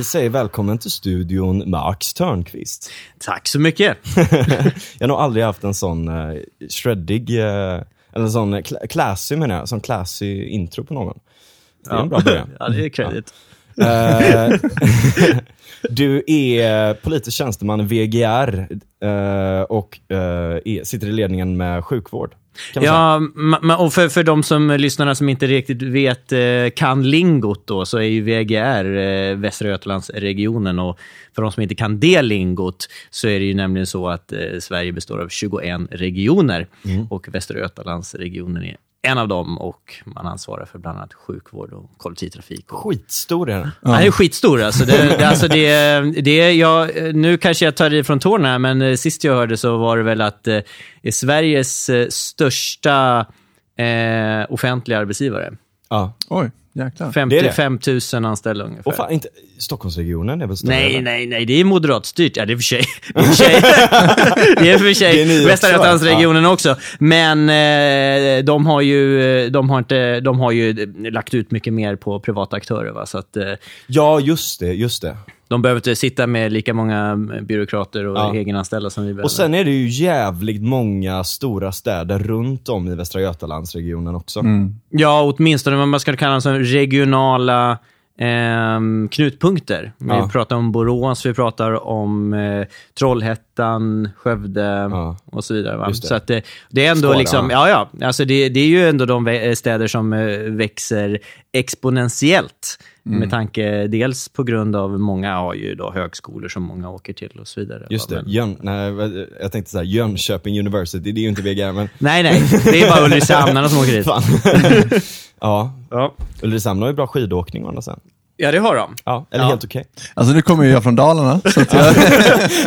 Vi säger välkommen till studion Max Törnqvist. Tack så mycket. jag har nog aldrig haft en sån uh, shreddig, uh, eller sån uh, classy menar jag, sån classy intro på någon. Det är ja. en bra början. ja, det är credit. Uh, du är politisk tjänsteman VGR uh, och är, sitter i ledningen med sjukvård. Ja, och för, för de som lyssnarna som inte riktigt vet, kan lingot då, så är ju VGR Västra Götalandsregionen. Och för de som inte kan det lingot, så är det ju nämligen så att Sverige består av 21 regioner. Mm. Och Västra Götalandsregionen är en av dem och man ansvarar för bland annat sjukvård och kollektivtrafik. Och... Skitstor är den. Ja. Han är skitstor. Alltså. Det, det, alltså det, det, jag, nu kanske jag tar i från tårna, men eh, sist jag hörde så var det väl att eh, är Sveriges eh, största eh, offentliga arbetsgivare. Ja. Oj. Jäklar. 55 000 anställda ungefär. Och fan, inte, Stockholmsregionen är väl större? Nej, nej, nej. Det är moderatstyrt. Ja, det är för sig. det är för sig Västra Götalandsregionen ja. också. Men eh, de, har ju, de, har inte, de har ju lagt ut mycket mer på privata aktörer. Va? Så att, eh, ja, just det. Just det. De behöver inte sitta med lika många byråkrater och ja. egenanställda som vi behöver. Och sen är det ju jävligt många stora städer runt om i Västra Götalandsregionen också. Mm. Ja, åtminstone vad man ska kalla dem som regionala eh, knutpunkter. Ja. Vi pratar om Borås, vi pratar om eh, Trollhättan, Skövde ja. och så vidare. Va? Så att det, det är ändå Skåra. liksom, ja, ja, alltså det, det är ju ändå de städer som eh, växer exponentiellt. Mm. Med tanke dels på grund av många har ju då högskolor som många åker till och så vidare. Just det. Jön, nej, jag tänkte säga Jönköping University, det är ju inte VGR men... Nej, nej. Det är bara Ulricehamnarna som åker dit. ja. ja. Ulricehamn har ju bra skidåkning å andra sidan. Ja, det har de. Ja, eller ja. helt okej. Okay. Alltså nu kommer ju jag från Dalarna. Så att jag...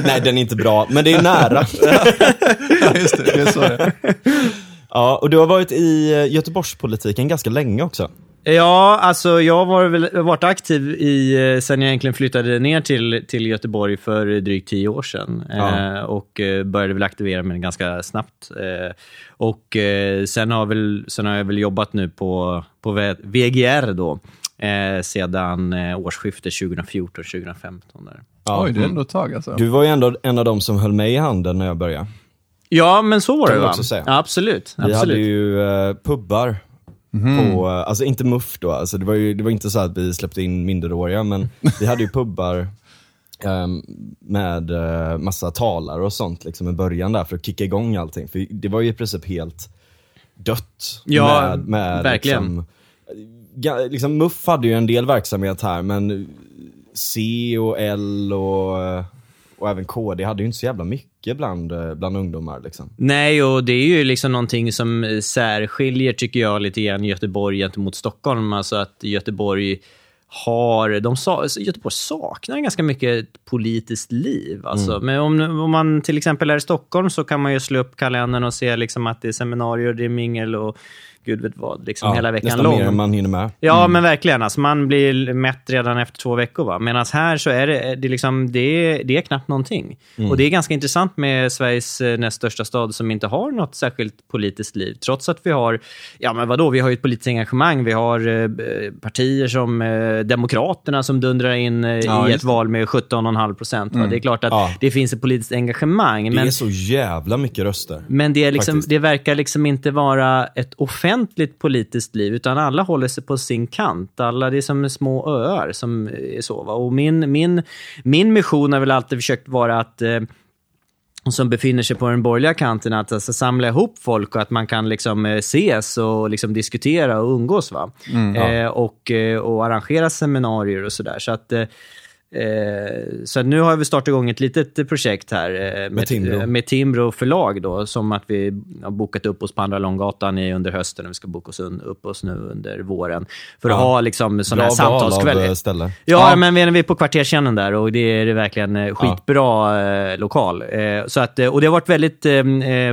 nej, den är inte bra, men det är nära. ja, just det. Det är så det Ja, och du har varit i Göteborgspolitiken ganska länge också. Ja, alltså jag har väl varit aktiv i, eh, sen jag egentligen flyttade ner till, till Göteborg för drygt tio år sedan. Ja. Eh, och eh, började väl aktivera mig ganska snabbt. Eh, och eh, sen, har väl, sen har jag väl jobbat nu på, på VGR då, eh, sedan årsskiftet 2014-2015. Ja. Oj, det är ändå ett tag alltså. Du var ju ändå en av de som höll mig i handen när jag började. Ja, men så var kan det va? Också säga. Ja, absolut. Vi hade ju pubbar Mm. På, alltså inte muff då, alltså det, var ju, det var inte så att vi släppte in minderåriga, men vi hade ju pubbar um, med uh, massa talare och sånt liksom i början där för att kicka igång allting. För det var ju i princip helt dött. Ja, med, med verkligen. Liksom, liksom, Muff hade ju en del verksamhet här, men C och L och, och även KD hade ju inte så jävla mycket mycket bland, eh, bland ungdomar. Liksom. Nej, och det är ju liksom någonting som särskiljer, tycker jag, lite grann Göteborg gentemot Stockholm. Alltså att Göteborg har, de sa, Göteborg saknar ganska mycket politiskt liv. Alltså. Mm. Men om, om, man till exempel är i Stockholm så kan man ju slå upp kalendern och se liksom att det är seminarier, det är mingel och gud vet vad, liksom ja, hela veckan nästan lång. mer än man hinner med. Ja, mm. men verkligen. Alltså, man blir mätt redan efter två veckor. Medan här så är det, det, liksom, det, det är knappt någonting. Mm. Och det är ganska intressant med Sveriges eh, näst största stad som inte har något särskilt politiskt liv. Trots att vi har, ja men vadå, vi har ju ett politiskt engagemang. Vi har eh, partier som eh, Demokraterna som dundrar in eh, ja, i ett val med 17,5 procent. Mm. Det är klart att ja. det finns ett politiskt engagemang. Det men, är så jävla mycket röster. Men det, är liksom, det verkar liksom inte vara ett offentligt offentligt politiskt liv, utan alla håller sig på sin kant. Alla, det är som små öar som är så. Va? Och min, min, min mission har väl alltid försökt vara att eh, som befinner sig på den borgerliga kanten, att alltså, samla ihop folk och att man kan liksom, eh, ses och liksom, diskutera och umgås. Va? Mm, ja. eh, och, eh, och arrangera seminarier och sådär. Så att Eh, så nu har vi startat igång ett litet projekt här eh, med, med, Timbro. med Timbro förlag. Då, som att vi har bokat upp oss på Andra Långgatan under hösten och vi ska boka oss upp oss nu under våren. För att ha liksom, sådana här samtalskvällar. Eh. Ja, ja, men vi är på Kvarterskärnan där och det är verkligen eh, skitbra ja. lokal. Så att, och det har varit väldigt eh,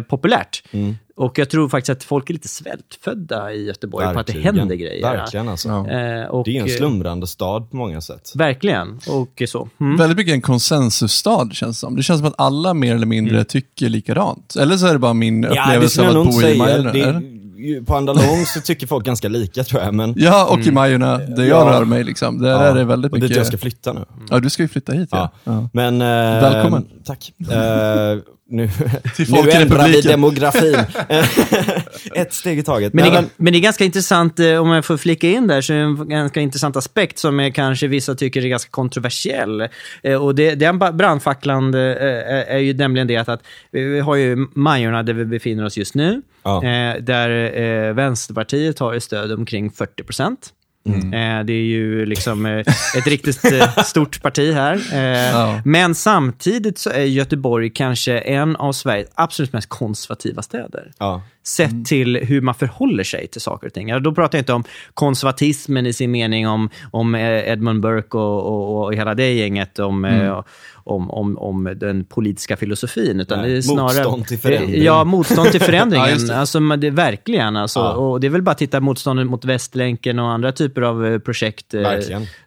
populärt. Mm. Och jag tror faktiskt att folk är lite svältfödda i Göteborg verkligen. på att det händer grejer. Verkligen alltså. Ja. Eh, och, det är en slumrande stad på många sätt. Verkligen, och så. Mm. Väldigt mycket en konsensusstad känns det som. Det känns som att alla mer eller mindre mm. tycker likadant. Eller så är det bara min upplevelse ja, av att bo i Majorna. På Andalong så tycker folk ganska lika tror jag. Men, Ja, och i Majorna, där jag Ja. rör mig liksom. Där ja, är det väldigt och dit mycket... jag ska flytta nu. Ja, du ska ju flytta hit ja. Ja. ja. Men, eh, Välkommen. Tack. Eh, nu nu ändrar vi demografin. Ett steg i taget. Men, är- men det är ganska intressant, eh, om jag får flika in där, så är det en ganska intressant aspekt som är kanske vissa tycker är ganska kontroversiell. Eh, Och det, den brandfacklan eh, är är ju nämligen det att, att vi har ju Majorna där vi befinner oss just nu, Ja. eh, där eh, Vänsterpartiet har ett stöd omkring 40 procent. Eh, det är ju liksom ett riktigt stort parti här. Ja. Men samtidigt så är Göteborg kanske en av Sveriges absolut mest konservativa städer ja. sett till hur man förhåller sig till saker och ting. Då pratar jag inte om konservatismen i sin mening om, om Edmund Burke och, och, och hela det gänget, om, eh, om, om, om den politiska filosofin. Utan Nej, det är snarare, motstånd till förändring. Ja, motstånd till förändringen. Ja, det. alltså, det, verkligen. Alltså, Ja. och det är väl bara att titta motståndet mot Västlänken och andra typer av eh, projekt eh,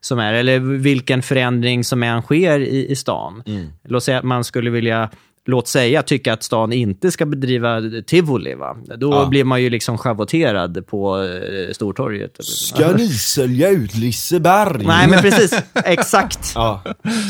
som är, eller vilken förändring som än sker i, i stan. Mm. Låt säga att man skulle vilja Låt säga tycka att stan inte ska bedriva tivoli. Va? Då Ja. blir man ju liksom schavoterad på eh, Stortorget. Ska ni sälja ut Liseberg? Nej, men precis. Exakt. Ja,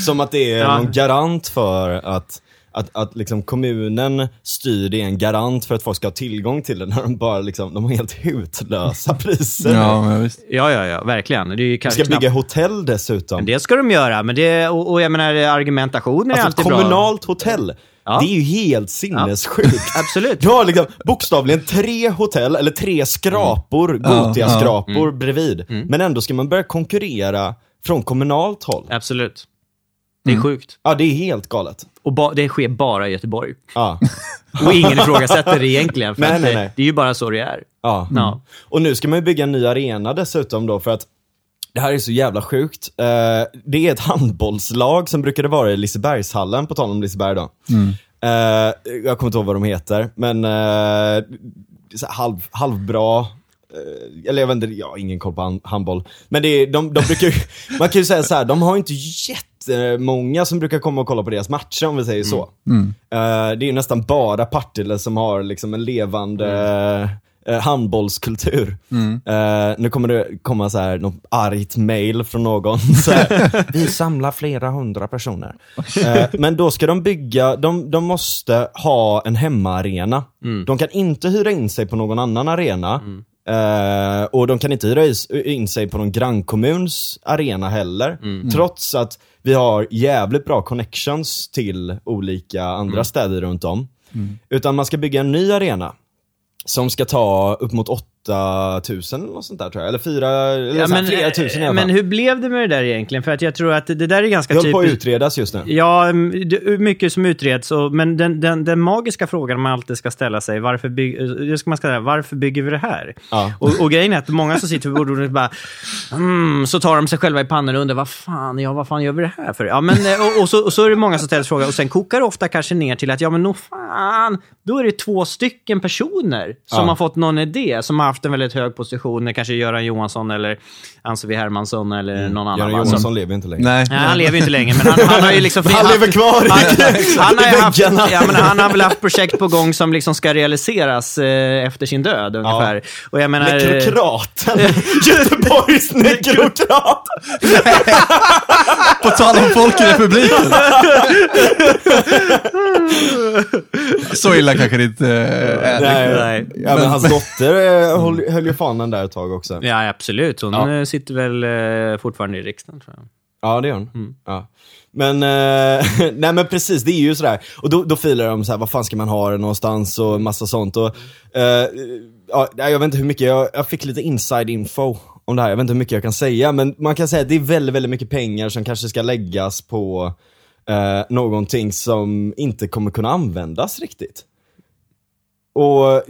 som att det är Ja. någon garant för att, att, att liksom kommunen styr, det är en garant för att folk ska ha tillgång till det när de bara liksom, de har helt hutlösa priser. Ja, men visst. Ja, ja, ja. Verkligen. Det är ju kanske ska bygga knappt- hotell dessutom. Men det ska de göra. Men det, och, och jag menar, argumentationen är Alltså ett alltid bra. kommunalt hotell. Ja. Det är ju helt sinnessjukt. Absolut. Du har liksom bokstavligen tre hotell, eller tre skrapor, Ja, Gotia-skrapor Mm. bredvid. Men ändå ska man börja konkurrera från kommunalt håll. Absolut. Det är Mm. sjukt. Ja, det är helt galet. Och ba, det sker bara i Göteborg. Ja. Och ingen ifrågasätter det egentligen. För Nej, att nej, det, nej. det är ju bara så det är. Ja. Ja. Och nu ska man ju bygga en ny arena dessutom då för att det här är så jävla sjukt. Eh, det är ett handbollslag som brukade vara i Lisebergshallen, på tal om Liseberg då. Eh, jag kommer inte ihåg vad de heter, men eh, halv, halvbra. eh, eller jag vet inte, jag har ingen koll på hand- handboll. Men det är, de, de brukar ju, man kan ju säga så här, de har inte jättemånga som brukar komma och kolla på deras matcher om vi säger så. Eh, det är ju nästan bara Partille som har liksom en levande eh, handbollskultur. Eh, nu kommer det komma så här något argt mail från någon. Här, Vi samlar flera hundra personer. Eh, men då ska de bygga, de, de måste ha en hemmaarena. De kan inte hyra in sig på någon annan arena. Eh, och de kan inte hyra in sig på någon grannkommuns arena heller. Trots att vi har jävligt bra connections till olika andra städer runt om. Utan man ska bygga en ny arena. Som ska ta upp mot 8000 eller något sånt där tror jag. Eller fyra, eller Ja, men, flera tusen i alla men fall. hur blev det med det där egentligen? För att jag tror att det där är ganska Det håller på att typiskt. utredas just nu. Ja, mycket som utreds. Och, men den, den, den magiska frågan man alltid ska ställa sig, varför, bygg, det ska man säga, varför bygger vi det här? Ja. Och, och grejen är att många som sitter vid bordet bara, mm, så tar de sig själva i pannan och undrar, vad fan, ja, vad fan gör vi det här för? Ja, men, eh, och, och, så, och så är det många som ställer frågan, och sen kokar det ofta kanske ner till att, ja men nog fan, då är det två stycken personer som Ja. har fått någon idé, som har haft en väldigt hög position, kanske Göran Johansson eller Ann-Sofie Hermansson eller någon annan. Göran Johansson lever inte längre. Nej. Nej, han lever inte längre, men han, han har ju liksom... Han lever kvar Han, han, har haft, ja, men han har väl haft projekt på gång som liksom ska realiseras eh, efter sin död ungefär. Och jag menar... Nekrokraten. Göteborgs nekrokrat. På tal om folk i republiken. Så illa kanske det inte eh, är. Nej, Nej. Ja, men hans dotter eh, höll, höll ju fanan där ett tag också. Ja, absolut. Hon Ja. eh, sitter väl eh, fortfarande i riksdagen, tror jag. Ja, det gör hon. Mm. Ja. Men, eh, nej men precis, det är ju sådär. Och då, då filar de så här, vad fan ska man ha det någonstans och massa sånt. Och, eh, ja, jag vet inte hur mycket, jag, jag fick lite inside info om det här. Jag vet inte hur mycket jag kan säga, men man kan säga att det är väldigt, väldigt mycket pengar som kanske ska läggas på eh, någonting som inte kommer kunna användas riktigt. Och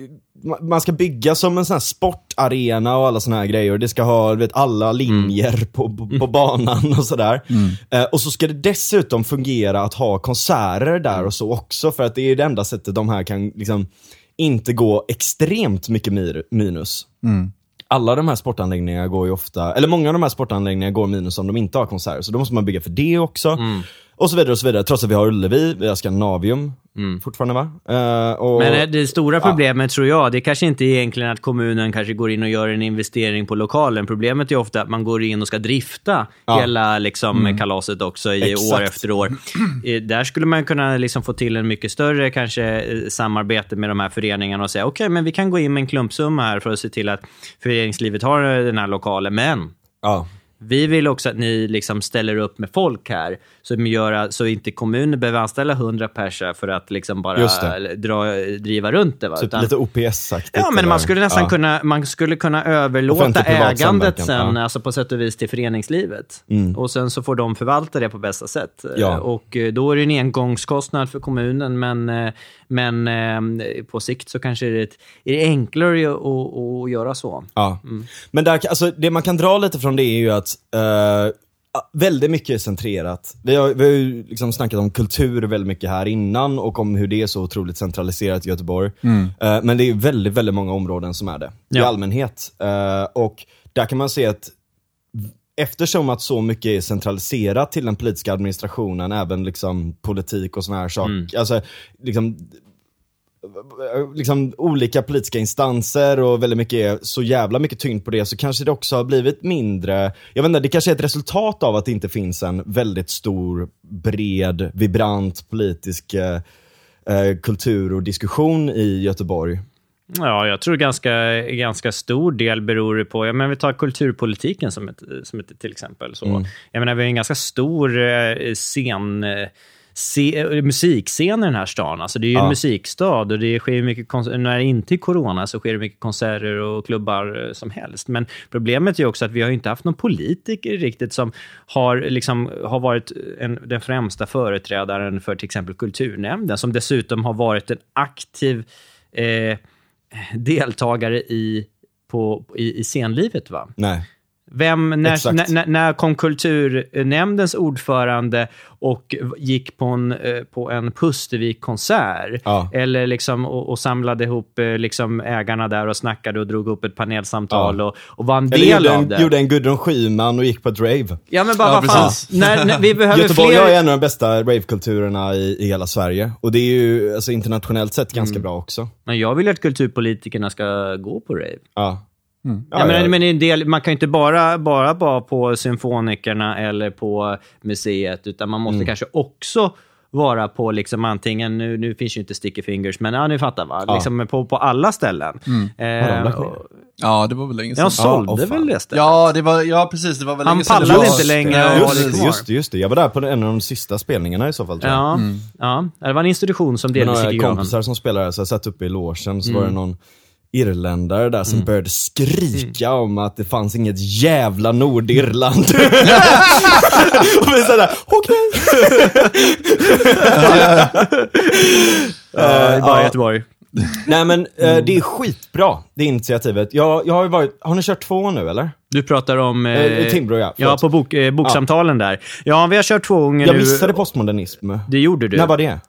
man ska bygga som en sån här sportarena och alla såna här grejer. Det ska ha vet, alla linjer på, på, på banan och sådär. Eh, och så ska det dessutom fungera att ha konserter där och så också. För att det är det enda sättet de här kan liksom inte gå extremt mycket minus. Alla de här sportanläggningarna går ju ofta, eller många av de här sportanläggningarna går minus om de inte har konserter. Så då måste man bygga för det också. Och så vidare och så vidare. Trots att vi har Ullevi, vi har Scandinavium. fortfarande va? Eh, och, Men eh, det stora problemet tror jag, det kanske inte är egentligen att kommunen kanske går in och gör en investering på lokalen. Problemet är ofta att man går in och ska drifta Ja. hela liksom, kalaset också i Exakt. år efter år. Eh, Där skulle man kunna liksom få till en mycket större kanske samarbete med de här föreningarna och säga okej, men vi kan gå in med en klumpsumma här för att se till att föreningslivet har den här lokalen. Men ja. Vi vill också att ni liksom ställer upp med folk här, så, gör, så inte kommunen behöver anställa 100 personer för att liksom bara dra, driva runt det. Va? Typ Utan- lite OPS-aktigt. Ja, men man skulle nästan Ja. kunna, man skulle kunna överlåta ägandet sen, ja. Mm. alltså på sätt och vis till föreningslivet. Och sen så får de förvalta det på bästa sätt. Ja. Och eh, då är det en engångskostnad för kommunen, men, eh, men eh, på sikt så kanske det är, ett, är det enklare att, att, att göra så. Ja. Mm. Men där, alltså, det man kan dra lite från det är ju att eh, väldigt mycket är centrerat. Vi har, vi har ju liksom snackat om kultur väldigt mycket här innan och om hur det är så otroligt centraliserat i Göteborg. Eh, men det är väldigt, väldigt många områden som är det i Ja. allmänhet. Eh, och där kan man se att eftersom att så mycket är centraliserat till den politiska administrationen, även liksom politik och såna här saker. Alltså, liksom, liksom olika politiska instanser och väldigt mycket, så jävla mycket tyngd på det, så kanske det också har blivit mindre, jag vet inte, det kanske är ett resultat av att det inte finns en väldigt stor, bred, vibrant politisk eh, eh, kultur och diskussion i Göteborg. Ja, jag tror ganska, ganska stor del beror det på, ja, men vi tar kulturpolitiken som ett, som ett till exempel. Så. Jag menar, vi har en ganska stor eh, scen, eh, se, eh, musikscen i den här stan. Alltså, det är ju en Ja. musikstad och det sker ju mycket, när det inte är corona så sker det mycket konserter och klubbar eh, som helst. Men problemet är också att vi har ju inte haft någon politiker riktigt som har, liksom, har varit en, den främsta företrädaren för till exempel kulturnämnden, som dessutom har varit en aktiv eh, deltagare i, på, i, i scenlivet. Va? Nej. Vem, när, när, när kom kulturnämndens ordförande och gick på en, eh, på en Pustervik-konsert? Ja. Eller liksom, och, och samlade ihop eh, liksom ägarna där och snackade och drog upp ett panelsamtal Ja. och, och var en Eller del gjorde av en, det. gjorde en Gudrun Schyman och gick på ett rave. Ja, men bara Ja, vad fan. När, när, vi behöver Göteborg fler... har ju en av de bästa ravekulturerna i, i hela Sverige. Och det är ju alltså, internationellt sett ganska bra också. Men jag vill att kulturpolitikerna ska gå på rave. Ja. Ja, Ja, men, ja. men en del, man kan ju inte bara, bara vara på symfonikerna eller på museet, utan man Mm. måste kanske också vara på liksom antingen, nu, nu finns ju inte Sticky Fingers, men ja, ni fattar va? Ja. Liksom på, på alla ställen. De Eh, ner? och- Ja, det var väl länge ja, sedan. han sålde fan. väl det stället? Ja, det var, ja, precis. Det var väl Han länge sedan det pallade inte längre Ja, precis. det Just, just det, just det. Jag var där på en av de sista spelningarna i så fall tror jag. Ja, ja, det var en institution som delvis gick några i graven. kompisar som spelade, så jag satt uppe i logen, så var det någon irländare där som började skrika om att det fanns inget jävla Nordirland. och vi såhär, okej. Ja, det är bara ja. Göteborg. Nej men eh, det är skitbra, det initiativet. Jag, jag har ju varit, har ni kört två nu eller? Du pratar om... Eh, Timbro, ja. Ja, på bok, eh, boksamtalen där. Ja, vi har kört två gånger Jag nu. missade postmodernism. Det gjorde du. När var det?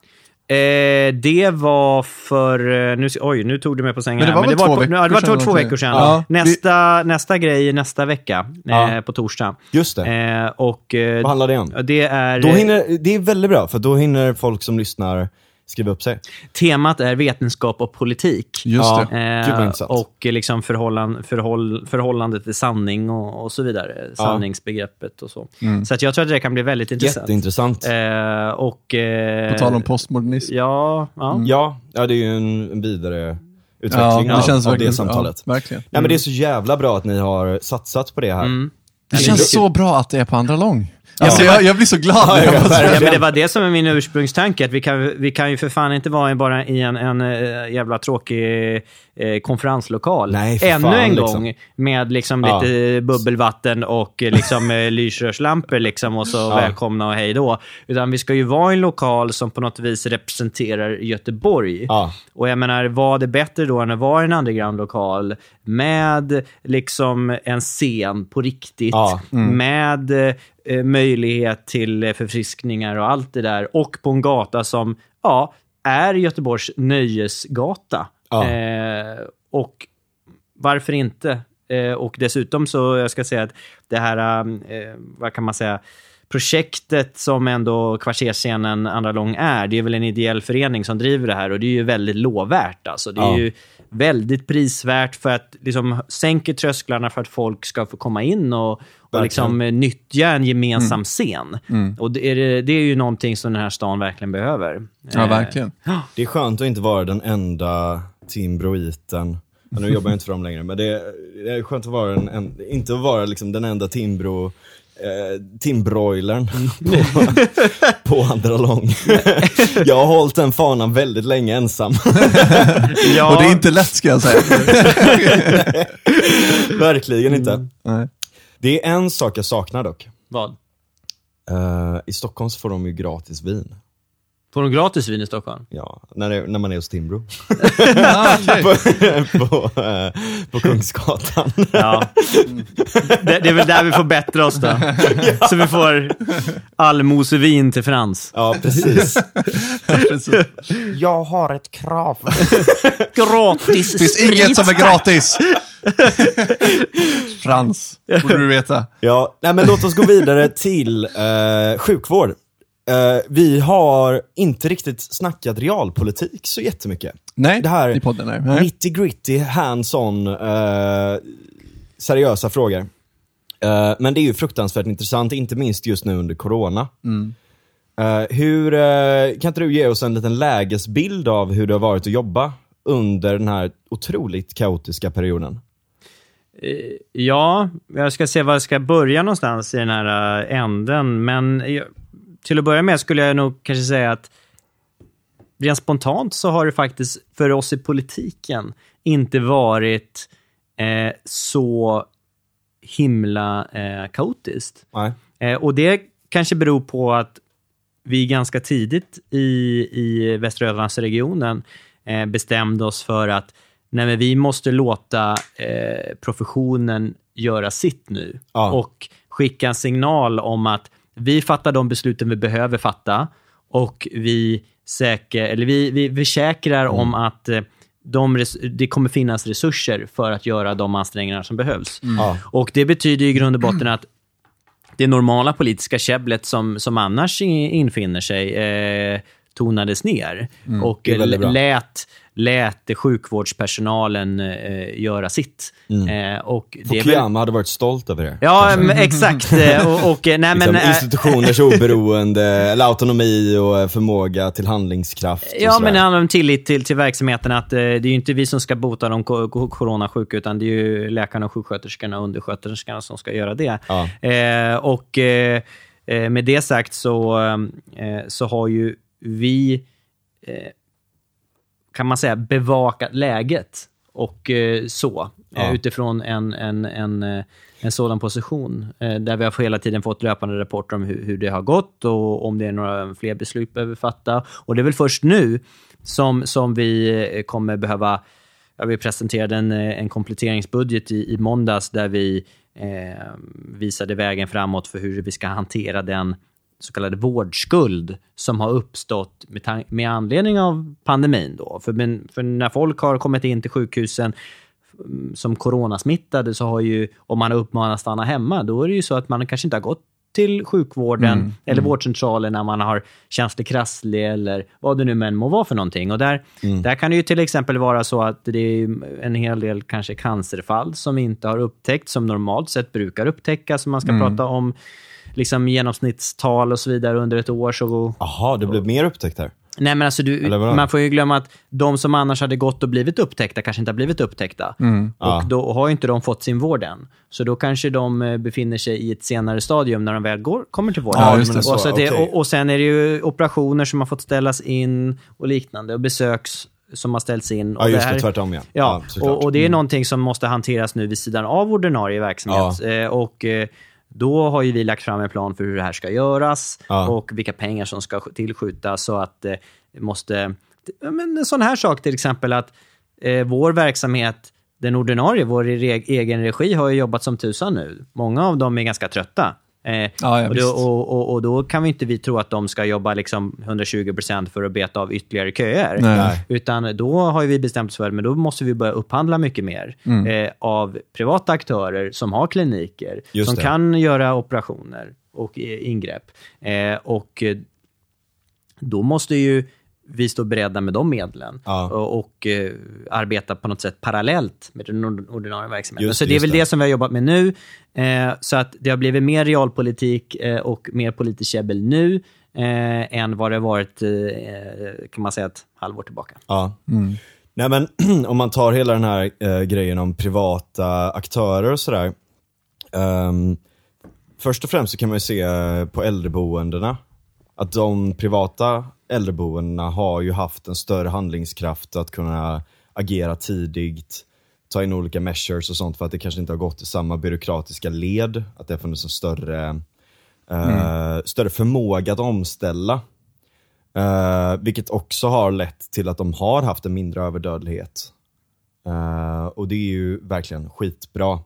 Eh, det var för... eh, Nu, oj, nu tog du mig på sängen. Men det här. var väl två veckor ja, det var två, sedan två veckor sedan. Ja. Nästa, nästa grej nästa vecka, Ja. eh, på torsdag. Just det. Eh, och, eh, Vad handlar det om? Det är... Då hinner, det är väldigt bra, för då hinner folk som lyssnar skriva upp sig. Temat är vetenskap och politik. Just Ja. det. Gud, intressant. och eh, liksom förhållan, förhåll, förhållandet till sanning och, och så vidare. Sanningsbegreppet och så. Så att jag tror att det kan bli väldigt intressant. Jätteintressant. Eh, och, eh, På tal om postmodernism. Ja, ja. Ja, ja, det är ju en, en vidare Ja, utveckling det av, känns av det samtalet. Ja, verkligen. Nej men det är så jävla bra att ni har satsat på det här. Mm. Det känns så bra att det är på andra lång. Ja, Alltså, jag, jag blir så glad. Ja, ja, men det var det som är min ursprungstanke. Att vi, kan, vi kan ju för fan inte vara bara i en, en eh, jävla tråkig eh, konferenslokal. Nej, Ännu fan, en liksom. gång med liksom Ja. lite bubbelvatten och eh, liksom, eh, lysrörslampor liksom, och så Ja. välkomna och hej då. Utan vi ska ju vara i en lokal som på något vis representerar Göteborg. Ja. Och jag menar, vad är bättre då än att vara i en underground-lokal med liksom en scen på riktigt, Ja. med eh, möjlighet till förfriskningar och allt det där. Och på en gata som, ja, är Göteborgs nöjesgata. Ja. Eh, och varför inte? Eh, och dessutom så, jag ska säga att det här, eh, vad kan man säga, projektet som ändå kvartersscenen Andra Lång är, det är väl en ideell förening som driver det här och det är ju väldigt lovvärt. Alltså. Det är Ja. ju väldigt prisvärt för att liksom sänker trösklarna för att folk ska få komma in och, och liksom eh, nyttja en gemensam scen. Och det är, det är ju någonting som den här stan verkligen behöver. Ja, Eh, verkligen. Det är skönt att inte vara den enda Timbroiten. Nu jobbar jag inte för dem längre, men det är, det är skönt att vara en, en, inte att vara liksom den enda Timbro eh, Timbroilern på, på andra lång. jag har hållit den fanan väldigt länge ensam. Ja, Och det är inte lätt ska jag säga. Verkligen inte. Nej. Det är en sak jag saknar dock. Vad? Eh, I Stockholm så får de ju gratis vin. Får de gratis vin i Stockholm? Ja, när, det, när man är hos Timbro. Ah, på, på, eh, på Kungsgatan. Ja. Det, det är väl där vi får bättra oss då. Så vi får allmosevin till Frans. ja, precis. Precis. Jag har ett krav. Gratis Det finns inget som är gratis. Frans, borde du veta. Ja, nej men låt oss gå vidare till eh, sjukvård. Eh, vi har inte riktigt snackat realpolitik så jättemycket. Nej, Det här i podden. Nej. Nej. nitty gritty, hands-on, eh, seriösa frågor. Eh, men det är ju fruktansvärt intressant, inte minst just nu under corona. Eh, hur, kan inte du ge oss en liten lägesbild av hur det har varit att jobba under den här otroligt kaotiska perioden? Ja, jag ska se var jag ska börja någonstans i den här änden. Men till att börja med skulle jag nog kanske säga att rent spontant så har det faktiskt för oss i politiken inte varit eh, så himla eh, kaotiskt. Eh, och det kanske beror på att vi ganska tidigt i, i Västra Götalandsregionen eh, bestämde oss för att nej, vi måste låta eh, professionen göra sitt nu Ja. och skicka en signal om att vi fattar de besluten vi behöver fatta och vi, säker, eller vi, vi försäkrar om att eh, de det kommer finnas resurser för att göra de ansträngningar som behövs. Ja. Och Det betyder i grund och botten att det normala politiska käbblet som, som annars infinner sig eh, tonades ner och väldigt bra. lät, lät sjukvårdspersonalen eh, göra sitt. Eh, och är väl, Fukuyama hade varit stolt över det. ja, men exakt. Eh, Och, och, eh, nej, men, liksom, institutioners oberoende, eller autonomi och förmåga till handlingskraft. Ja, men det handlar om tillit till, till verksamheten. Att, eh, det är ju inte vi som ska bota de coronasjuka, utan det är ju läkarna, och sjuksköterskorna och undersköterskorna som ska göra det. Ja. Och med det sagt så, så har ju vi, kan man säga, bevakat läget och eh, så. Ja. Eh, utifrån en, en, en, eh, en sådan position. Där vi har hela tiden fått löpande rapporter om hur, hur det har gått och om det är några fler beslut vi behöver fatta. Och det är väl först nu som, som vi kommer behöva Ja, vi presenterade en, en kompletteringsbudget i, i måndags där vi eh, visade vägen framåt för hur vi ska hantera den så kallade vårdskuld som har uppstått med, med anledning av pandemin. Då. För, men, för när folk har kommit in till sjukhusen mm, som coronasmittade så har ju, om man att stanna hemma, då är det ju så att man kanske inte har gått till sjukvården eller vårdcentralen när man har känt sig krasslig eller vad det nu men må vara för någonting. Och där, där kan det ju till exempel vara så att det är en hel del kanske cancerfall som inte har upptäckts, som normalt sett brukar upptäckas. Om man ska prata om liksom genomsnittstal och så vidare under ett år. Så Jaha, det blev mer upptäckt här. Nej, men alltså du, man får ju glömma att de som annars hade gått och blivit upptäckta kanske inte har blivit upptäckta. Ja. Och då har ju inte de fått sin vård än. Så då kanske de eh, befinner sig i ett senare stadium när de väl går, kommer till vården. Ja, det. och, så Så, det, och, och sen är det ju operationer som har fått ställas in och liknande. Och besöks som har ställts in. Och Ja, just det, här- tvärtom ja. Ja, såklart. och, och det är någonting som måste hanteras nu vid sidan av ordinarie verksamhet. Eh, och eh, då har ju vi lagt fram en plan för hur det här ska göras Ja. och vilka pengar som ska tillskjutas så att eh, måste... Men en sån här sak till exempel att eh, vår verksamhet, den ordinarie, vår egen regi har ju jobbat som tusan nu. Många av dem är ganska trötta. Eh, Ja, ja, och, då, och, och, och då kan vi inte vi tro att de ska jobba liksom 120% för att beta av ytterligare köer. Nej. Utan då har ju vi bestämt oss för men då måste vi börja upphandla mycket mer Mm. eh, av privata aktörer som har kliniker, Just som det. kan göra operationer och eh, ingrepp. Eh, och eh, då måste ju vi stå beredda med de medlen Ja. och, och eh, arbeta på något sätt parallellt med den ord- ordinarie verksamheten. Just så det, är väl det. det som vi har jobbat med nu. Eh, så att det har blivit mer realpolitik eh, och mer politiskt käbbel nu eh, än vad det varit, eh, kan man säga, ett halvår tillbaka. Ja. Nej men om man tar hela den här eh, grejen om privata aktörer och sådär. ehm, först och främst så kan man ju se eh, på äldreboendena att de privata äldreboendena har ju haft en större handlingskraft att kunna agera tidigt, ta in olika measures och sånt för att det kanske inte har gått i samma byråkratiska led, att det har funnits en större, eh, större förmåga att omställa. Eh, vilket också har lett till att de har haft en mindre överdödlighet. Eh, och det är ju verkligen skitbra.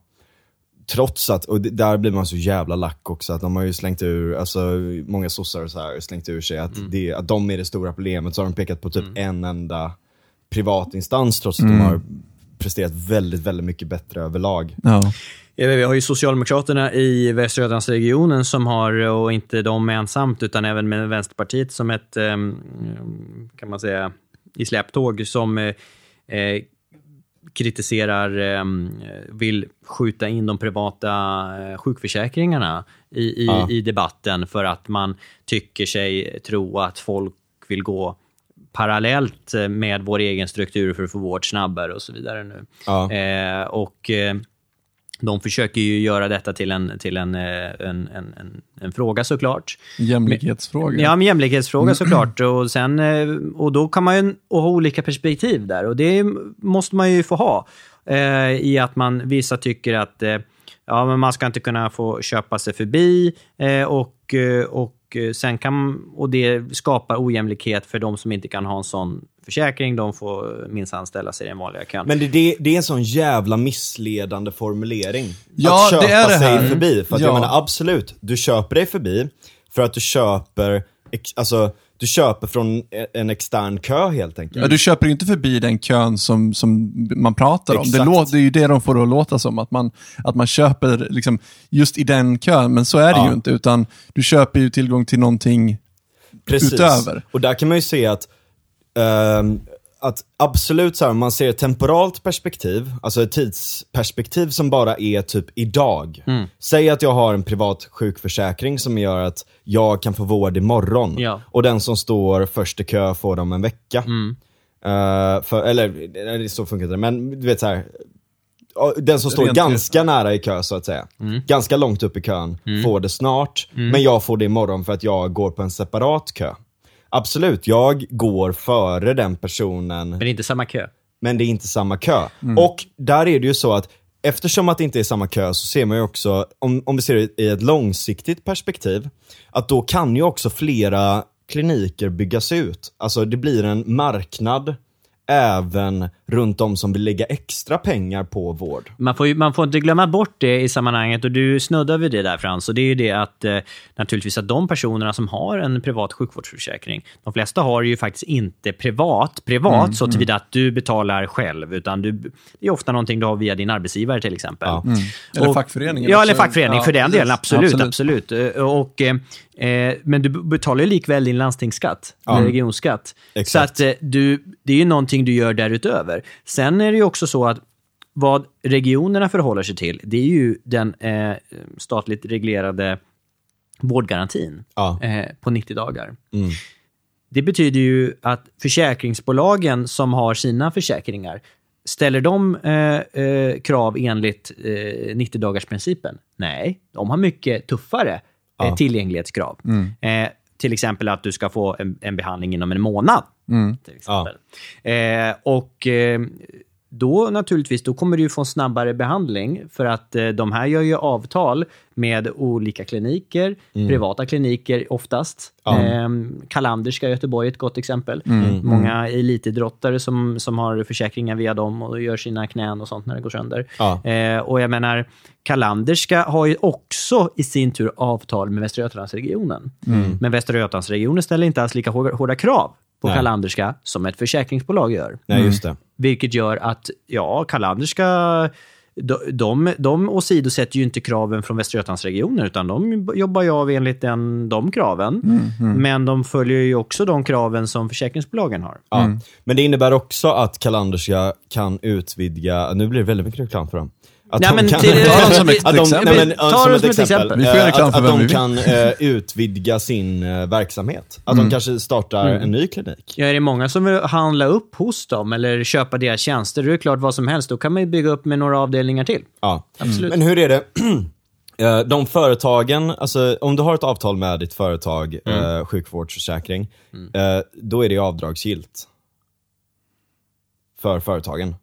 Trots att, och det- där blir man så jävla lack också, att de har ju slängt ur, alltså många sossar och så här, slängt ur sig att, det, att de är det stora problemet. Så har de pekat på typ en enda privat instans trots att de har presterat väldigt, väldigt mycket bättre överlag. Ja. Ja, Vi har ju Socialdemokraterna i Västra Götalandsregionen som har, och inte de ensamt, utan även med Vänsterpartiet som ett, ehm, kan man säga, i släptåg som eh, eh, kritiserar, ehm, vill skjuta in de privata eh, sjukförsäkringarna i, i, Ja. i debatten för att man tycker sig tro att folk vill gå parallellt eh, med vår egen struktur för att få vård snabbare och så vidare nu. Ja. Eh, och de försöker ju göra detta till en, till en, eh, en, en, en, fråga såklart. Jämlikhetsfråga. Ja, en jämlikhetsfråga såklart. Och, sen, eh, och då kan man ju ha olika perspektiv där. Och det måste man ju få ha. Eh, I att man, vissa tycker att eh, ja, men man ska inte kunna få köpa sig förbi. Eh, och, eh, och, sen kan, och det skapar ojämlikhet för de som inte kan ha en sån försäkring. De får minst ställa sig i den vanliga kön. Men det, det, det är en sån jävla missledande formulering. Ja, att köpa det är det här. sig förbi. För att Ja. jag menar absolut, du köper dig förbi för att du köper, alltså, du köper från e- en extern kö helt enkelt. Ja, du köper ju inte förbi den kön som, som man pratar om. Det, låter, det är ju det de får det att låta som, att man, att man köper liksom, just i den kön, men så är det Ja. ju inte, utan du köper ju tillgång till någonting Precis. utöver. Och där kan man ju se att, ehm, att absolut så här, om man ser ett temporalt perspektiv, alltså ett tidsperspektiv som bara är typ idag. Mm. Säg att jag har en privat sjukförsäkring som gör att jag kan få vård imorgon. Ja. Mm. Och den som står först i kö får dem en vecka. Eh, för, eller, så funkar det men du vet så här. Den som står Rent ganska nära i kö så att säga, Mm. ganska långt upp i kön, får det snart. Men jag får det imorgon för att jag går på en separat kö. Absolut, jag går före den personen Men det är inte samma kö. men det är inte samma kö. Och där är det ju så att eftersom att det inte är samma kö så ser man ju också, om, om vi ser det i ett långsiktigt perspektiv, att då kan ju också flera kliniker byggas ut. Alltså det blir en marknad även runt de som vill lägga extra pengar på vård. Man får, ju, man får inte glömma bort det i sammanhanget och du snuddar vid det där Frans. Och det är ju det att eh, naturligtvis att de personerna som har en privat sjukvårdsförsäkring, de flesta har ju faktiskt inte privat, privat så tillvida att du betalar själv, utan du, det är ofta någonting du har via din arbetsgivare till exempel. Ja. Eller Och- fackföreningen Ja, eller fackförening Ja, för den delen. Absolut. Absolut. absolut. Eh, Och, eh, eh, men du betalar ju likväl din landstingsskatt, eller regionskatt. Exakt. Så att eh, du, det är ju någonting du gör därutöver. Sen är det ju också så att vad regionerna förhåller sig till, det är ju den eh, statligt reglerade vårdgarantin Ja. eh, på 90 dagar. Mm. Det betyder ju att försäkringsbolagen som har sina försäkringar, ställer de eh, eh, krav enligt eh, 90-dagarsprincipen? Nej, de har mycket tuffare eh, Ja. tillgänglighetskrav. Eh, till exempel att du ska få en, en behandling inom en månad. Till exempel. Eh, och eh, då naturligtvis, då kommer du få en snabbare behandling för att eh, de här gör ju avtal med olika kliniker, privata kliniker oftast. Eh, Kalanderska i Göteborg är ett gott exempel. Många elitidrottare som, som har försäkringar via dem och gör sina knän och sånt när det går sönder. Ja. Eh, och jag menar, Kalanderska har ju också i sin tur avtal med Västra Götalandsregionen. Men Västra Götalandsregionen ställer inte alls lika hårda, hårda krav på Nej. Kalanderska som ett försäkringsbolag gör. Nej, just det. Vilket gör att, ja, Kalanderska de, de, de åsidosätter ju inte kraven från Västra Götalandsregionen, utan de jobbar ju av enligt den, de kraven. Men de följer ju också de kraven som försäkringsbolagen har. Ja. Men det innebär också att Kalanderska kan utvidga, nu blir det väldigt mycket reklam för dem. Att Nej, de men kan, till- Ta dem som ett att de, exempel. nej, men, Ta som ett exempel. exempel. Vi får göra Eh, reklam att, för att vem de kan eh, utvidga sin eh, verksamhet. Att de kanske startar en ny klinik. Ja, är det många som vill handla upp hos dem eller köpa deras tjänster, då är det klart vad som helst. Då kan man ju bygga upp med några avdelningar till. Ja. Absolut. Men hur är det? Eh, De företagen, alltså om du har ett avtal med ditt företag, eh, sjukvårdsförsäkring, eh, då är det avdragsgillt. För företagen.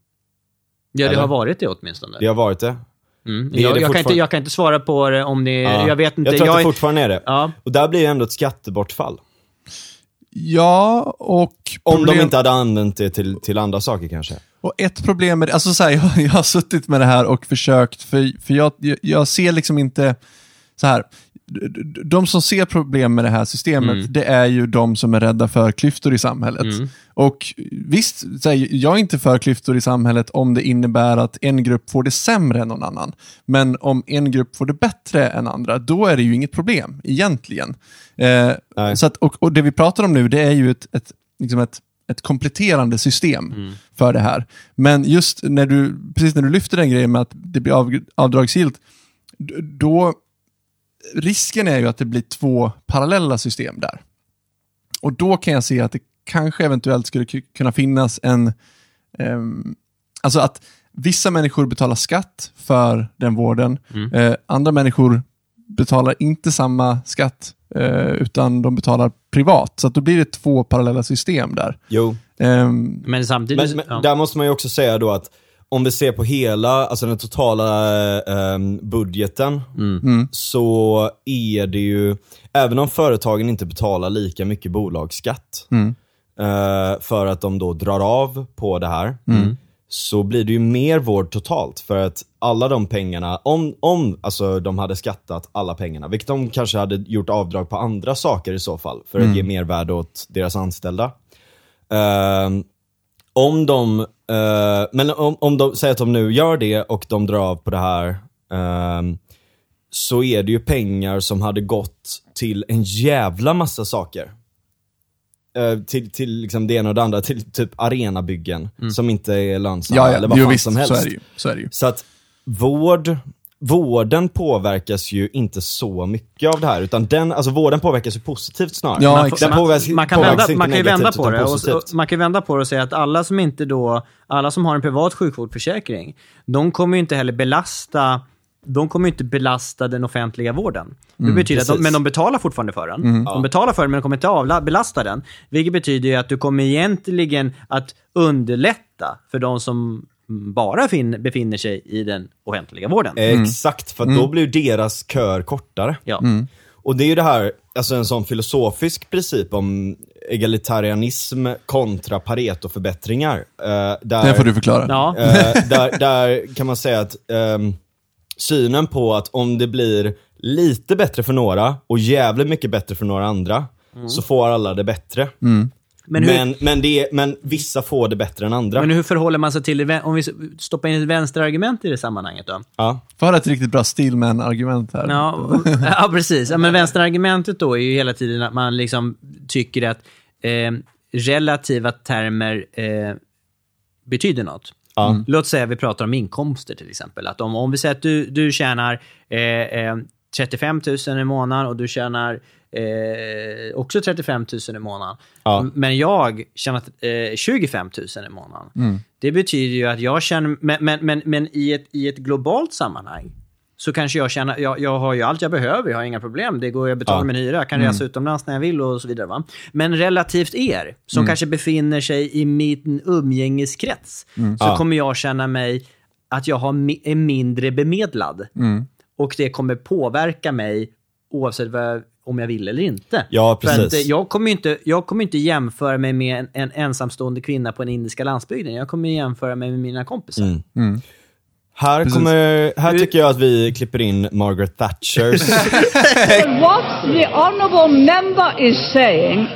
Ja, det Eller? har varit det åtminstone. Det har varit det. Mm. det är Jag, det jag, kan inte, jag kan inte svara på det om det... Ja. Jag vet inte. Jag tror att det är- fortfarande är det. Ja. Och där blir ju ändå ett skattebortfall. Ja, och... Om problem- de inte hade använt det till, till andra saker kanske. Och ett problem med det, alltså så här, jag, jag har suttit med det här och försökt, för, för jag, jag, jag ser liksom inte, så här, de som ser problem med det här systemet, Mm. det är ju de som är rädda för klyftor i samhället. Mm. Och visst, här, jag är inte för klyftor i samhället om det innebär att en grupp får det sämre än någon annan. Men om en grupp får det bättre än andra, då är det ju inget problem egentligen. Eh, så att, och, och det vi pratar om nu, det är ju ett, ett, liksom ett, ett kompletterande system Mm. för det här. Men just när du, precis när du lyfter den grejen med att det blir av, avdragsgillt, då risken är ju att det blir två parallella system där. Och då kan jag se att det kanske eventuellt skulle ku- kunna finnas en, ehm, alltså att vissa människor betalar skatt för den vården, Mm. eh, andra människor betalar inte samma skatt, eh, utan de betalar privat. Så att då blir det två parallella system där. Jo. Ehm, Men samtidigt... Men, men ja. där måste man ju också säga då att om vi ser på hela, alltså den totala eh, budgeten, Mm. så är det ju, även om företagen inte betalar lika mycket bolagsskatt, Mm. eh, för att de då drar av på det här, Mm. så blir det ju mer vård totalt. För att alla de pengarna, om, om alltså, de hade skattat alla pengarna, vilket de kanske hade gjort avdrag på andra saker i så fall, för att ge mer värde åt deras anställda. Ehm, om de, eh, men om, om de säger att de nu gör det och de drar av på det här, ehm, så är det ju pengar som hade gått till en jävla massa saker. Eh, till, till liksom det ena och det andra, till typ arenabyggen som inte är lönsamma ja, ja, eller vad jo, fan visst, som helst. så är det ju. Så är det ju. Så att vård, vården påverkas ju inte så mycket av det här, utan den, alltså vården påverkas ju positivt snarare. Ja. Den påverkas, man kan, påverkas vända, man kan ju negativt, vända på det. Och, och, man kan vända på det och säga att alla som inte då, alla som har en privat sjukvårdsförsäkring, de kommer ju inte heller belasta de kommer ju inte belasta den offentliga vården. Det betyder att de, men de betalar fortfarande för den. De betalar för den, men de kommer inte avla, belasta den. Vilket betyder ju att du kommer egentligen att underlätta för de som bara fin, befinner sig i den offentliga vården. Exakt, för att då blir deras kör kortare. Ja. Och det är ju det här, alltså en sån filosofisk princip om egalitarianism kontra Pareto-förbättringar. Eh, där, Det får du förklara. Ja. eh, där, där kan man säga att ehm, synen på att om det blir lite bättre för några och jävligt mycket bättre för några andra, så får alla det bättre. Men Men, hur, men, det är, men vissa får det bättre än andra. men hur förhåller man sig till det, om vi stoppar in ett vänsterargument i det sammanhanget då? ja. Får höra ett riktigt bra Stillman-argument här. Ja, ja precis. Ja, men vänsterargumentet då är ju hela tiden att man liksom tycker att eh, relativa termer eh, betyder något. Ja. Låt säga vi pratar om inkomster till exempel. Att om, om vi säger att du, du tjänar eh, eh, 35 000 i månaden och du tjänar eh, också 35 000 i månaden. Ja. Men jag tjänar eh, 25 000 i månaden. Det betyder ju att jag känner, men, men, men, men i, ett, i ett globalt sammanhang så kanske jag känner, jag, jag har ju allt jag behöver, jag har inga problem, det går, jag betalar Ja. min hyra, jag kan resa utomlands när jag vill och så vidare. Va? Men relativt er, som kanske befinner sig i min umgängeskrets, så Ja. kommer jag känna mig att jag har, är mindre bemedlad. Och det kommer påverka mig oavsett vad, om jag vill eller inte. Ja, För att, precis. eh, jag, kommer inte, jag kommer inte jämföra mig med en, en ensamstående kvinna på den indiska landsbygden. Jag kommer jämföra mig med mina kompisar. Mm. Här, kommer, här tycker jag att vi klipper in Margaret Thatchers what the honourable member is saying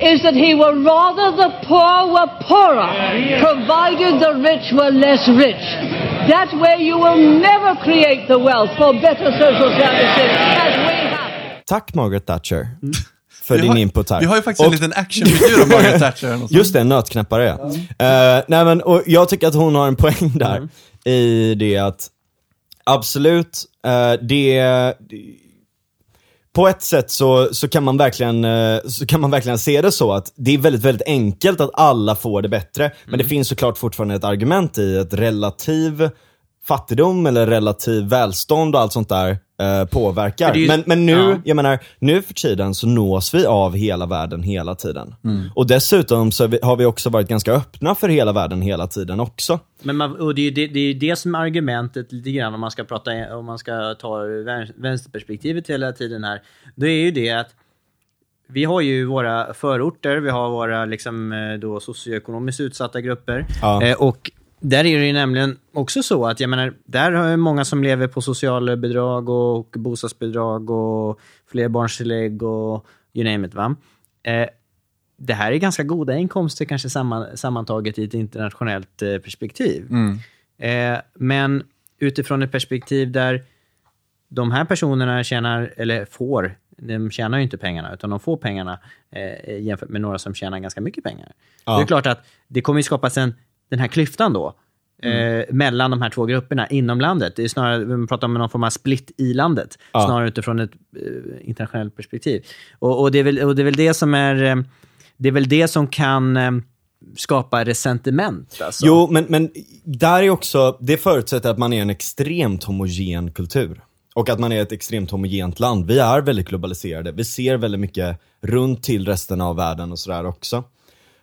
is that he would rather the poor were poorer, provided the rich were less rich. That way you will never create the wealth for better social services as we have. Tack Margaret Thatcher. För Vi din har, input här. vi har ju faktiskt Och- en liten actionfigur av Margaret Thatcher. Just det, en nötknäppare. Eh, nej men, och jag tycker att hon har en poäng där. I det att, absolut, eh, det... På ett sätt så, så, kan man verkligen, eh, så kan man verkligen se det så att det är väldigt, väldigt enkelt att alla får det bättre. Men det finns såklart fortfarande ett argument i att relativ fattigdom eller relativ välstånd och allt sånt där eh, påverkar. Det ju- men, men nu, ja. jag menar, nu för tiden så nås vi av hela världen hela tiden. Mm. Och dessutom så har vi- också varit ganska öppna för hela världen hela tiden också. Men man, och det, är ju det, det är det som är argumentet lite grann om man ska prata om man ska ta vän- vänsterperspektivet hela tiden här. Då är ju det att vi har ju våra förorter, vi har våra liksom, eh, då socioekonomiskt utsatta grupper. Ja. Eh, och där är det ju nämligen också så att jag menar, där har ju många som lever på socialbidrag och bostadsbidrag och flerbarnstillägg och you name it. Va? Eh, det här är ganska goda inkomster kanske samman, sammantaget i ett internationellt eh, perspektiv. Eh, men utifrån ett perspektiv där de här personerna tjänar, eller får, de tjänar ju inte pengarna, utan de får pengarna eh, jämfört med några som tjänar ganska mycket pengar. Ja. Det är klart att det kommer ju skapas en, den här klyftan då, eh, mellan de här två grupperna inom landet. Det är snarare, man pratar om någon form av split i landet, Ja. snarare utifrån ett eh, internationellt perspektiv. Och, och, det är väl, och det är väl det som är, eh, det är väl det som kan eh, skapa resentiment. Alltså. Jo, men, men där är också, det förutsätter att man är en extremt homogen kultur. Och att man är ett extremt homogent land. Vi är väldigt globaliserade. Vi ser väldigt mycket runt till resten av världen och sådär också.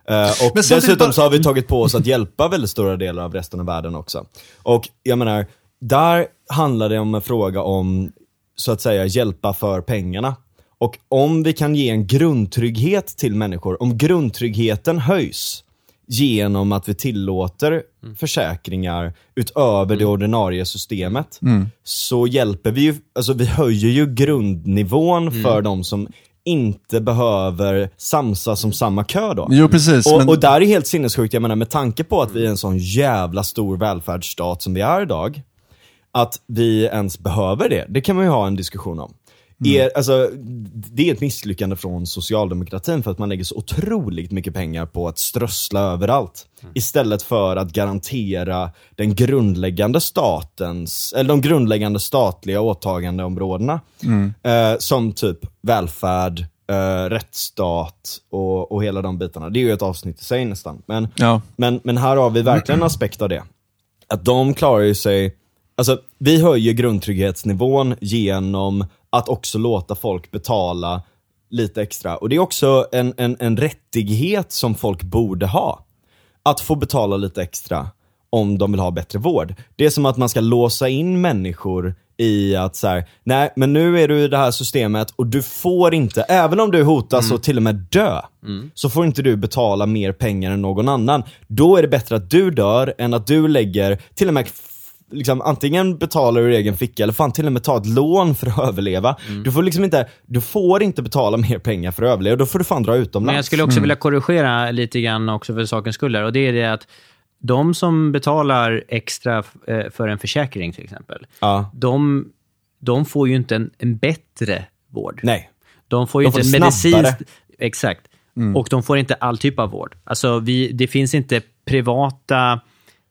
Eh, och Men samtidigt dessutom bara- så har vi tagit på oss att hjälpa väldigt stora delar av resten av världen också. Och jag menar, där handlar det om en fråga om, så att säga, hjälpa för pengarna. Och om vi kan ge en grundtrygghet till människor, om grundtryggheten höjs genom att vi tillåter försäkringar utöver det ordinarie systemet, så hjälper vi ju, alltså vi höjer ju grundnivån för de som inte behöver samsas som samma kö då. Jo, precis. Och, men, och där är helt sinnessjukt, jag menar med tanke på att vi är en sån jävla stor välfärdsstat som vi är idag, att vi ens behöver det, det kan man ju ha en diskussion om. Är, alltså, det är ett misslyckande från socialdemokratin för att man lägger så otroligt mycket pengar på att strössla överallt. Istället för att garantera den grundläggande statens, eller de grundläggande statliga åtagandeområdena. Eh, som typ välfärd, eh, rättsstat och, och hela de bitarna. Det är ju ett avsnitt i sig nästan. Men, Ja. men, men här har vi verkligen en aspekt av det. Att de klarar ju sig, alltså vi höjer grundtrygghetsnivån genom att också låta folk betala lite extra. Och det är också en, en, en rättighet som folk borde ha. Att få betala lite extra om de vill ha bättre vård. Det är som att man ska låsa in människor i att så här, nej men nu är du i det här systemet och du får inte, även om du hotas och till och med dö, så får inte du betala mer pengar än någon annan. Då är det bättre att du dör än att du lägger, till och med Liksom, antingen betalar ur egen ficka eller fan till och med ta ett lån för att överleva. Du får liksom inte, du får inte betala mer pengar för att överleva, då får du fan dra utomlands. Men jag skulle också vilja korrigera lite grann också för sakens skull. där. Och det är det att de som betalar extra eh, för en försäkring till exempel, Ja. de, de får ju inte en, en bättre vård. Nej. De får ju De inte en medicinskt... Exakt. Och de får inte all typ av vård. Alltså vi, det finns inte privata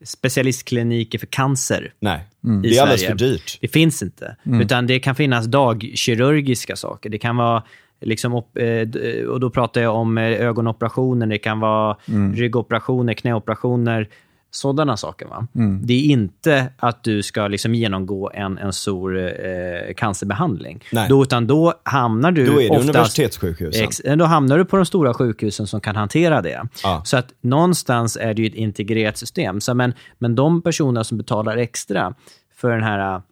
specialistkliniker för cancer. Nej. i Det är alldeles Sverige. för dyrt. Det finns inte. Utan det kan finnas dagkirurgiska saker. Det kan vara, liksom, eh, d- och då pratar jag om eh, ögonoperationer, det kan vara ryggoperationer, knäoperationer, sådana saker. Va? Det är inte att du ska liksom genomgå en, en stor eh, cancerbehandling. Nej. Då, utan då hamnar du Då är det oftast... universitetssjukhusen. Ex, då hamnar du på de stora sjukhusen som kan hantera det. Ja. Så att någonstans är det ju ett integrerat system. Så, men, men de personer som betalar extra för den här uh,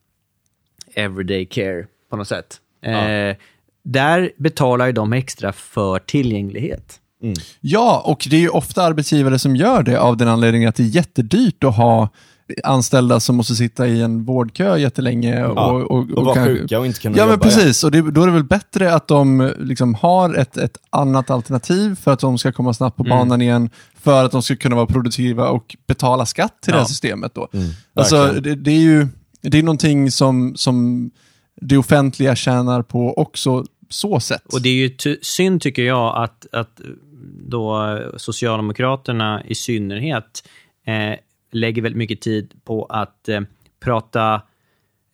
everyday care på något sätt, eh, där betalar ju de extra för tillgänglighet. Ja, och det är ju ofta arbetsgivare som gör det av den anledningen att det är jättedyrt att ha anställda som måste sitta i en vårdkö jättelänge. Och, Ja, och, och, och vara kanske- sjuka och inte kunna Ja, men jobba igen. precis. Och det, då är det väl bättre att de liksom har ett, ett annat alternativ för att de ska komma snabbt på Mm. banan igen, för att de ska kunna vara produktiva och betala skatt till det här systemet. Då. alltså, Mm. verkligen. det, det är ju det är någonting som, som det offentliga tjänar på också så sätt. Och det är ju synd, tycker jag, att, att då Socialdemokraterna i synnerhet eh, lägger väldigt mycket tid på att eh, prata,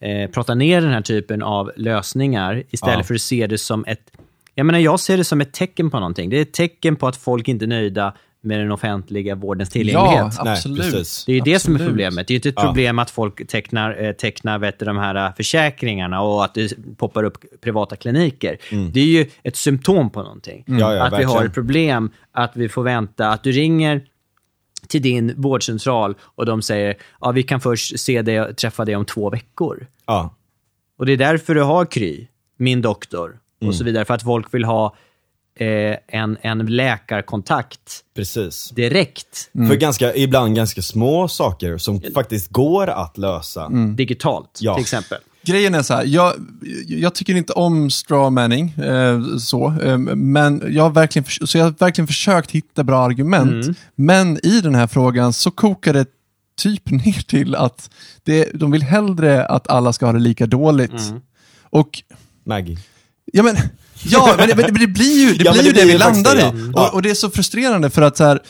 eh, prata ner den här typen av lösningar istället Ja. för att se det som ett... Jag menar, jag ser det som ett tecken på någonting. Det är ett tecken på att folk inte är nöjda med den offentliga vårdens tillgänglighet. Ja, absolut. Det är ju det som är problemet. Det är ju inte ett Ja. problem att folk tecknar, eh, tecknar vet du, de här eh, försäkringarna och att det poppar upp privata kliniker. Det är ju ett symptom på någonting. Mm. Ja, ja, att vi har verkligen. ett problem, att vi får vänta, att du ringer till din vårdcentral och de säger ja, vi kan först se dig, träffa dig om två veckor. Ja, Och det är därför du har Kry, min doktor och Mm. så vidare. För att folk vill ha eh, en, en läkarkontakt precis. direkt, För ganska, ibland ganska små saker som faktiskt går att lösa. digitalt Ja. till exempel. Grejen är så här, jag, jag tycker inte om strawmanning, eh, så, eh, men jag har, verkligen, förs- så jag har verkligen försökt hitta bra argument. Men i den här frågan så kokar det typ ner till att det, de vill hellre att alla ska ha det lika dåligt. Och Maggie. Ja, men, ja, men, det, men det blir ju det, Ja, blir ju det det, vi landar det, i. ja. Och, och det är så frustrerande för att så här,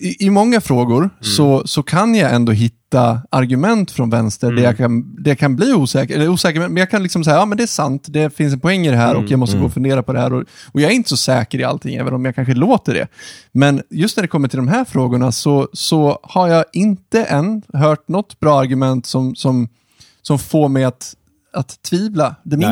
i, i många frågor så, så kan jag ändå hitta argument från vänster där jag kan, där jag kan bli osäker, eller osäker, men jag kan liksom säga, ja men det är sant, det finns en poäng i det här och jag måste gå och fundera på det här. Och, och jag är inte så säker i allting, även om jag kanske låter det. Men just när det kommer till de här frågorna så, så har jag inte än hört något bra argument som, som, som får mig att, att tvivla det Nej.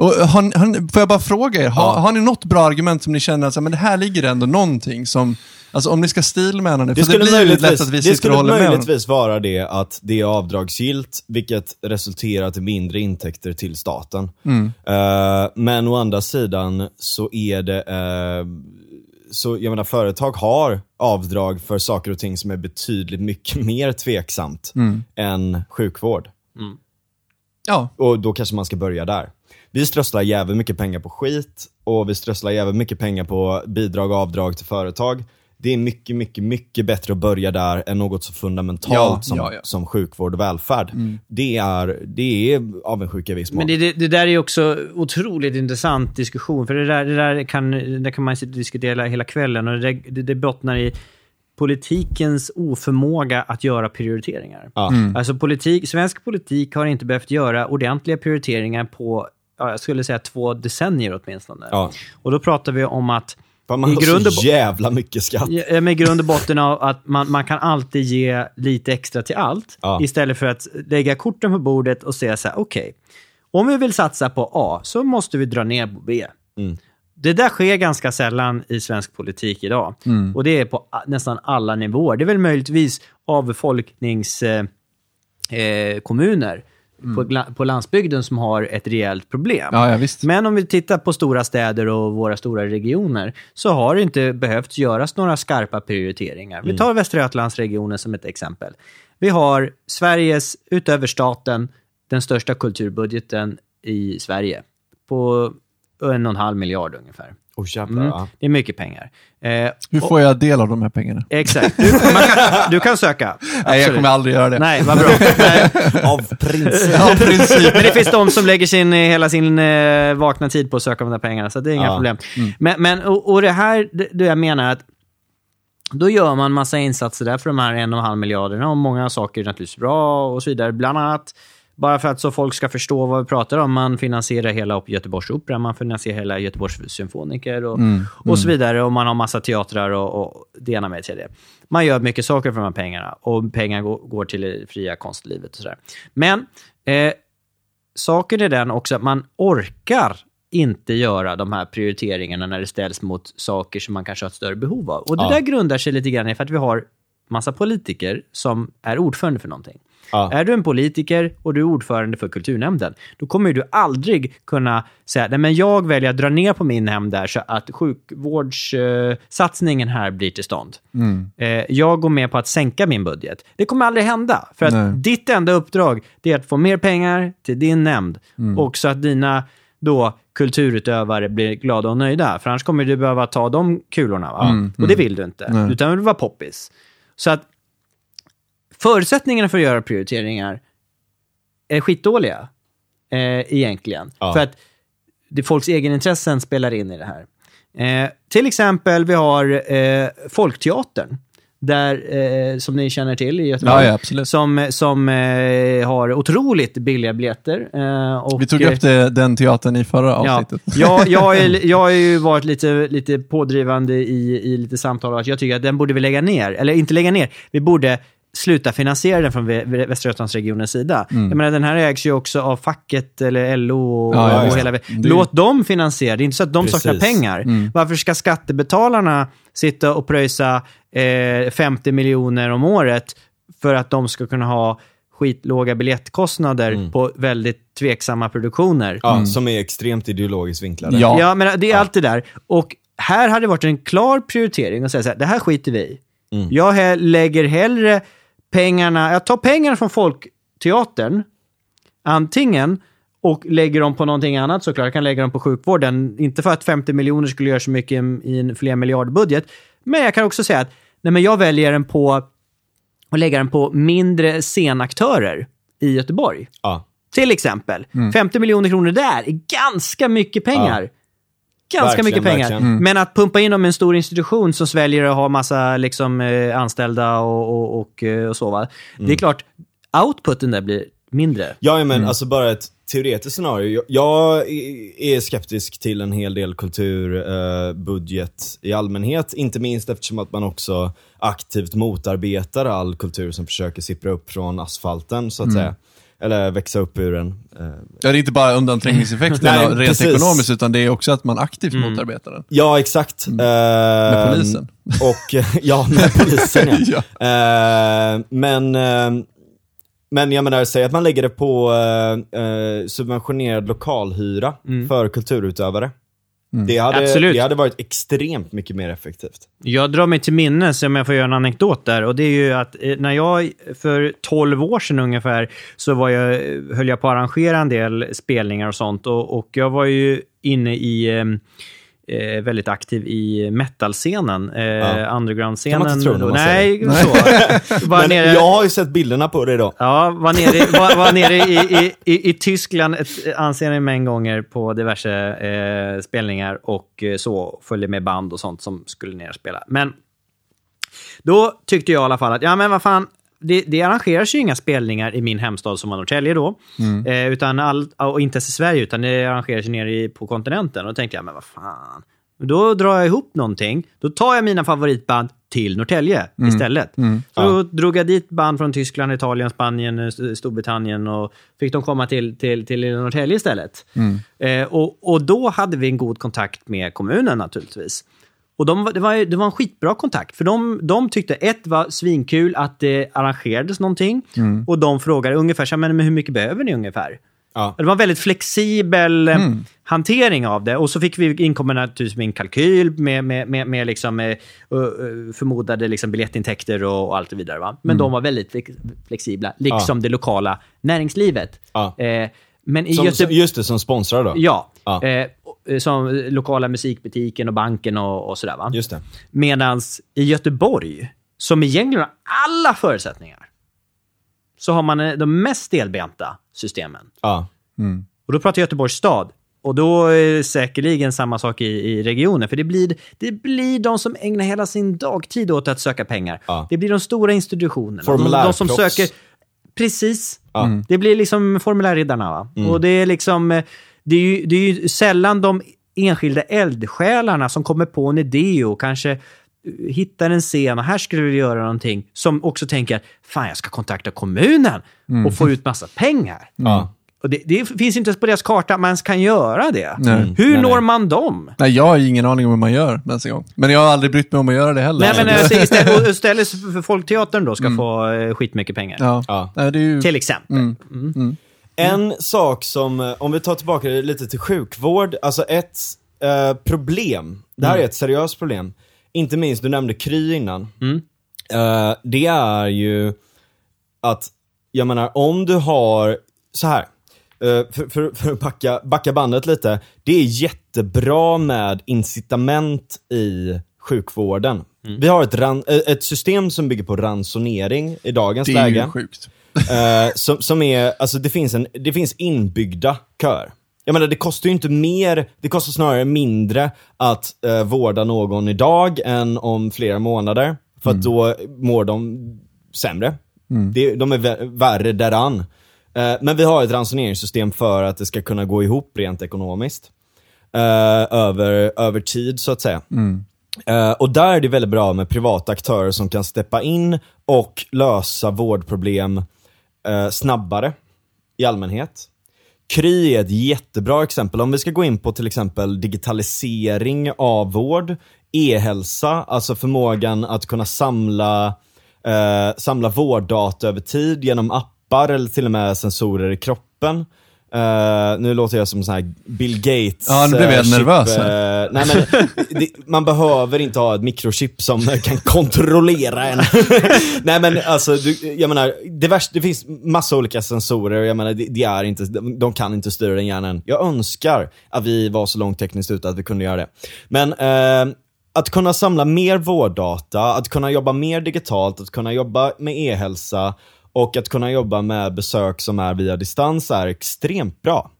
Och har, har, får jag bara fråga er, har, Ja. har ni något bra argument som ni känner att men det här ligger ändå någonting som, alltså om ni ska stilmäna det, Det för det, skulle, blir ju lätt att vi det och skulle med. möjligtvis vara det att det är avdragsgillt, vilket resulterar till mindre intäkter till staten. Mm. Eh, men å andra sidan så är det, eh, så jag menar företag har avdrag för saker och ting som är betydligt mycket mer tveksamt Mm. än sjukvård. Ja, Och då kanske man ska börja där. Vi strösslar jävligt mycket pengar på skit och vi strösslar jävligt mycket pengar på bidrag och avdrag till företag. Det är mycket, mycket, mycket bättre att börja där än något så fundamentalt Ja, som, ja, ja. som sjukvård och välfärd. Det, är, det är avundsjuka i viss mån. Men det, det, det där är också otroligt intressant diskussion, för det där, det där, kan, det kan man diskutera hela kvällen och det, det, det bottnar i politikens oförmåga att göra prioriteringar. Ja. Alltså politik, svensk politik har inte behövt göra ordentliga prioriteringar på, ja, jag skulle säga två decennier åtminstone. Ja. Och då pratar vi om att man i grund så jävla mycket skatt. Ja, med grund och botten av att man, man kan alltid ge lite extra till allt, Ja. istället för att lägga korten på bordet och säga så här, okej, om vi vill satsa på A så måste vi dra ner på B. Mm. Det där sker ganska sällan i svensk politik idag. Och det är på nästan alla nivåer. Det är väl möjligtvis avbefolkningskommuner eh, kommuner på, gla- på landsbygden som har ett rejält problem. ja, ja. Men om vi tittar på stora städer och våra stora regioner så har det inte behövt göras några skarpa prioriteringar. Vi tar Västra Götalandsregionen som ett exempel. Vi har Sveriges, utöver staten, den största kulturbudgeten i Sverige på en och en halv miljard ungefär. Jävlar, Mm. ja. Det är mycket pengar. Eh, Hur får jag del av de här pengarna? exakt. Du, kan, du kan söka. Nej, jag kommer aldrig göra det. Nej, vad bra. Nej. Av princip. Ja, princip. Men det finns de som lägger sin, eh, hela sin eh, vakna tid på att söka de där pengarna, så det är inga Ja. problem. Men, men och, och det här, det, det jag menar att då gör man massa insatser där för de här en och en halv miljarderna och många saker är naturligtvis bra och så vidare. Bland annat, bara för att så folk ska förstå vad vi pratar om, man finansierar hela Göteborgs opera, man finansierar hela Göteborgs symfoniker och, och så vidare. Och man har massa teatrar och, och det ena med det tredje. Man gör mycket saker för de här pengarna och pengar går, går till det fria konstlivet och sådär. Men eh, saken är den också att man orkar inte göra de här prioriteringarna när det ställs mot saker som man kanske har ett större behov av. Och det Ja. där grundar sig lite grann i för att vi har massa politiker som är ordförande för någonting. Ja. Är du en politiker och du är ordförande för kulturnämnden, då kommer du aldrig kunna säga nej men jag väljer att dra ner på min nämnd där så att sjukvårdssatsningen här blir till stånd. Eh, jag går med på att sänka min budget. Det kommer aldrig hända, för att Nej. ditt enda uppdrag är att få mer pengar till din nämnd och så att dina då kulturutövare blir glada och nöjda. För annars kommer du behöva ta de kulorna. Va? Och det vill du inte, Nej. utan du vill vara poppis. Så att förutsättningarna för att göra prioriteringar är skitdåliga, eh, egentligen. Ja. För att det folks egenintressen spelar in i det här. Eh, till exempel, vi har eh, Folkteatern. Där, eh, som ni känner till i Göteborg. Ja, ja. Som, som eh, har otroligt billiga biljetter. Eh, och, Vi tog upp det, den teatern i förra Ja, avsnittet. jag, jag, är, jag har ju varit lite, lite pådrivande i, i lite samtal att jag tycker att den borde vi lägga ner. Eller inte lägga ner, vi borde sluta finansiera den från Vä- Västra Götalandsregionens sida. Jag menar, den här ägs ju också av facket eller LO och, Ja, ja, och ja. hela... Låt dem finansiera, det är inte så att de Precis. saknar pengar. Varför ska skattebetalarna sitta och pröjsa eh, 50 miljoner om året för att de ska kunna ha skitlåga biljettkostnader på väldigt tveksamma produktioner? Ja, Som är extremt ideologiskt vinklade. Ja. Ja, men det är allt det där. Och här hade det varit en klar prioritering att säga så här, det här skiter vi i. Jag he- lägger hellre pengarna, jag tar pengarna från Folkteatern, antingen, och lägger dem på någonting annat såklart. Jag kan lägga dem på sjukvården. Inte för att 50 miljoner skulle göra så mycket i- en fler miljardbudget. Men jag kan också säga att nej, men jag väljer den på att lägga den på mindre scenaktörer i Göteborg. Ja. Till exempel. Mm. 50 miljoner kronor där är ganska mycket pengar. Ganska Verkligen, mycket pengar. Mm. Men att pumpa in dem i en stor institution som sväljer att ha massa liksom, eh, anställda och, och, och, eh, och så. Va? Det är Mm. klart, outputen där blir mindre. Ja, Mm. men alltså bara ett teoretiskt scenario. Jag, är skeptisk till en hel del kulturbudget eh, i allmänhet. Inte minst eftersom att man också aktivt motarbetar all kultur som försöker sippra upp från asfalten, så att Mm. säga. Eller växa upp ur den. Eh, Ja, det är inte bara undanträngningseffekten Nej, rent precis. ekonomiskt, utan det är också att man aktivt motarbetar den. Ja, exakt. Mm. Med Med polisen. Och, ja, med polisen ja. Ja. Eh, men, eh, men jag menar, säg att man lägger det på subventionerad lokalhyra för kulturutövare. Det, hade, Absolut. det hade varit extremt mycket mer effektivt. Jag drar mig till minnes, om jag får göra en anekdot där, och det är ju att eh, när jag för 12 år sedan ungefär, så var jag, höll jag på att arrangera en del spelningar och sånt. Och, och jag var ju inne i, eh, eh, väldigt aktiv i metalscenen, eh, Ja. underground-scenen. Kan man inte tro när man Nej, så. Var Men nere, jag har ju sett bilderna på det då. Ja, var nere, var, var nere i, i, i, i Tyskland ett ansenlig mängd gånger på diverse eh, spelningar och eh, så följde med band och sånt som skulle ner och spela. Men då tyckte jag i alla fall att, ja men vad fan, det, det arrangeras ju inga spelningar i min hemstad som var Norrtälje då. Eh, utan all, och inte ens i Sverige, utan det arrangeras ju nere i, på kontinenten. Och då tänkte jag, men vad fan. Då drar jag ihop någonting. Då tar jag mina favoritband till Norrtälje istället. Så då drog jag dit band från Tyskland, Italien, Spanien, eh, Storbritannien och fick de komma till, till, till Norrtälje istället. Eh, och, och då hade vi en god kontakt med kommunen naturligtvis. Och de, var- det, var, det var en skitbra kontakt, för de, de tyckte ett var svinkul att det arrangerades någonting. Och de frågade ungefär, så här, men, hur mycket behöver ni ungefär? Ja. Det var en väldigt flexibel eh, hantering av det. Och så fick vi inkomma naturligtvis med en kalkyl med, med, med, med liksom, eh, förmodade liksom biljettintäkter och, och allt det vidare. Va? Men de var väldigt flex- flexibla, liksom det lokala näringslivet. Ja. Eh, men i Som, Göte- som, just det, som sponsrar då. Ja, Ja. Eh, som lokala musikbutiken och banken och, och sådär. Va? Just det. Medan i Göteborg, som egentligen har alla förutsättningar, så har man eh, de mest stelbenta systemen. Ja. Och då pratar Göteborgs stad. Och då är det säkerligen samma sak i, i regionen. För det blir, det blir de som ägnar hela sin dagtid åt att söka pengar. Ja. Det blir de stora institutionerna. De, de som söker... Precis. Ja. Mm. Det blir liksom formulärriddarna. Va? Och det är liksom... eh, Det är, ju, det är ju sällan de enskilda eldsjälarna som kommer på en idé och kanske eh, hittar en scen och här skulle vi göra någonting. Som också tänker, fan jag ska kontakta kommunen och få ut massa pengar. Ja. Och det, det finns inte på deras karta att man ens kan göra det. Nej. Hur Nej, når nej. man dem? Nej, jag har ingen aning om hur man gör ens en gång. Men jag har aldrig brytt mig om att göra det heller. Nej, men Så eh, istället, istället för Folkteatern då ska få eh, skitmycket pengar. ja. Ja. Nej, det är ju... Till exempel. Mm. En sak som, eh, om vi tar tillbaka det lite till sjukvård, alltså ett eh, problem, det här är ett seriöst problem, inte minst, du nämnde Kry innan. Eh, det är ju att, jag menar om du har, så här. Eh, för, för, för att backa, backa bandet lite, det är jättebra med incitament i sjukvården. Vi har ett, ran, eh, ett system som bygger på ransonering i dagens Det är läge. ju sjukt. Eh, som, som är, alltså det finns, en, det finns inbyggda köer. Jag menar det kostar ju inte mer, det kostar snarare mindre att uh, vårda någon idag än om flera månader. För att då mår de sämre. Det, de är vä- värre däran. Uh, men vi har ett ransoneringssystem för att det ska kunna gå ihop rent ekonomiskt. Eh, över, över tid så att säga. Eh, och där är det väldigt bra med privata aktörer som kan steppa in och lösa vårdproblem eh, snabbare i allmänhet. Kry är ett jättebra exempel. Om vi ska gå in på till exempel digitalisering av vård, e-hälsa, alltså förmågan att kunna samla, eh, samla vårddata över tid genom appar eller till och med sensorer i kroppen. Eh, nu låter jag som sån här Bill Gates Ja, nu blev jag eh, nervös eh, nej, men, det, Man behöver inte ha ett mikrochip som kan kontrollera en. nej men alltså, du, jag menar, det, värsta, det finns massa olika sensorer, jag menar, det, det är inte, de, kan inte styra den hjärnan. Jag önskar att vi var så långt tekniskt ute att vi kunde göra det. Men eh, att kunna samla mer vårddata, att kunna jobba mer digitalt, att kunna jobba med e-hälsa och att kunna jobba med besök som är via distans är extremt bra.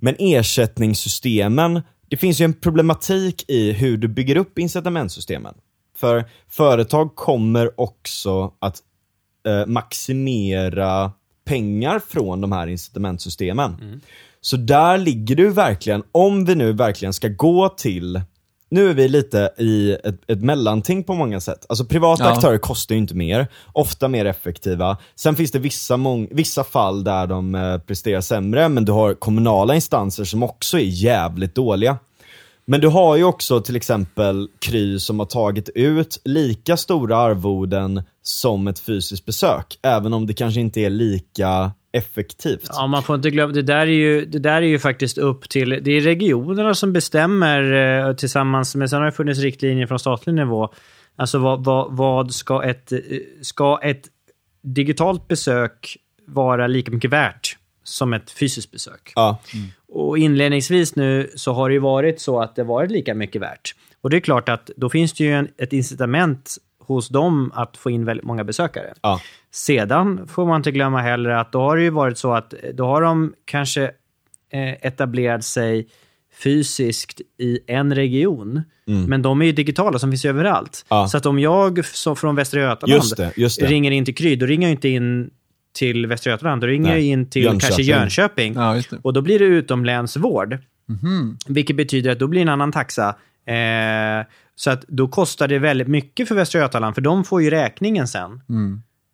Men ersättningssystemen, det finns ju en problematik i hur du bygger upp incitamentsystemen. För företag kommer också att eh, maximera pengar från de här incitamentsystemen. Så där ligger du verkligen, om vi nu verkligen ska gå till nu är vi lite i ett, ett mellanting på många sätt. Alltså privata Ja. aktörer kostar ju inte mer, ofta mer effektiva. Sen finns det vissa, vissa fall där de eh, presterar sämre, men du har kommunala instanser som också är jävligt dåliga. Men du har ju också till exempel Kry som har tagit ut lika stora arvoden som ett fysiskt besök, även om det kanske inte är lika effektivt. Ja, man får inte glömma, det där är ju, det där är ju faktiskt upp till, det är regionerna som bestämmer eh, tillsammans med, sen har det funnits riktlinjer från statlig nivå. Alltså vad, vad, vad ska ett, eh, ska ett digitalt besök vara lika mycket värt som ett fysiskt besök? Ja. Och inledningsvis nu så har det ju varit så att det varit lika mycket värt. Och det är klart att då finns det ju en, ett incitament hos dem att få in väldigt många besökare. Ja. Sedan får man inte glömma heller att då har det ju varit så att då har de kanske eh, etablerat sig fysiskt i en region. Men de är ju digitala som finns överallt. Mm. Ja. Så att om jag som från Västra Götaland Just det, just det. ringer in till Kry, då ringer jag inte in till Västra Götaland. Då ringer Nej. jag in till Jönköping. kanske Jönköping. Ja, just det. Och då blir det utomlänsvård. Mhm. Vilket betyder att då blir en annan taxa. Eh, så att då kostar det väldigt mycket för Västra Götaland, för de får ju räkningen sen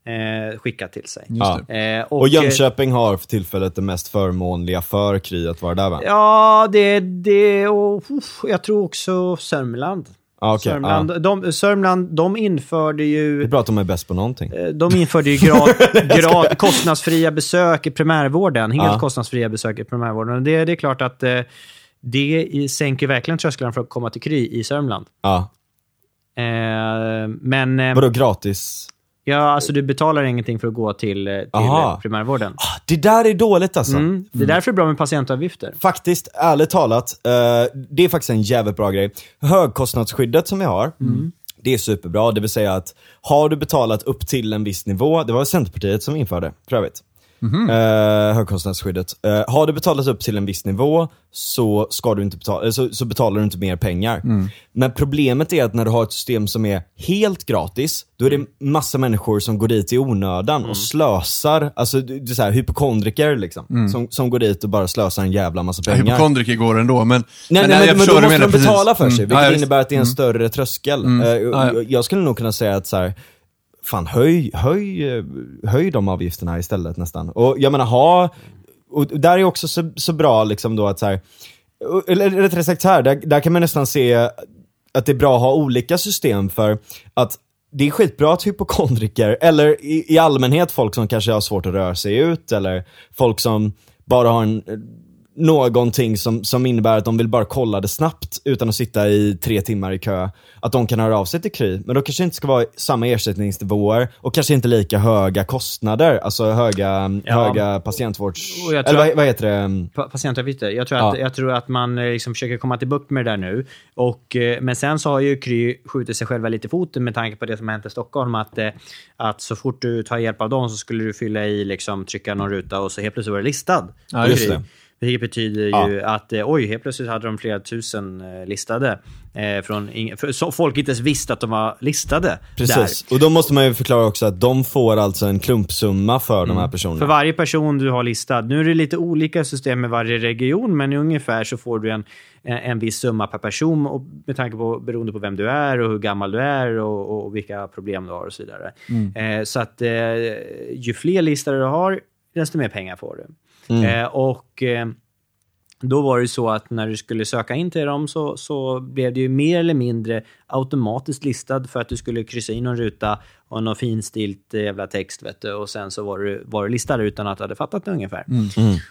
eh, skickat till sig. Just Ja. det. Eh, Och Jönköping har för tillfället det mest förmånliga för Kry att vara där va? Ja, det... det och, uff, jag tror också Sörmland. Ja, okej, Sörmland, de, Sörmland, de införde Det är ju... bra att de är bäst på någonting. eh, De införde ju grad, grad, kostnadsfria besök i primärvården. Helt Ja. kostnadsfria besök i primärvården. Och det, det är klart att eh, det sänker verkligen trösklarna för att komma till Kry i Sörmland. Ja. Eh, men... Eh, Vadå gratis? ja, alltså du betalar ingenting för att gå till, eh, till Aha. primärvården. Ah, Det där är dåligt alltså. Mm. Det är därför det är bra med patientavgifter. Faktiskt, ärligt talat, eh, det är faktiskt en jävligt bra grej. Högkostnadsskyddet som vi har, det är superbra. Det vill säga att har du betalat upp till en viss nivå, det var Centerpartiet som införde för övrigt. Eh, högkostnadsskyddet. Eh, har du betalat upp till en viss nivå så, ska du inte betala, eh, så, så betalar du inte mer pengar. Men problemet är att när du har ett system som är helt gratis, då är det massa människor som går dit i onödan och slösar, alltså det är så här, hypokondriker liksom, som, som går dit och bara slösar en jävla massa Ja, pengar. Hypokondriker går ändå, men... Nej, men nej, jag men, då måste de betala precis. för sig, Mm. vilket Ja, innebär att det är en större tröskel. Eh, Ja, ja. jag- Jag skulle nog kunna säga att så här, fan höj, höj, eh, höj de avgifterna istället nästan. Och jag menar, ha, och där är också så, så bra liksom då att så här, eller rättare sagt här, där, där kan man nästan se att det är bra att ha olika system för att det är skitbra att hypokondriker, eller i, i allmänhet folk som kanske har svårt att röra sig ut, eller folk som bara har en någonting som, som innebär att de vill bara kolla det snabbt utan att sitta i tre timmar i kö, att de kan höra av sig till Kry. Men då kanske det inte ska vara samma ersättningsnivåer och kanske inte lika höga kostnader, alltså höga, Ja. höga patientvårds... Och jag tror Eller vad, att- vad heter det? Pa- patientavgifter. Jag tror, Ja. att, jag tror att man eh, liksom försöker komma till bukt med det där nu. Och, eh, men sen så har ju Kry skjutit sig själva lite i foten med tanke på det som har hänt i Stockholm. Att, eh, att så fort du tar hjälp av dem så skulle du fylla i, liksom, trycka någon ruta och så helt plötsligt var du listad. Ja, just det. Vilket betyder Ja. ju att eh, oj, helt plötsligt hade de flera tusen eh, listade. Eh, från ing- för, folk inte ens visste att de var listade. Där. Precis, och då måste man ju förklara också att de får alltså en klumpsumma för de här personerna. För varje person du har listad. Nu är det lite olika system med varje region, men ungefär så får du en, en, viss summa per person och med tanke på beroende på vem du är och hur gammal du är och, och vilka problem du har och så vidare. Eh, så att ju fler listade du har, desto mer pengar får du. Mm. Eh, och eh, då var det så att när du skulle söka in till dem så, så blev det ju mer eller mindre automatiskt listad för att du skulle kryssa in någon ruta och någon finstilt eh, jävla text vet du, och sen så var du, var du listad utan att du hade fattat det ungefär.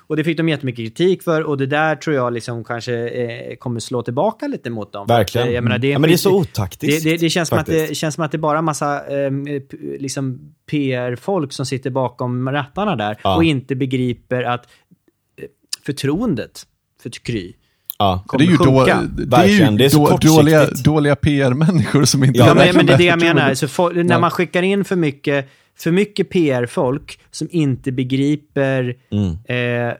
Och det fick de jättemycket kritik för och det där tror jag liksom kanske eh, kommer slå tillbaka lite mot dem. Att, Verkligen. eh, Jag menar, det är Ja, men det är så otaktiskt, Det, det, det, känns som att det känns som att det är bara massa eh, liksom PR-folk som sitter bakom rattarna där Ja. och inte begriper att eh, förtroendet för Kry Ja. Det är ju, då, det är ju det är så då, dåliga, dåliga PR-människor som inte Ja, men, men det är det jag menar. Så fo- när Ja. man skickar in för mycket, för mycket PR-folk som inte begriper, Mm. eh,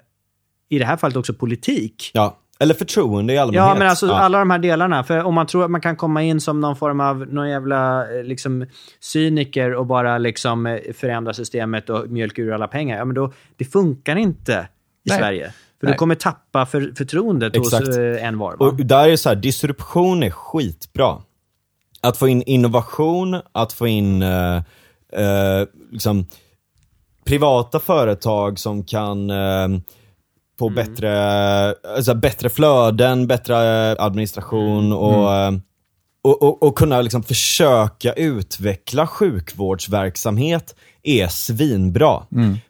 i det här fallet också politik. ja. Eller förtroende i allmänhet. Ja, men alltså Ja. alla de här delarna. För om man tror att man kan komma in som någon form av någon jävla eh, liksom, cyniker och bara liksom eh, förändra systemet och mjölka ur alla pengar, ja men då, det funkar inte i Nej. Sverige. För Nej. du kommer tappa för, förtroendet Exakt. hos eh, en var. Va? Och där är så här, disruption är skitbra. Att få in innovation, att få in eh, eh, liksom, privata företag som kan eh, få bättre, alltså, bättre flöden, bättre administration och, eh, och, och, och kunna liksom försöka utveckla sjukvårdsverksamhet är svinbra.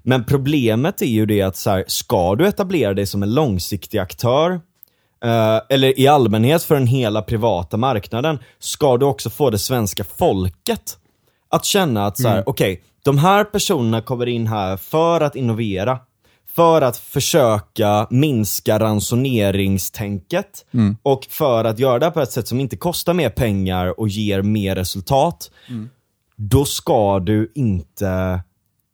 Men problemet är ju det att så här, ska du etablera dig som en långsiktig aktör, eh, eller i allmänhet för den hela privata marknaden, ska du också få det svenska folket att känna att så här, okej, de här personerna kommer in här för att innovera, för att försöka minska ransoneringstänket och för att göra det på ett sätt som inte kostar mer pengar och ger mer resultat. Då ska du inte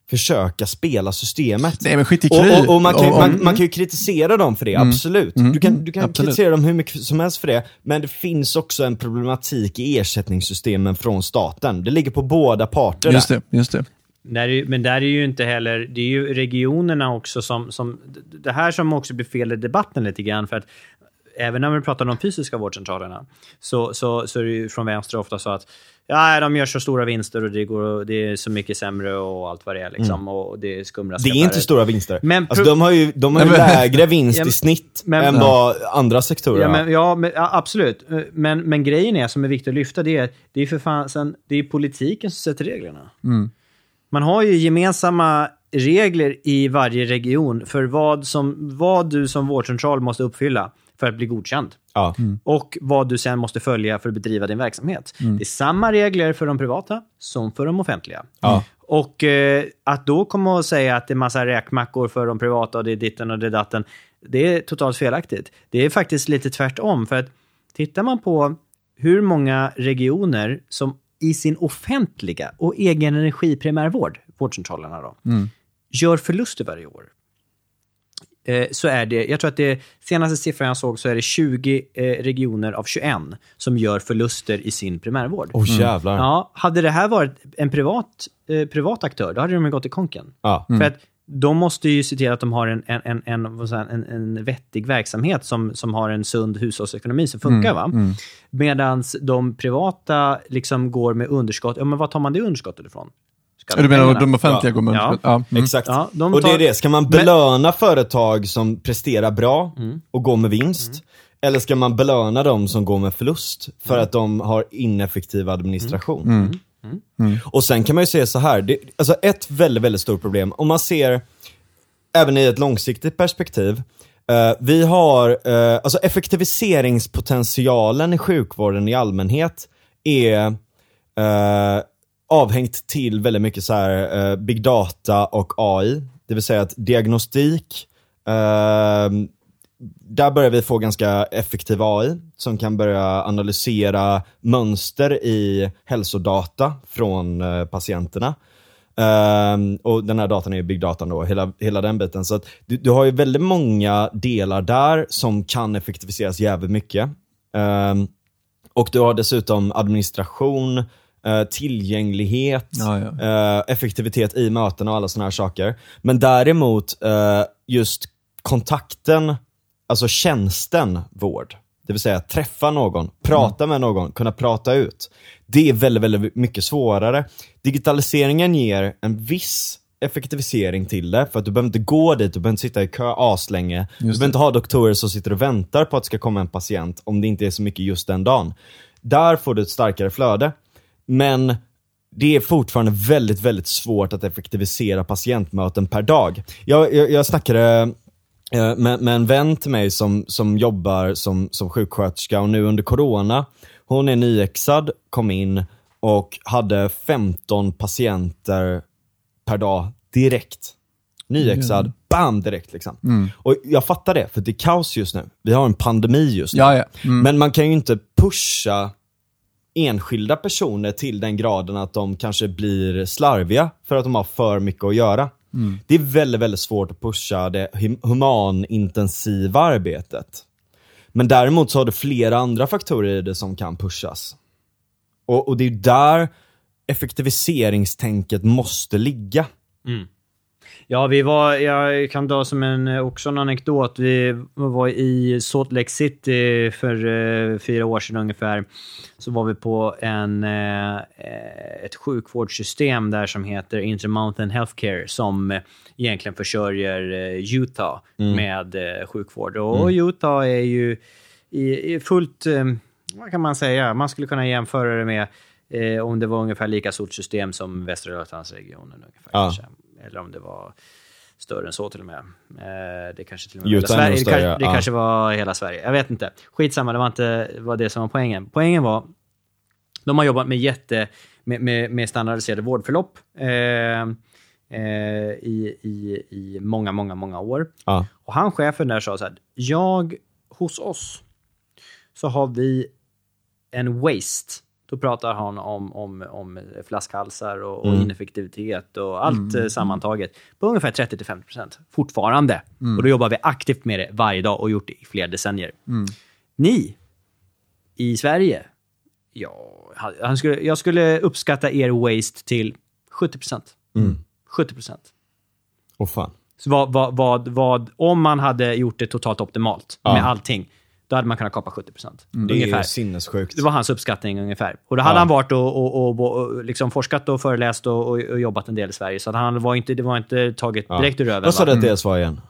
försöka spela systemet. Nej, men skit i Och, och, och man, kan, man, man kan ju kritisera dem för det, absolut. Du kan, du kan absolut. kritisera dem hur mycket som helst för det, men det finns också en problematik i ersättningssystemen från staten. Det ligger på båda parter Just där. det, just det. Där är, ju- men där är ju inte heller, det är ju regionerna också som, som, det här som också blir fel i debatten lite grann, för att även när vi pratar om de fysiska vårdcentralerna, så, så, så är det ju från vänster ofta så att ja, de gör så stora vinster och det, går, det är så mycket sämre och allt vad det är. Liksom, och det är Mm. Det är inte stora vinster. Men alltså, de har ju, de har ju lägre vinst Ja, i snitt men- än vad andra sektorer Ja, men, ja, men, ja, absolut. Men, men grejen är, som är viktig att lyfta, det är det är för fan, sen, det är politiken som sätter reglerna. Man har ju gemensamma regler i varje region för vad, som, vad du som vårdcentral måste uppfylla för att bli godkänd. Ja. Och vad du sen måste följa för att bedriva din verksamhet. Det är samma regler för de privata som för de offentliga. Ja. Och eh, att då komma och säga att det är massa räkmackor för de privata och det är ditten och det är datten, det är totalt felaktigt. Det är faktiskt lite tvärtom. För att tittar man på hur många regioner som i sin offentliga och egen energiprimärvård, vårdcentralerna då, gör förluster varje år. Eh, så är det, jag tror att det senaste siffran jag såg så är det 20 eh, regioner av 21 som gör förluster i sin primärvård. Åh jävlar. Ja, hade det här varit en privat, eh, privat aktör, då hade de ju gått i konken. Ja. För att de måste ju se till att de har en, en, en, en, en, en vettig verksamhet som, som har en sund hushållsekonomi som funkar. va? Medan de privata liksom går med underskott. Ja, men var tar man det underskottet ifrån? Du menar de offentliga Ja. med Ja. Mm. Exakt. Ja, de och det är det, ska man belöna företag som presterar bra och går med vinst? Eller ska man belöna de som går med förlust för att de har ineffektiv administration? Och sen kan man ju säga så här, det, alltså ett väldigt, väldigt stort problem, om man ser även i ett långsiktigt perspektiv, eh, vi har, eh, alltså effektiviseringspotentialen i sjukvården i allmänhet är eh, avhängt till väldigt mycket så här, eh, big data och AI. Det vill säga att diagnostik, eh, där börjar vi få ganska effektiv AI som kan börja analysera mönster i hälsodata från eh, patienterna. Ehm, och den här datan är ju big data då, hela, hela den biten. Så att du, du har ju väldigt många delar där som kan effektiviseras jävligt mycket. Ehm, och du har dessutom administration, tillgänglighet, Ja, ja. eh, effektivitet i möten och alla sådana här saker. Men däremot eh, just kontakten, alltså tjänsten vård, det vill säga träffa någon, prata med någon, kunna prata ut. Det är väldigt, väldigt mycket svårare. Digitaliseringen ger en viss effektivisering till det, för att du behöver inte gå dit, du behöver inte sitta i kö aslänge. Du behöver inte ha doktorer som sitter och väntar på att det ska komma en patient, om det inte är så mycket just den dagen. Där får du ett starkare flöde. Men det är fortfarande väldigt, väldigt svårt att effektivisera patientmöten per dag. Jag, jag, jag snackade eh, med, med en vän till mig som, som jobbar som, som sjuksköterska och nu under corona, hon är nyexad, kom in och hade 15 patienter per dag direkt. Nyexad, bam direkt liksom. Och jag fattar det, för det är kaos just nu. Vi har en pandemi just nu. Ja, ja. Mm. Men man kan ju inte pusha enskilda personer till den graden att de kanske blir slarviga för att de har för mycket att göra. Det är väldigt, väldigt svårt att pusha det hum- humanintensiva arbetet. Men däremot så har du flera andra faktorer i det som kan pushas. Och, och det är där effektiviseringstänket måste ligga. Ja, vi var, jag kan dra som en, också en anekdot. Vi var i Salt Lake City för eh, fyra år sedan ungefär. Så var vi på en, eh, ett sjukvårdssystem där som heter Intermountain Healthcare som eh, egentligen försörjer eh, Utah med eh, sjukvård. Och Utah är ju i, i fullt, eh, vad kan man säga, man skulle kunna jämföra det med eh, om det var ungefär lika stort system som Västra Götalandsregionen. Ungefär, Ja. Kanske. Eller om det var större än så till och med. Eh, det kanske till och med Utah hela Sverige. Det, större, kan, det kanske var hela Sverige. Jag vet inte. Skitsamma, det var inte var det som var poängen. Poängen var, de har jobbat med jätte, med, med, med standardiserade vårdförlopp eh, eh, i, i, i många, många, många år. Ja. Och han chefen där sa så här, jag, hos oss, så har vi en waste. Då pratar han om, om, om flaskhalsar och, och ineffektivitet och allt eh, sammantaget på ungefär 30-50% fortfarande. Och då jobbar vi aktivt med det varje dag och gjort det i flera decennier. Ni i Sverige, ja, han skulle, jag skulle uppskatta er waste till 70%. 70%. Åh fan. Så vad, vad, vad, vad, om man hade gjort det totalt optimalt Ja. med allting, då hade man kunnat kapa 70 procent. Det är Ungefär. ju sinnessjukt. Det var hans uppskattning ungefär. Och då hade Ja. han varit och, och, och, och liksom forskat och föreläst och, och, och jobbat en del i Sverige. Så att han var inte, det var inte taget Ja. direkt ur röven. Vad sa du att deras var igen?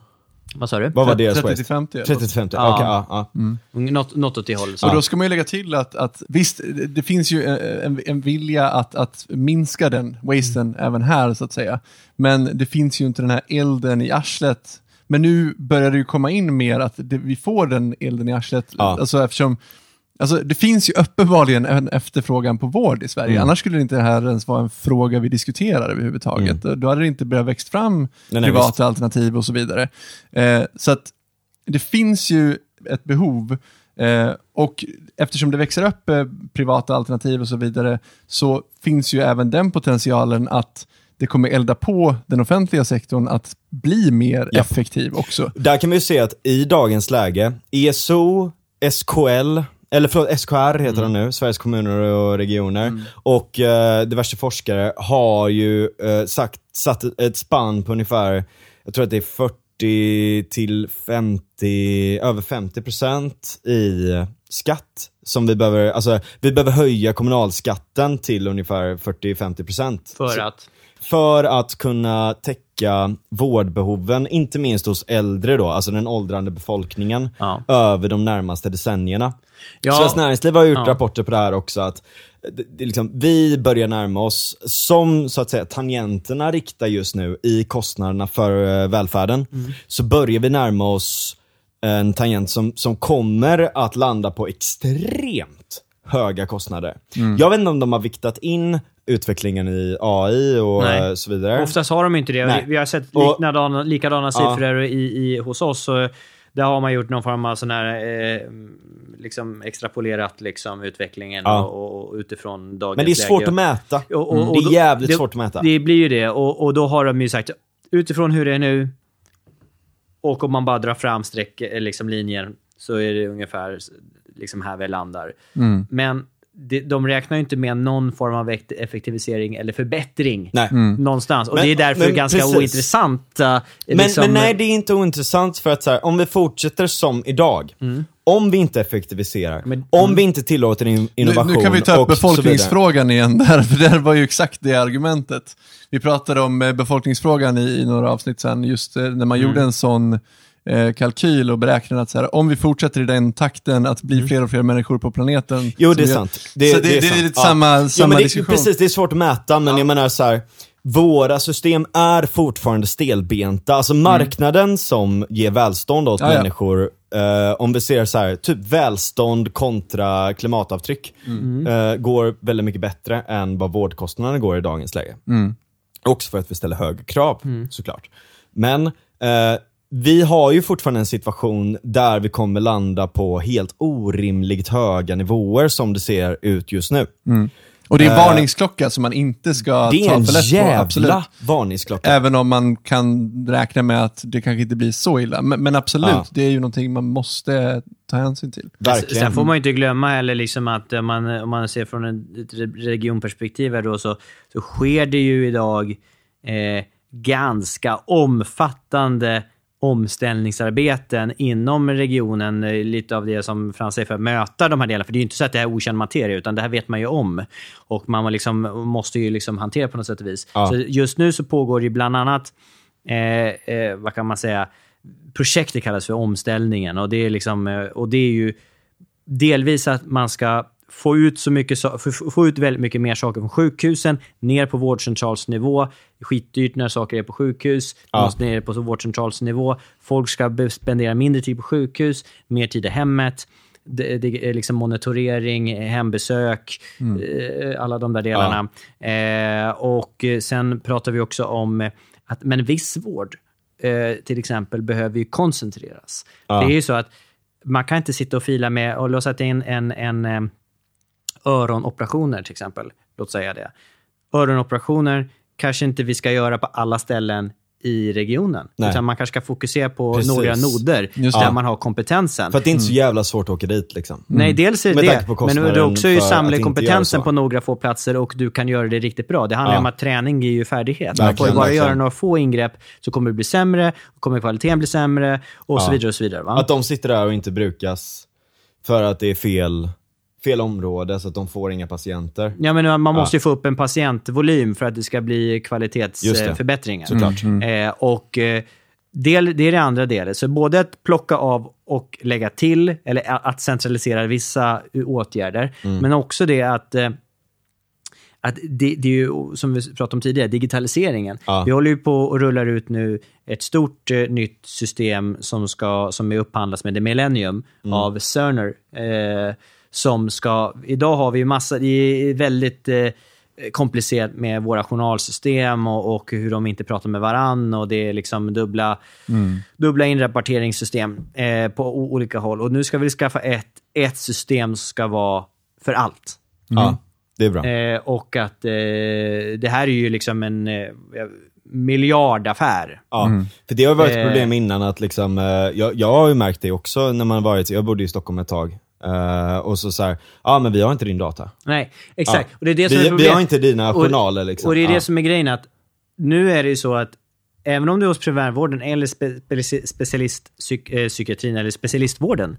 Vad sa du? Vad var deras 30 waste? till 50, eller? 30 till 50, Ja. okej, ja, ja. Något, något åt det hållet. Så. Och då ska man ju lägga till att, att visst, det- det finns ju en, en vilja att, att minska den wasten även här så att säga. Men det finns ju inte den här elden i arslet. Men nu börjar det ju komma in mer att det, vi får den elden i arslet. Ja. Alltså eftersom Alltså, det finns ju uppenbarligen en efterfrågan på vård i Sverige. Mm. Annars skulle det inte det här ens vara en fråga vi diskuterar överhuvudtaget. Då hade det inte börjat växt fram Mm. nej, privata visst. alternativ och så vidare. Eh, så att det finns ju ett behov eh, och eftersom det växer upp eh, privata alternativ och så vidare så finns ju även den potentialen att det kommer elda på den offentliga sektorn att bli mer Japp. effektiv också. Där kan vi ju se att i dagens läge, ESO, SKL, eller förlåt, SKR heter de nu, Sveriges kommuner och regioner, och eh, diverse forskare har ju eh, sagt, satt ett, ett spann på ungefär, jag tror att det är 40 till 50, över 50 procent i skatt som vi behöver, alltså vi behöver höja kommunalskatten till ungefär 40-50 procent. för att... för att kunna täcka vårdbehoven, inte minst hos äldre då, alltså den åldrande befolkningen, Ja. över de närmaste decennierna. Ja. Svenskt Näringsliv har gjort Ja. rapporter på det här också, att det, liksom, vi börjar närma oss, som så att säga tangenterna riktar just nu i kostnaderna för eh, välfärden, Mm. så börjar vi närma oss en tangent som, som kommer att landa på extremt höga kostnader. Mm. Jag vet inte om de har viktat in utvecklingen i AI och Nej. så vidare. Oftast har de inte det. Nej. Vi har sett Och- likadana, likadana Ja. siffror i, i, hos oss. Så där har man gjort någon form av sån här, eh, liksom extrapolerat liksom, utvecklingen Ja. och, och utifrån dagens Men det är svårt läge. att mäta. Och- och- och det är jävligt det, svårt att mäta. Det blir ju det. Och, och då har de ju sagt, utifrån hur det är nu och om man bara drar fram streck, eh, liksom linjen så är det ungefär liksom här vi landar. Mm. Men de räknar ju inte med någon form av ekt- effektivisering eller förbättring Nej. någonstans. Och Men- det är därför men ganska precis. ointressanta... Men, liksom, men nej, det är inte ointressant för att så här, om vi fortsätter som idag, om vi inte effektiviserar, Mm. Men- om vi inte tillåter in, Nu, innovation nu kan vi ta upp befolkningsfrågan igen där, för det var ju exakt det argumentet. Vi pratade om eh, befolkningsfrågan i, i några avsnitt sen, just eh, när man gjorde en sån eh, kalkyl och beräknade att så här, om vi fortsätter i den takten att bli fler och fler människor på planeten. Jo, det är sant. så det, det, är sant. lite samma, Jo, samma men det, diskussion. Precis, det är svårt att mäta, men jag menar så här. Våra system är fortfarande stelbenta. Alltså marknaden som ger välstånd åt Ja, ja. människor, eh, om vi ser så här, typ välstånd kontra klimatavtryck, eh, går väldigt mycket bättre än vad vårdkostnaderna går i dagens läge. Också för att vi ställer högre krav, såklart. Men eh, vi har ju fortfarande en situation där vi kommer landa på helt orimligt höga nivåer som det ser ut just nu. Och det är en Eh, varningsklocka som man inte ska Det är ta en för lätt på. Absolut. jävla varningsklocka. Även om man kan räkna med att det kanske inte blir så illa. Men, men absolut, Ja. det är ju någonting man måste ta hänsyn till. Verkligen. Sen får man ju inte glömma heller liksom att om man, om man ser från en- ett re- regionperspektiv här då, så, så sker det ju idag eh, ganska omfattande omställningsarbeten inom regionen. eh, Lite av det som Frans säger för att möta de här delarna. För det är ju inte så att det här är okänd materia, utan det här vet man ju om. Och man liksom, måste ju liksom hantera på något sätt och vis. Ja. Så just nu så pågår det bland annat, eh, eh, vad kan man säga, projektet kallas för omställningen. Och det är, liksom, eh, och det är ju delvis att man ska få ut, så mycket, få- ut väldigt mycket mer saker från sjukhusen, ner på vårdcentralsnivå. Skitdyrt när saker är på sjukhus. Ja. måste ner på vårdcentralsnivå. Folk ska spendera mindre tid på sjukhus, mer tid i hemmet. Det, det är liksom monitorering, hembesök, eh, alla de där delarna. Eh, och eh, sen pratar vi också om eh, att men viss vård, eh, till exempel, behöver ju koncentreras. Ja. Det är ju så att man kan inte sitta och fila med och låsa in en, en, en öronoperationer till exempel. Låt säga det. Öronoperationer kanske inte vi ska göra på alla ställen i regionen. Nej. Utan man kanske ska fokusera på Precis. några noder Just där det. man har kompetensen. För att det är inte så jävla svårt att åka dit liksom. Nej, dels är det på men det är också ju samla kompetensen så. på några få platser och du kan göra det riktigt bra. Det handlar Ja. om att träning ger ju färdighet. Man får ju bara verkligen. göra några få ingrepp så kommer det bli sämre, kommer kvaliteten bli sämre och så Ja. vidare. och så vidare va? Att de sitter där och inte brukas för att det är fel, fel område så att de får inga patienter. Ja, men man måste ju få upp en patientvolym för att det ska bli kvalitetsförbättringar. Såklart. Eh, och eh, del, det är det andra delen. Så både att plocka av och lägga till, eller att centralisera vissa eh, åtgärder, Mm. men också det att eh, att det, det är ju, som vi pratade om tidigare, digitaliseringen. Ja. Vi håller ju på och rullar ut nu ett stort eh, nytt system som, ska, som är upphandlas med The Millennium Mm. av Cerner. Eh, som ska, idag har vi ju massa, det är väldigt eh, komplicerat med våra journalsystem och, och hur de inte pratar med varann och det är liksom dubbla, dubbla inrapporteringssystem eh, på o- olika håll. Och nu ska vi skaffa ett, ett system som ska vara för allt. Ja, det är bra. Eh, och att eh, det här är ju liksom en eh, miljardaffär. Ja, för det har varit ett problem innan att liksom, eh, jag, jag har ju märkt det också när man varit, jag bodde i Stockholm ett tag. Eh, och så såhär, ja men vi har inte din data. Nej, exakt. Ja. Och det är det som Vi- är vi har inte dina Och- journaler, liksom. Och det är det Ja. som är grejen att nu är det ju så att även om du är hos primärvården eller spe, speci- specialistpsykiatrin eller specialistvården,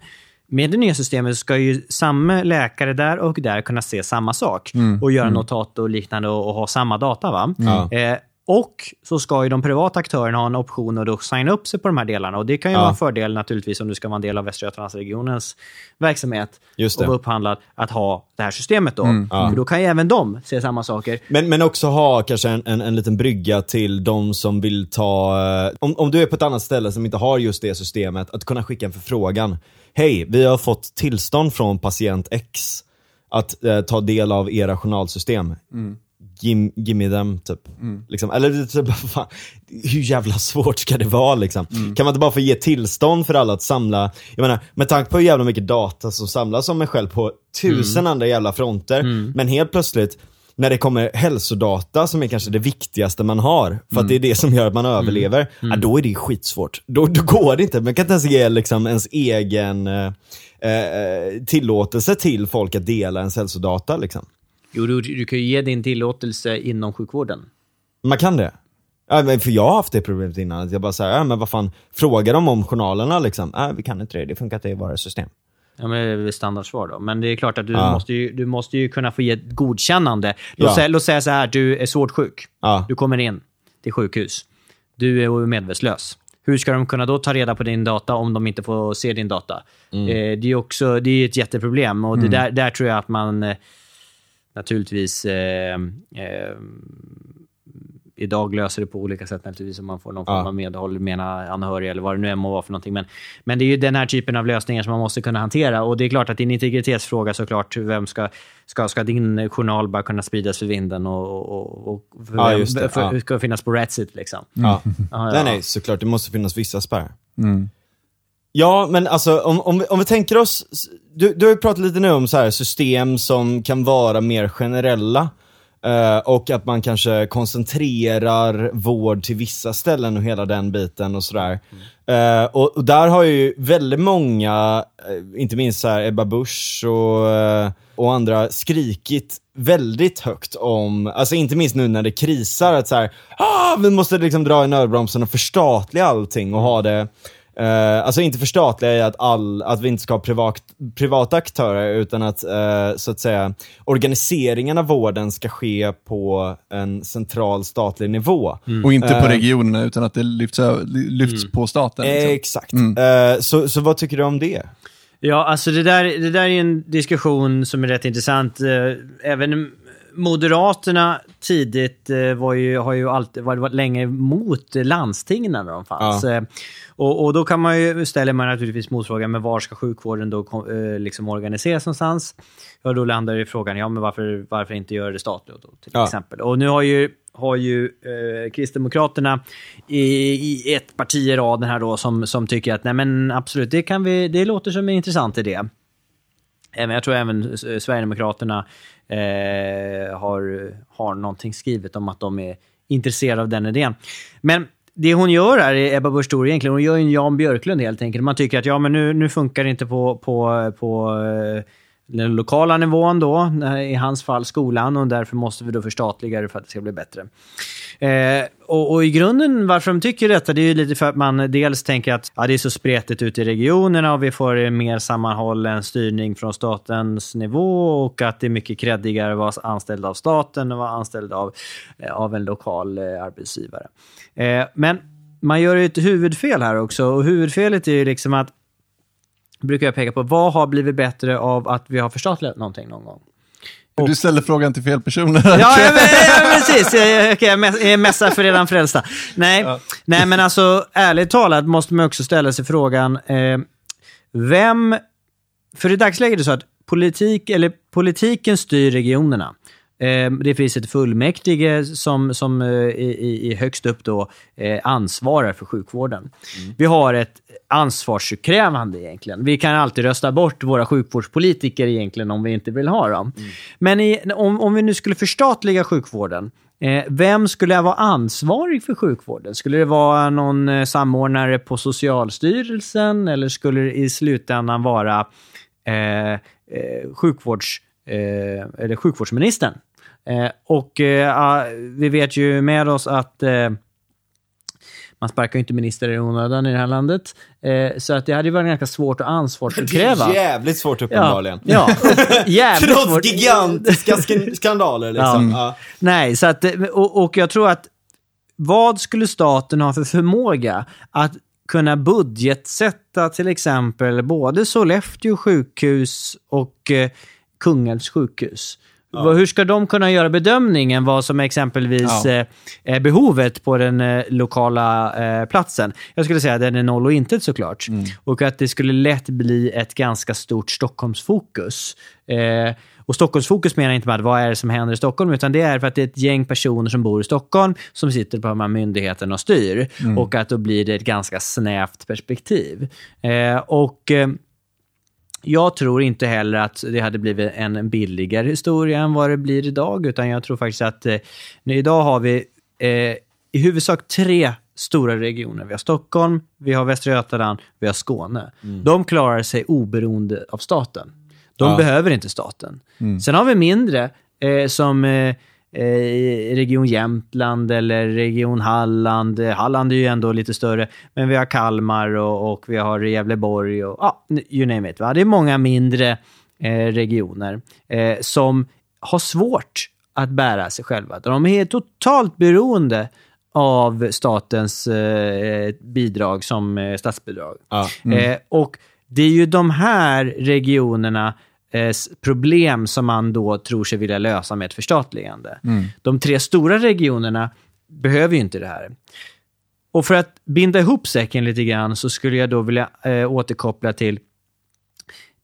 med det nya systemet så ska ju samma läkare där och där kunna se samma sak och göra notat och liknande och, och ha samma data. Va? Ja. Eh, Och så ska ju de privata aktörerna ha en option att då signa upp sig på de här delarna. Och det kan ju Ja. vara en fördel naturligtvis om du ska vara en del av Västra Götalandsregionens verksamhet Just och vara upphandlad att ha det här systemet då. Ja. För då kan ju även de se samma saker. Men, men också ha kanske en, en, en liten brygga till de som vill ta, eh, om, om du är på ett annat ställe som inte har just det systemet, att kunna skicka en förfrågan. Hej, vi har fått tillstånd från patient X att eh, ta del av era journalsystem. Gim, give me them, typ. Liksom, eller typ, fan, hur jävla svårt ska det vara liksom? Kan man inte bara få ge tillstånd för alla att samla, jag menar, med tanke på hur jävla mycket data som samlas om mig själv på tusen andra jävla fronter, men helt plötsligt när det kommer hälsodata som är kanske det viktigaste man har, för att det är det som gör att man överlever, ja, då är det skitsvårt. Då, då går det inte. Man kan inte ens ge liksom ens egen eh, eh, tillåtelse till folk att dela ens hälsodata. Liksom. Jo, du, du kan ju ge din tillåtelse inom sjukvården. Man kan det. Ja, för jag har haft det problemet innan, att jag bara säger, ja, men vad fan, frågar de om journalerna liksom? Nej, vi kan inte det, det funkar inte i våra system. Ja, men standardsvar då. Men det är klart att du, Ja. måste, ju, du måste ju kunna få ge ett godkännande. Låt, Ja. säga, låt säga så här, du är svårt sjuk. Ja. Du kommer in till sjukhus. Du är medvetslös. Hur ska de kunna då ta reda på din data om de inte får se din data? Mm. Eh, det är också det är ett jätteproblem och det där, där tror jag att man eh, naturligtvis eh, eh, idag löser det på olika sätt naturligtvis om man får någon form Ja. av medhåll med anhöriga eller vad det nu än må vara för någonting. Men, men det är ju den här typen av lösningar som man måste kunna hantera och det är klart att det är en integritetsfråga såklart. Vem ska, ska, ska din journal bara kunna spridas för vinden och, och, och för, Ja, just det. för, Ja. ska finnas på Ratsit liksom? Ja. Ja, Nej, ja. nej, såklart. Det måste finnas vissa spärrar. Ja, men alltså om, om, vi, om vi tänker oss, du, du har ju pratat lite nu om så här system som kan vara mer generella. Eh, och att man kanske koncentrerar vård till vissa ställen och hela den biten och sådär. Eh, och, och där har ju väldigt många, eh, inte minst så här Ebba Busch och, eh, och andra, skrikit väldigt högt om, alltså inte minst nu när det krisar, att så här, ah, vi måste liksom dra i nödbromsen och förstatliga allting och ha det Eh, alltså inte förstatliga i att, all, att vi inte ska ha privat, privata aktörer, utan att, eh, så att säga, organiseringen av vården ska ske på en central statlig nivå. Och inte på Eh. regionerna, utan att det lyfts, lyfts på staten. Liksom. exakt. Eh, så, så vad tycker du om det? Ja, alltså det där, det där är en diskussion som är rätt intressant. Även Moderaterna tidigt eh, var ju, har ju alltid varit, varit länge emot landstingen när de fanns. Ja. Eh, Och, och då kan man ju, ställer man naturligtvis motfrågan, men var ska sjukvården då eh, liksom organiseras någonstans? Ja, då landar ju frågan, ja men varför, varför inte göra det statligt då, till Ja. exempel? Och nu har ju, har ju eh, Kristdemokraterna i, i ett parti i raden här då som, som tycker att nej men absolut, det, kan vi, det låter som en intressant idé. Eh, jag tror även eh, Sverigedemokraterna eh, har, har någonting skrivet om att de är intresserade av den idén. Men det hon gör här, Ebba Busch Thor, egentligen, hon gör en Jan Björklund helt enkelt. Man tycker att ja, men nu, nu funkar det inte på, på, på eh, den lokala nivån då, i hans fall skolan, och därför måste vi då förstatliga det för att det ska bli bättre. Eh, och, och i grunden varför de tycker detta, det är ju lite för att man dels tänker att ja, det är så spretigt ute i regionerna och vi får mer sammanhållen styrning från statens nivå och att det är mycket creddigare att vara anställd av staten än att vara anställd av, eh, av en lokal eh, arbetsgivare. Eh, men man gör ju ett huvudfel här också och huvudfelet är ju liksom att brukar jag peka på, vad har blivit bättre av att vi har förstatligat någonting någon gång? Du ställer frågan till fel personer. Ja, ja, men, ja precis. Jag, är mässa för redan frälsta. Nej, nej, men alltså ärligt talat måste man också ställa sig frågan, eh, vem... För i dagsläget är det så att politik, eller politiken styr regionerna. Eh, det finns ett fullmäktige som, som eh, i, i- högst upp då eh, ansvarar för sjukvården. Vi har ett ansvarsutkrävande egentligen. Vi kan alltid rösta bort våra sjukvårdspolitiker egentligen om vi inte vill ha dem. Men i, om, om vi nu skulle förstatliga sjukvården, eh, vem skulle vara ansvarig för sjukvården? Skulle det vara någon samordnare på Socialstyrelsen eller skulle det i slutändan vara eh, eh, sjukvårds, eh, eller sjukvårdsministern? Eh, och eh, ah, vi vet ju med oss att eh, man sparkar ju inte minister i onödan i det här landet. Så att det hade ju varit ganska svårt att Det ansvarsutkräva. är jävligt svårt uppenbarligen. Ja, ja. jävligt Trots svårt. gigantiska sk- skandaler liksom. Ja. Nej, så att, och, och jag tror att vad skulle staten ha för förmåga att kunna budgetsätta till exempel både Sollefteå sjukhus och eh, Kungälvs sjukhus? Vad- Hur ska de kunna göra bedömningen vad som exempelvis Ja. eh, är behovet på den eh, lokala eh, platsen? Jag skulle säga att den är noll och intet såklart. Och att det skulle lätt bli ett ganska stort Stockholmsfokus. Eh, och Stockholmsfokus menar inte med att vad är det som händer i Stockholm, utan det är för att det är ett gäng personer som bor i Stockholm som sitter på de här myndigheterna och styr. Och att då blir det ett ganska snävt perspektiv. Eh, och... Eh, jag tror inte heller att det hade blivit en billigare historia än vad det blir idag, utan jag tror faktiskt att eh, nu idag har vi eh, i huvudsak tre stora regioner. Vi har Stockholm, vi har Västra Götaland, vi har Skåne. De klarar sig oberoende av staten. De Ja. behöver inte staten. Sen har vi mindre eh, som eh, Region Jämtland eller Region Halland. Eh, Halland är ju ändå lite större, men vi har Kalmar och, och vi har Gävleborg och ja, you name it. Va? Det är många mindre eh, regioner eh, som har svårt att bära sig själva. De är totalt beroende av statens eh, bidrag som eh, statsbidrag. Ja. Eh, och det är ju de här regionerna problem som man då tror sig vilja lösa med ett förstatligande. De tre stora regionerna behöver ju inte det här. Och för att binda ihop säcken lite grann så skulle jag då vilja eh, återkoppla till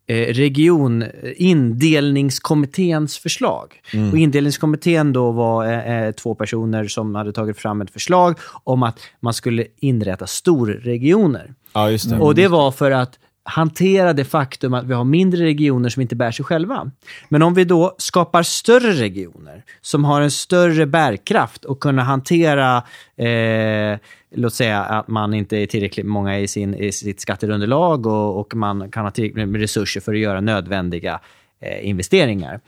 eh, region, indelningskommitténs förslag. Och indelningskommittén då var eh, eh, två personer som hade tagit fram ett förslag om att man skulle inrätta storregioner. ja, just det. Och det var för att hantera det faktum att vi har mindre regioner som inte bär sig själva. Men om vi då skapar större regioner som har en större bärkraft och kunna hantera, eh, låt säga att man inte är tillräckligt många i, sin, i sitt skatteunderlag och, och man kan ha tillräckligt med resurser för att göra nödvändiga eh, investeringar.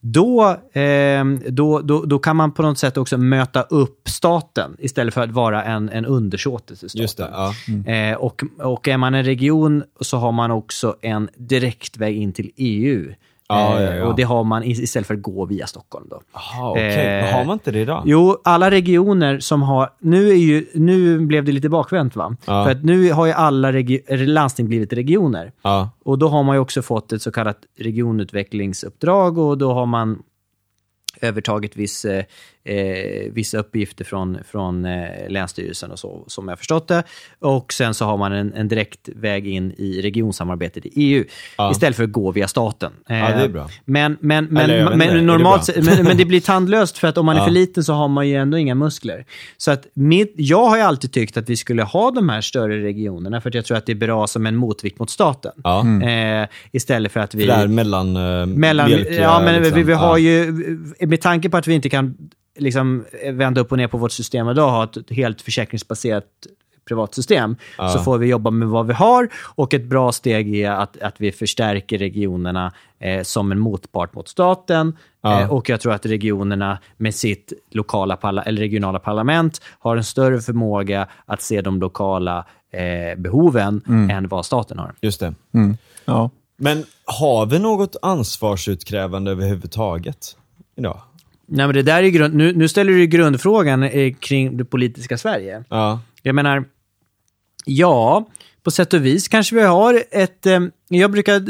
Då, eh, då, då, då kan man på något sätt också möta upp staten istället för att vara en, en undersåte till staten. Det, ja. Eh, och, och är man en region så har man också en direktväg in till EU. Ja, Eh, ja, ja. Och det har man is- istället för att gå via Stockholm. Då. Jaha, okej. Eh, Har man inte det idag? Jo, alla regioner som har... Nu, är ju, nu blev det lite bakvänt, va? Ja. För att nu har ju alla landsting blivit regioner. Ja. Och då har man ju också fått ett så kallat regionutvecklingsuppdrag och då har man övertagit viss, eh, eh, vissa uppgifter från, från eh, Länsstyrelsen och så, som jag förstått det. Och sen så har man en, en direkt väg in i regionsamarbetet i EU Ja. istället för att gå via staten. Eh, Ja, det är bra. Men, Eller är det men normalt bra? sett- men, men det blir tandlöst för att om man är Ja. för liten så har man ju ändå inga muskler. Så att mitt, jag har ju alltid tyckt att vi skulle ha de här större regionerna för att jag tror att det är bra som en motvikt mot staten. Ja. Eh, istället för att vi... Där mellan... eh, Mellan, mjölkiga, ja, men liksom. vi, vi har ju, med tanke på att vi inte kan liksom, vända upp och ner på vårt system idag, ha ett helt försäkringsbaserat privat system, Ja. så får vi jobba med vad vi har. Och ett bra steg är att, att vi förstärker regionerna eh, som en motpart mot staten. Ja. Eh, och jag tror att regionerna med sitt lokala parla- eller regionala parlament har en större förmåga att se de lokala eh, behoven än vad staten har. Just det. Ja. Men har vi något ansvarsutkrävande överhuvudtaget idag? Nej, men det där är grund, nu, nu ställer du grundfrågan eh, kring det politiska Sverige. Ja. Jag menar, ja, på sätt och vis kanske vi har ett... Eh, jag brukar,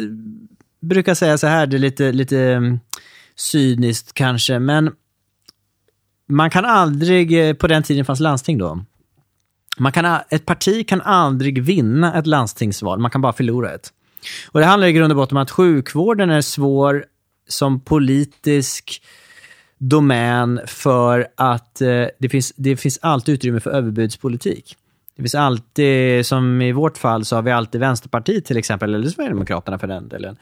brukar säga så här, det är lite, lite eh, cyniskt kanske, men man kan aldrig, på den tiden fanns landsting då, man kan, ett parti kan aldrig vinna ett landstingsval, man kan bara förlora ett. Och det handlar i grund och botten om att sjukvården är svår som politisk domän för att eh, det, finns, det finns alltid utrymme för överbudspolitik. Det finns alltid, som i vårt fall, så har vi alltid Vänsterpartiet till exempel, eller Sverigedemokraterna för den delen,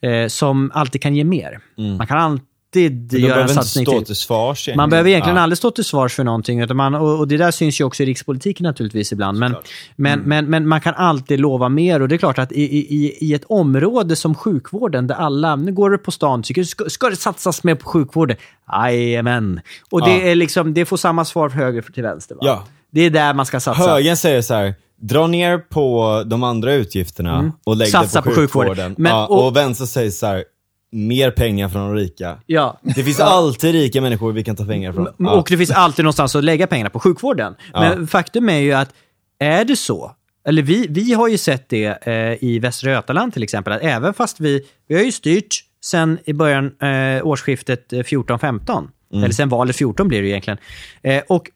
eh, som alltid kan ge mer. Man kan alltid De göra en behöver inte satsning stå till. till svars. Man behöver egentligen ja. aldrig stå till svars för någonting. Utan man, och, och det där syns ju också i rikspolitiken naturligtvis ibland. Men, men, men, men man kan alltid lova mer. Och det är klart att i, i, i ett område som sjukvården, där alla, nu går du på stan, tycker, ska, ska det satsas mer på sjukvården? Jajamän. Och det, Ja. är liksom, det får samma svar från höger till vänster. Va? Ja. Det är där man ska satsa. Högern säger så här, dra ner på de andra utgifterna och lägg Mm. Satsa det på, på sjukvården. sjukvården. Men- ja, och- och, vänster säger så här, mer pengar från de rika. Ja. Det finns alltid rika människor vi kan ta pengar från. M- Och det finns alltid någonstans att lägga pengarna på sjukvården. Men faktum är ju att, är det så, eller vi, vi har ju sett det eh, i Västra Götaland till exempel, att även fast vi, vi har ju styrt sen i början, eh, årsskiftet eh, 14-15, eller sen valet 14 blir det egentligen. Eh, och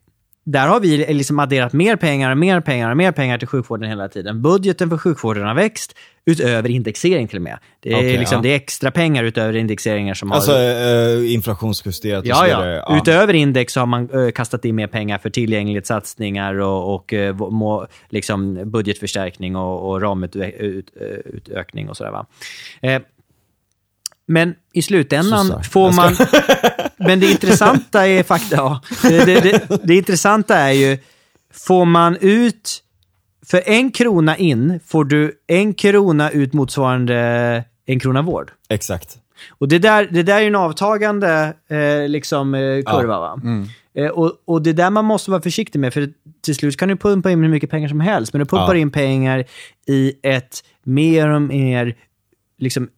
där har vi liksom adderat mer pengar och mer pengar och mer pengar till sjukvården hela tiden. Budgeten för sjukvården har växt utöver indexering till och med. Det är, Okej, liksom, ja. det är extra pengar utöver indexeringar som har... Alltså eh, inflationsjusterat och Ja, vidare. ja. Utöver index så har man eh, kastat in mer pengar för tillgänglighetssatsningar och, och eh, må, liksom budgetförstärkning och, och ramutökning och sådär. Va? Eh, men i slutändan Sossar. får man... men det intressanta är fakta... Ja, det, det, det, det intressanta är ju, får man ut... För en krona in får du en krona ut motsvarande en krona vård. Exakt. Och det där, det där är ju en avtagande eh, liksom, eh, kurva. Va? Eh, och, och det där man måste vara försiktig med, för till slut kan du pumpa in hur mycket pengar som helst, men du pumpar Ja. in pengar i ett mer och mer, liksom,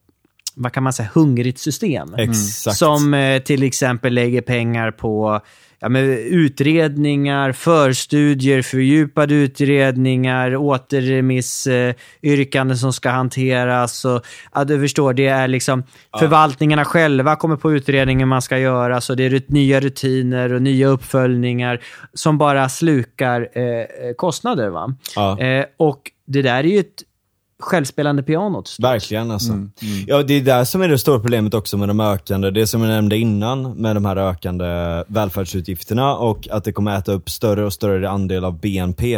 vad kan man säga, hungrigt system. Exakt. Som eh, till exempel lägger pengar på ja, men utredningar, förstudier, fördjupade utredningar, återremissyrkanden som ska hanteras. Och, ja, du förstår, det är liksom förvaltningarna själva kommer på utredningen man ska göra, så det är rut- nya rutiner och nya uppföljningar som bara slukar eh, eh, kostnader. Va? Ja. Eh, och det där är ju ett självspelande piano. till slut. Verkligen alltså. Ja, det är där som är det stora problemet också med de ökande, det som jag nämnde innan, med de här ökande välfärdsutgifterna och att det kommer äta upp större och större andel av BNP.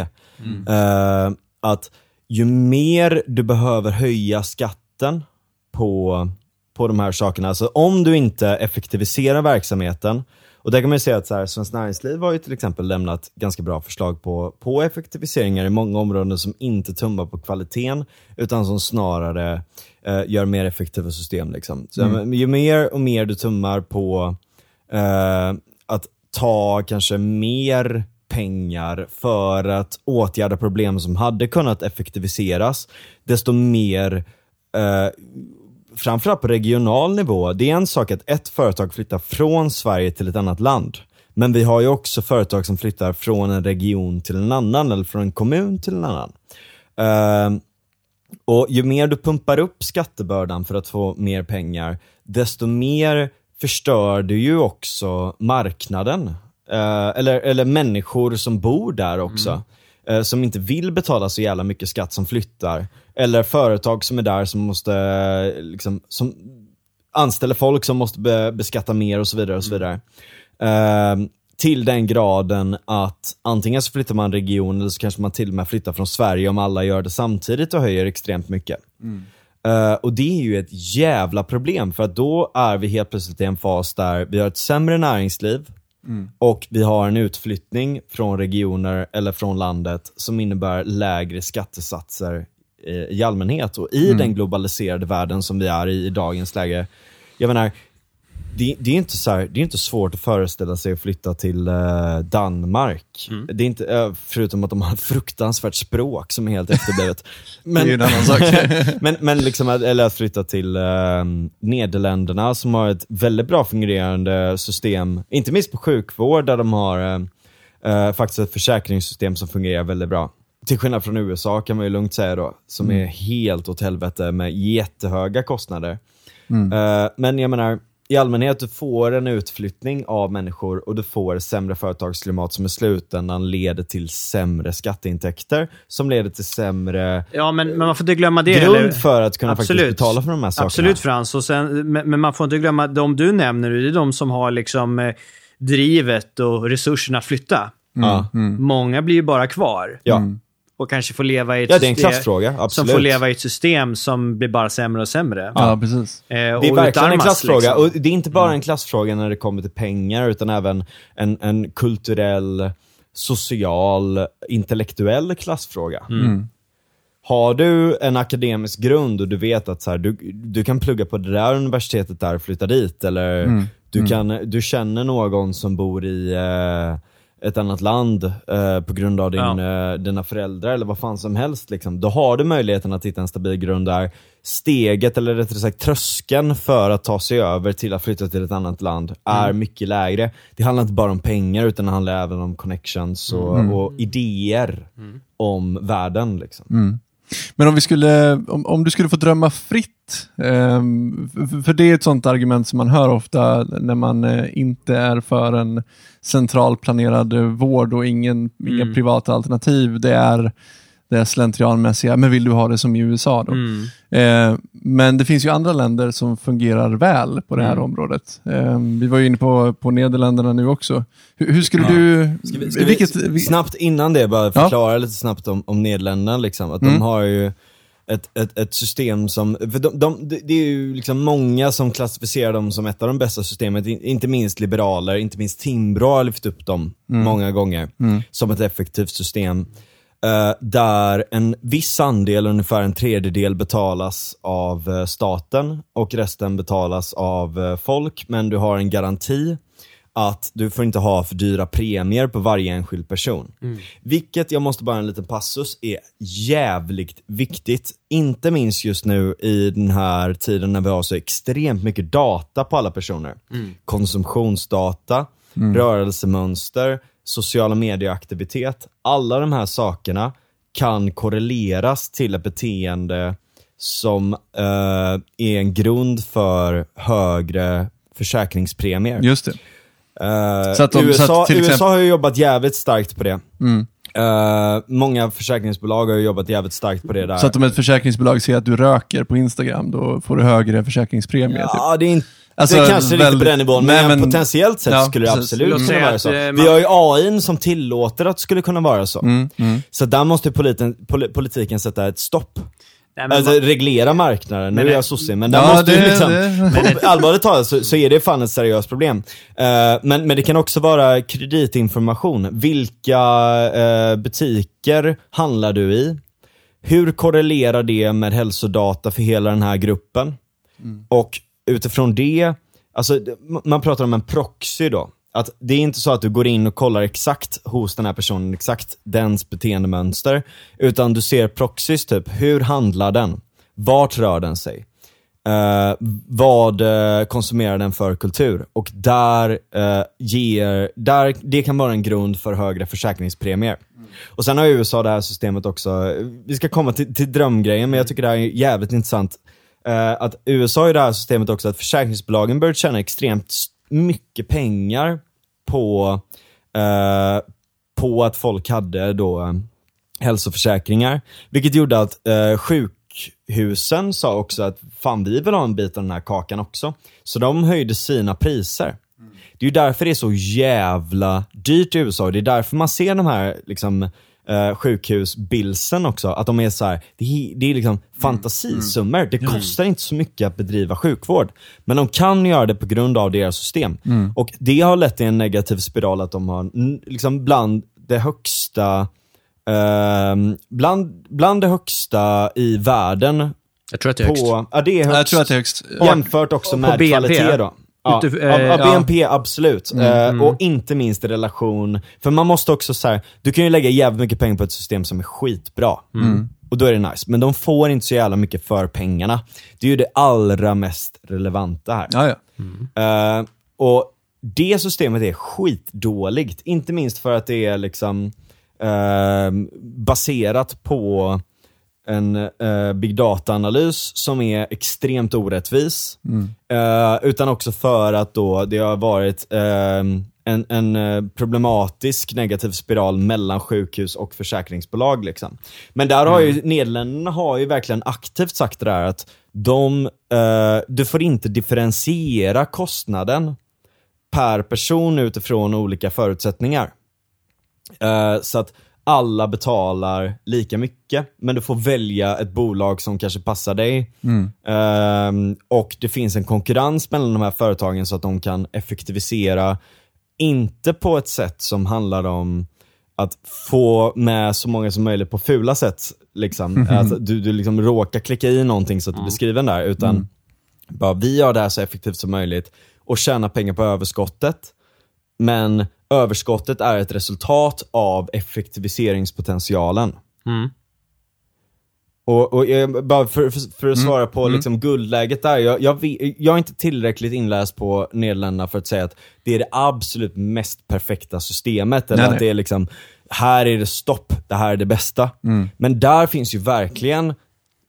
Eh, att ju mer du behöver höja skatten på, på de här sakerna, alltså om du inte effektiviserar verksamheten, och där kan man säga att så här, Svenskt Näringsliv har ju till exempel lämnat ganska bra förslag på, på effektiviseringar i många områden som inte tummar på kvaliteten, utan som snarare eh, gör mer effektiva system. Liksom. Så, men Ju mer och mer du tummar på eh, att ta kanske mer pengar för att åtgärda problem som hade kunnat effektiviseras, desto mer eh, framförallt på regional nivå, det är en sak att ett företag flyttar från Sverige till ett annat land. Men vi har ju också företag som flyttar från en region till en annan, eller från en kommun till en annan. Ehm, och ju mer du pumpar upp skattebördan för att få mer pengar, desto mer förstör du ju också marknaden. Eh, eller, eller människor som bor där också. eh, som inte vill betala så jävla mycket skatt som flyttar. Eller företag som är där som måste, eh, liksom, som anställer folk som måste be, beskatta mer och så vidare. och så vidare. Eh, till den graden att antingen så flyttar man region eller så kanske man till och med flyttar från Sverige om alla gör det samtidigt och höjer extremt mycket. Eh, och det är ju ett jävla problem för att då är vi helt plötsligt i en fas där vi har ett sämre näringsliv och vi har en utflyttning från regioner eller från landet som innebär lägre skattesatser i allmänhet. Och i den globaliserade världen som vi är i i dagens läge, jag menar, det, det, är inte så här, det är inte svårt att föreställa sig att flytta till eh, Danmark. Det är inte, eh, förutom att de har fruktansvärt språk som är helt efterblivet. Det är ju en annan sak. men, men liksom, eller att flytta till eh, Nederländerna som har ett väldigt bra fungerande system, inte minst på sjukvård där de har eh, eh, faktiskt ett försäkringssystem som fungerar väldigt bra. Till skillnad från USA kan man ju lugnt säga då, som är helt åt helvete med jättehöga kostnader. Eh, men jag menar, i allmänhet du får en utflyttning av människor och du får sämre företagsklimat som i slutändan leder till sämre skatteintäkter, som leder till sämre Ja, men, men man får inte glömma det. grund eller? för att kunna faktiskt betala för de här sakerna. Absolut Frans, och sen, men, men man får inte glömma de du nämner, det är de som har liksom eh, drivet och resurserna att flytta. Ja. Många blir ju bara kvar Ja. Och kanske får leva i ett ja, det är en system klassfråga, som får leva i ett system som blir bara sämre och sämre. Ja, precis. Eh, Det är verkligen en klassfråga. liksom. Och det är inte bara en klassfråga när det kommer till pengar, utan även en, en kulturell, social, intellektuell klassfråga. Har du en akademisk grund och du vet att så här, du, du kan plugga på det där universitetet där och flytta dit, eller du, kan, du känner någon som bor i, eh, ett annat land eh, på grund av din, Ja. eh, dina föräldrar eller vad fan som helst, liksom, då har du möjligheten att hitta en stabil grund där steget, eller rättare sagt tröskeln för att ta sig över till att flytta till ett annat land är mycket lägre. Det handlar inte bara om pengar utan det handlar även om connections och, och idéer om världen. Liksom. Men om, vi skulle, om, om du skulle få drömma fritt, ehm, för, det är ett sånt argument som man hör ofta när man eh, inte är för en centralplanerad vård och ingen, inga Mm. privata alternativ. Det är det är slentrianmässiga, men vill du ha det som i USA då? Mm. Eh, men det finns ju andra länder som fungerar väl på det här Mm. området. Eh, vi var ju inne på, på Nederländerna nu också. Hur, hur skulle du... Ska vi, ska vilket, vi, snabbt innan det bara Ja. förklara lite snabbt om, om Nederländerna, liksom, att Mm. de har ju ett, ett, ett system som, för de, de, det är ju liksom många som klassificerar dem som ett av de bästa systemen, in- inte minst liberaler, inte minst Timbro har lyft upp dem Mm. många gånger som ett effektivt system. Eh, där en viss andel, ungefär en tredjedel, betalas av eh, staten och resten betalas av eh, folk, men du har en garanti att du får inte ha för dyra premier på varje enskild person. Vilket, jag måste bara en liten passus, är jävligt viktigt. Inte minst just nu i den här tiden när vi har så extremt mycket data på alla personer. Konsumtionsdata, rörelsemönster, sociala medieaktivitet. Alla de här sakerna kan korreleras till ett beteende som eh, är en grund för högre försäkringspremier. Just det. Eh, Så att de- USA, så att till USA exempel- har jobbat jävligt starkt på det. Mm. Eh, många försäkringsbolag har jobbat jävligt starkt på det där. Så att om ett försäkringsbolag ser att du röker på Instagram, då får du högre försäkringspremie. typ. Ja, det är inte Alltså, det kanske är lite på den nivån, men, men- potentiellt sett Ja, skulle det absolut kunna vara så. eh, Vi man- har ju AI som tillåter att det skulle kunna vara så. Mm, mm. Så där måste politen, poli- politiken sätta ett stopp. Nej, men Alltså man- reglera marknaden, nu Men är det- jag sosse, men där Ja, måste ju det- liksom, det- på- allvarligt talat så, så är det fan ett seriöst problem. Eh, men, men det kan också vara kreditinformation. Vilka eh, butiker handlar du i? Hur korrelerar det med hälsodata för hela den här gruppen? Och utifrån det, alltså man pratar om en proxy då. Att det är inte så att du går in och kollar exakt hos den här personen, exakt dens beteendemönster. Utan du ser proxys, typ, hur handlar den? Vart rör den sig? Eh, vad eh, konsumerar den för kultur? Och där eh, ger, där, det kan vara en grund för högre försäkringspremier. Och sen har USA det här systemet också, vi ska komma till, till drömgrejen, men jag tycker det här är jävligt intressant. Eh, att USA i det här systemet också att försäkringsbolagen började tjäna extremt mycket pengar på, eh, på att folk hade då eh, hälsoförsäkringar. Vilket gjorde att eh, sjukhusen sa också att fan vi vill ha en bit av den här kakan också. Så de höjde sina priser. Det är ju därför det är så jävla dyrt i USA och det är därför man ser de här liksom, eh, sjukhusbillsen också, att de är så här, det är, det är liksom fantasisummor. Det kostar inte så mycket att bedriva sjukvård. Men de kan göra det på grund av deras system. Och det har lett till en negativ spiral att de har liksom bland det högsta ehm, bland, bland det högsta i världen Jag tror att det är högst. på, ja det är högst. Jag tror att det är högst. Jämfört också med BNP? kvalitet då. Ja, Utif- av, eh, av ja. Mm, BNP, absolut. Eh, och inte minst i relation, för man måste också så här, du kan ju lägga jävligt mycket pengar på ett system som är skitbra. Mm. Och då är det nice. Men de får inte så jävla mycket för pengarna. Det är ju det allra mest relevanta här. Ja, ja. Eh, och det systemet är skitdåligt. Inte minst för att det är liksom eh, baserat på en eh, big data-analys som är extremt orättvis. Eh, utan också för att då det har varit eh, en, en eh, problematisk negativ spiral mellan sjukhus och försäkringsbolag. Liksom. Men där har ju Nederländerna har ju verkligen aktivt sagt det där att de, eh, du får inte differentiera kostnaden per person utifrån olika förutsättningar. Eh, så att alla betalar lika mycket, men du får välja ett bolag som kanske passar dig. Eh, och det finns en konkurrens mellan de här företagen så att de kan effektivisera, inte på ett sätt som handlar om att få med så många som möjligt på fula sätt. Liksom. Att du, du liksom råkar klicka i någonting så att du blir skriven där, utan bara vi gör det här så effektivt som möjligt och tjäna pengar på överskottet. Men överskottet är ett resultat av effektiviseringspotentialen. Och, och jag, bara för, för, för att svara på liksom guldläget där, jag, jag, jag är inte tillräckligt inläst på Nederländerna för att säga att det är det absolut mest perfekta systemet, eller Nej, att det är liksom, här är det stopp, det här är det bästa. Men där finns ju verkligen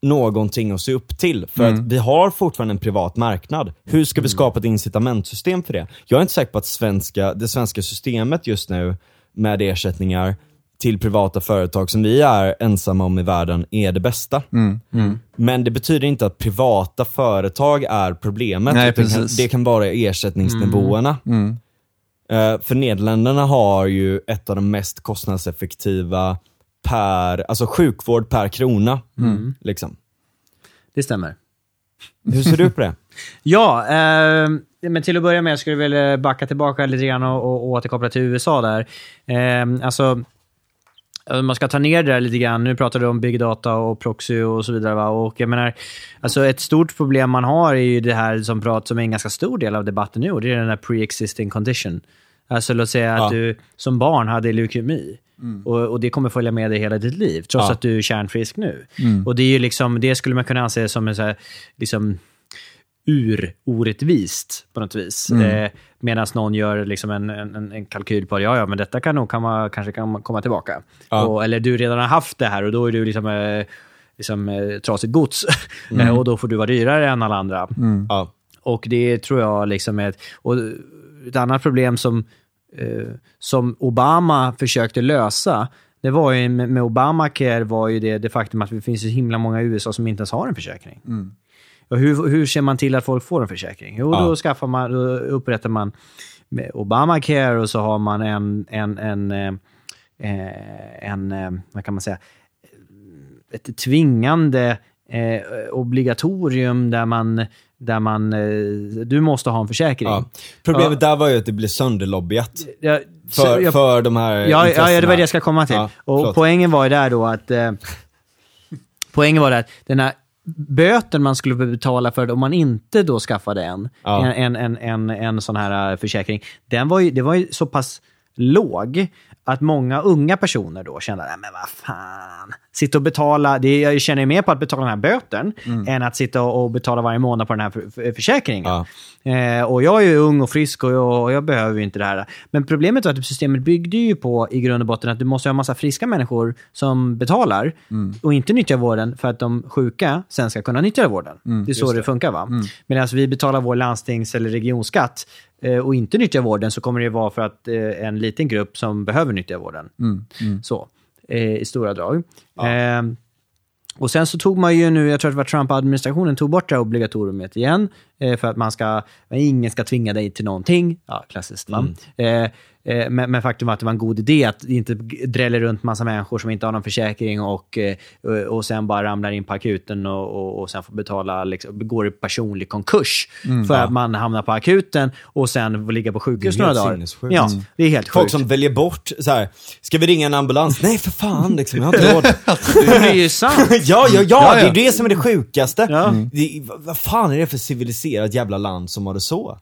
någonting att se upp till, för att vi har fortfarande en privat marknad. Hur ska vi skapa ett incitamentsystem för det? Jag är inte säker på att svenska, det svenska systemet just nu med ersättningar till privata företag som vi är ensamma om i världen är det bästa. Men det betyder inte att privata företag är problemet. Nej, det kan, vara ersättningsnivåerna. Eh, för Nederländerna har ju ett av de mest kostnadseffektiva per, alltså sjukvård per krona. Liksom. Det stämmer. Hur ser du på det? Ja, eh, men till att börja med skulle jag vilja backa tillbaka lite grann och, och, återkoppla till USA där. Eh, alltså, om man ska ta ner det där lite grann. Nu pratar du om big data och proxy och så vidare. Va? Och jag menar, alltså ett stort problem man har är ju det här som, prat, som är en ganska stor del av debatten nu och det är den här pre-existing condition. Alltså låt säga Ja. att du som barn hade leukemi. Och, och det kommer följa med dig hela ditt liv, trots Ja. att du är kärnfrisk nu. Och det är ju liksom, det skulle man kunna anse som en så här, liksom, urorättvist på något vis. Eh, Medan någon gör liksom en, en, en kalkyl på att ja, ja, men detta kan nog komma, kanske kan komma tillbaka. Ja. Och, eller du redan har haft det här och då är du liksom, eh, liksom eh, trasigt gods. Eh, och då får du vara dyrare än alla andra. Ja. Och det tror jag liksom är ett, och ett annat problem som, som Obama försökte lösa, det var ju med, Obamacare var ju det, det faktum att det finns så himla många i USA som inte ens har en försäkring. Och hur, hur ser man till att folk får en försäkring? Jo, Ja. då, skaffar man, då upprättar man Obamacare och så har man en, en, en, eh, eh, en eh, vad kan man säga, ett tvingande eh, obligatorium där man, där man eh, du måste ha en försäkring. Ja. Problemet där var ju att det blev sönderlobbyat. Så För, jag- för de här Ja, ja, ja, det var det jag ska komma till. Ja, och poängen var ju där då att... Eh, poängen var där att den här böten man skulle betala för om man inte då skaffade en, Ja. en, en, en, en sån här eh, försäkring, den var ju, det var ju så pass låg att många unga personer då kände, nej men vad fan, sitta och betala, det, jag känner mer på att betala den här böten än att sitta och, betala varje månad på den här för, för, försäkringen. Ja. Eh, och jag är ju ung och frisk och jag, och jag behöver ju inte det här. Men problemet var att systemet byggde ju på i grund och botten att du måste ha en massa friska människor som betalar och inte nyttjar vården för att de sjuka sen ska kunna nyttja vården. det är så det. funkar va? Medan vi betalar vår landstings eller regionskatt eh, och inte nyttjar vården så kommer det vara för att eh, en liten grupp som behöver nyttja vården. Så, eh, i stora drag. Eh, och sen så tog man ju nu, jag tror att det var Trump-administrationen, tog bort det här obligatoriet igen. Eh, för att man ska, ingen ska tvinga dig till någonting. Ja, klassiskt? Eh, eh, men, men faktum var att det var en god idé att det inte dräller runt massa människor som inte har någon försäkring och, eh, och sen bara ramlar in på akuten och, och, och sen får betala, liksom, går i personlig konkurs. för att man hamnar på akuten och sen får ligga på sjukhus några dagar. Ja, det är helt Folk sjukt. som väljer bort, så här, ska vi ringa en ambulans? Nej för fan, liksom, jag har inte råd. det är ju sant. ja, ja, ja, Ja, det ja. är det som är det sjukaste. Ja. Det, vad, vad fan är det för civiliserat jävla land som har det så?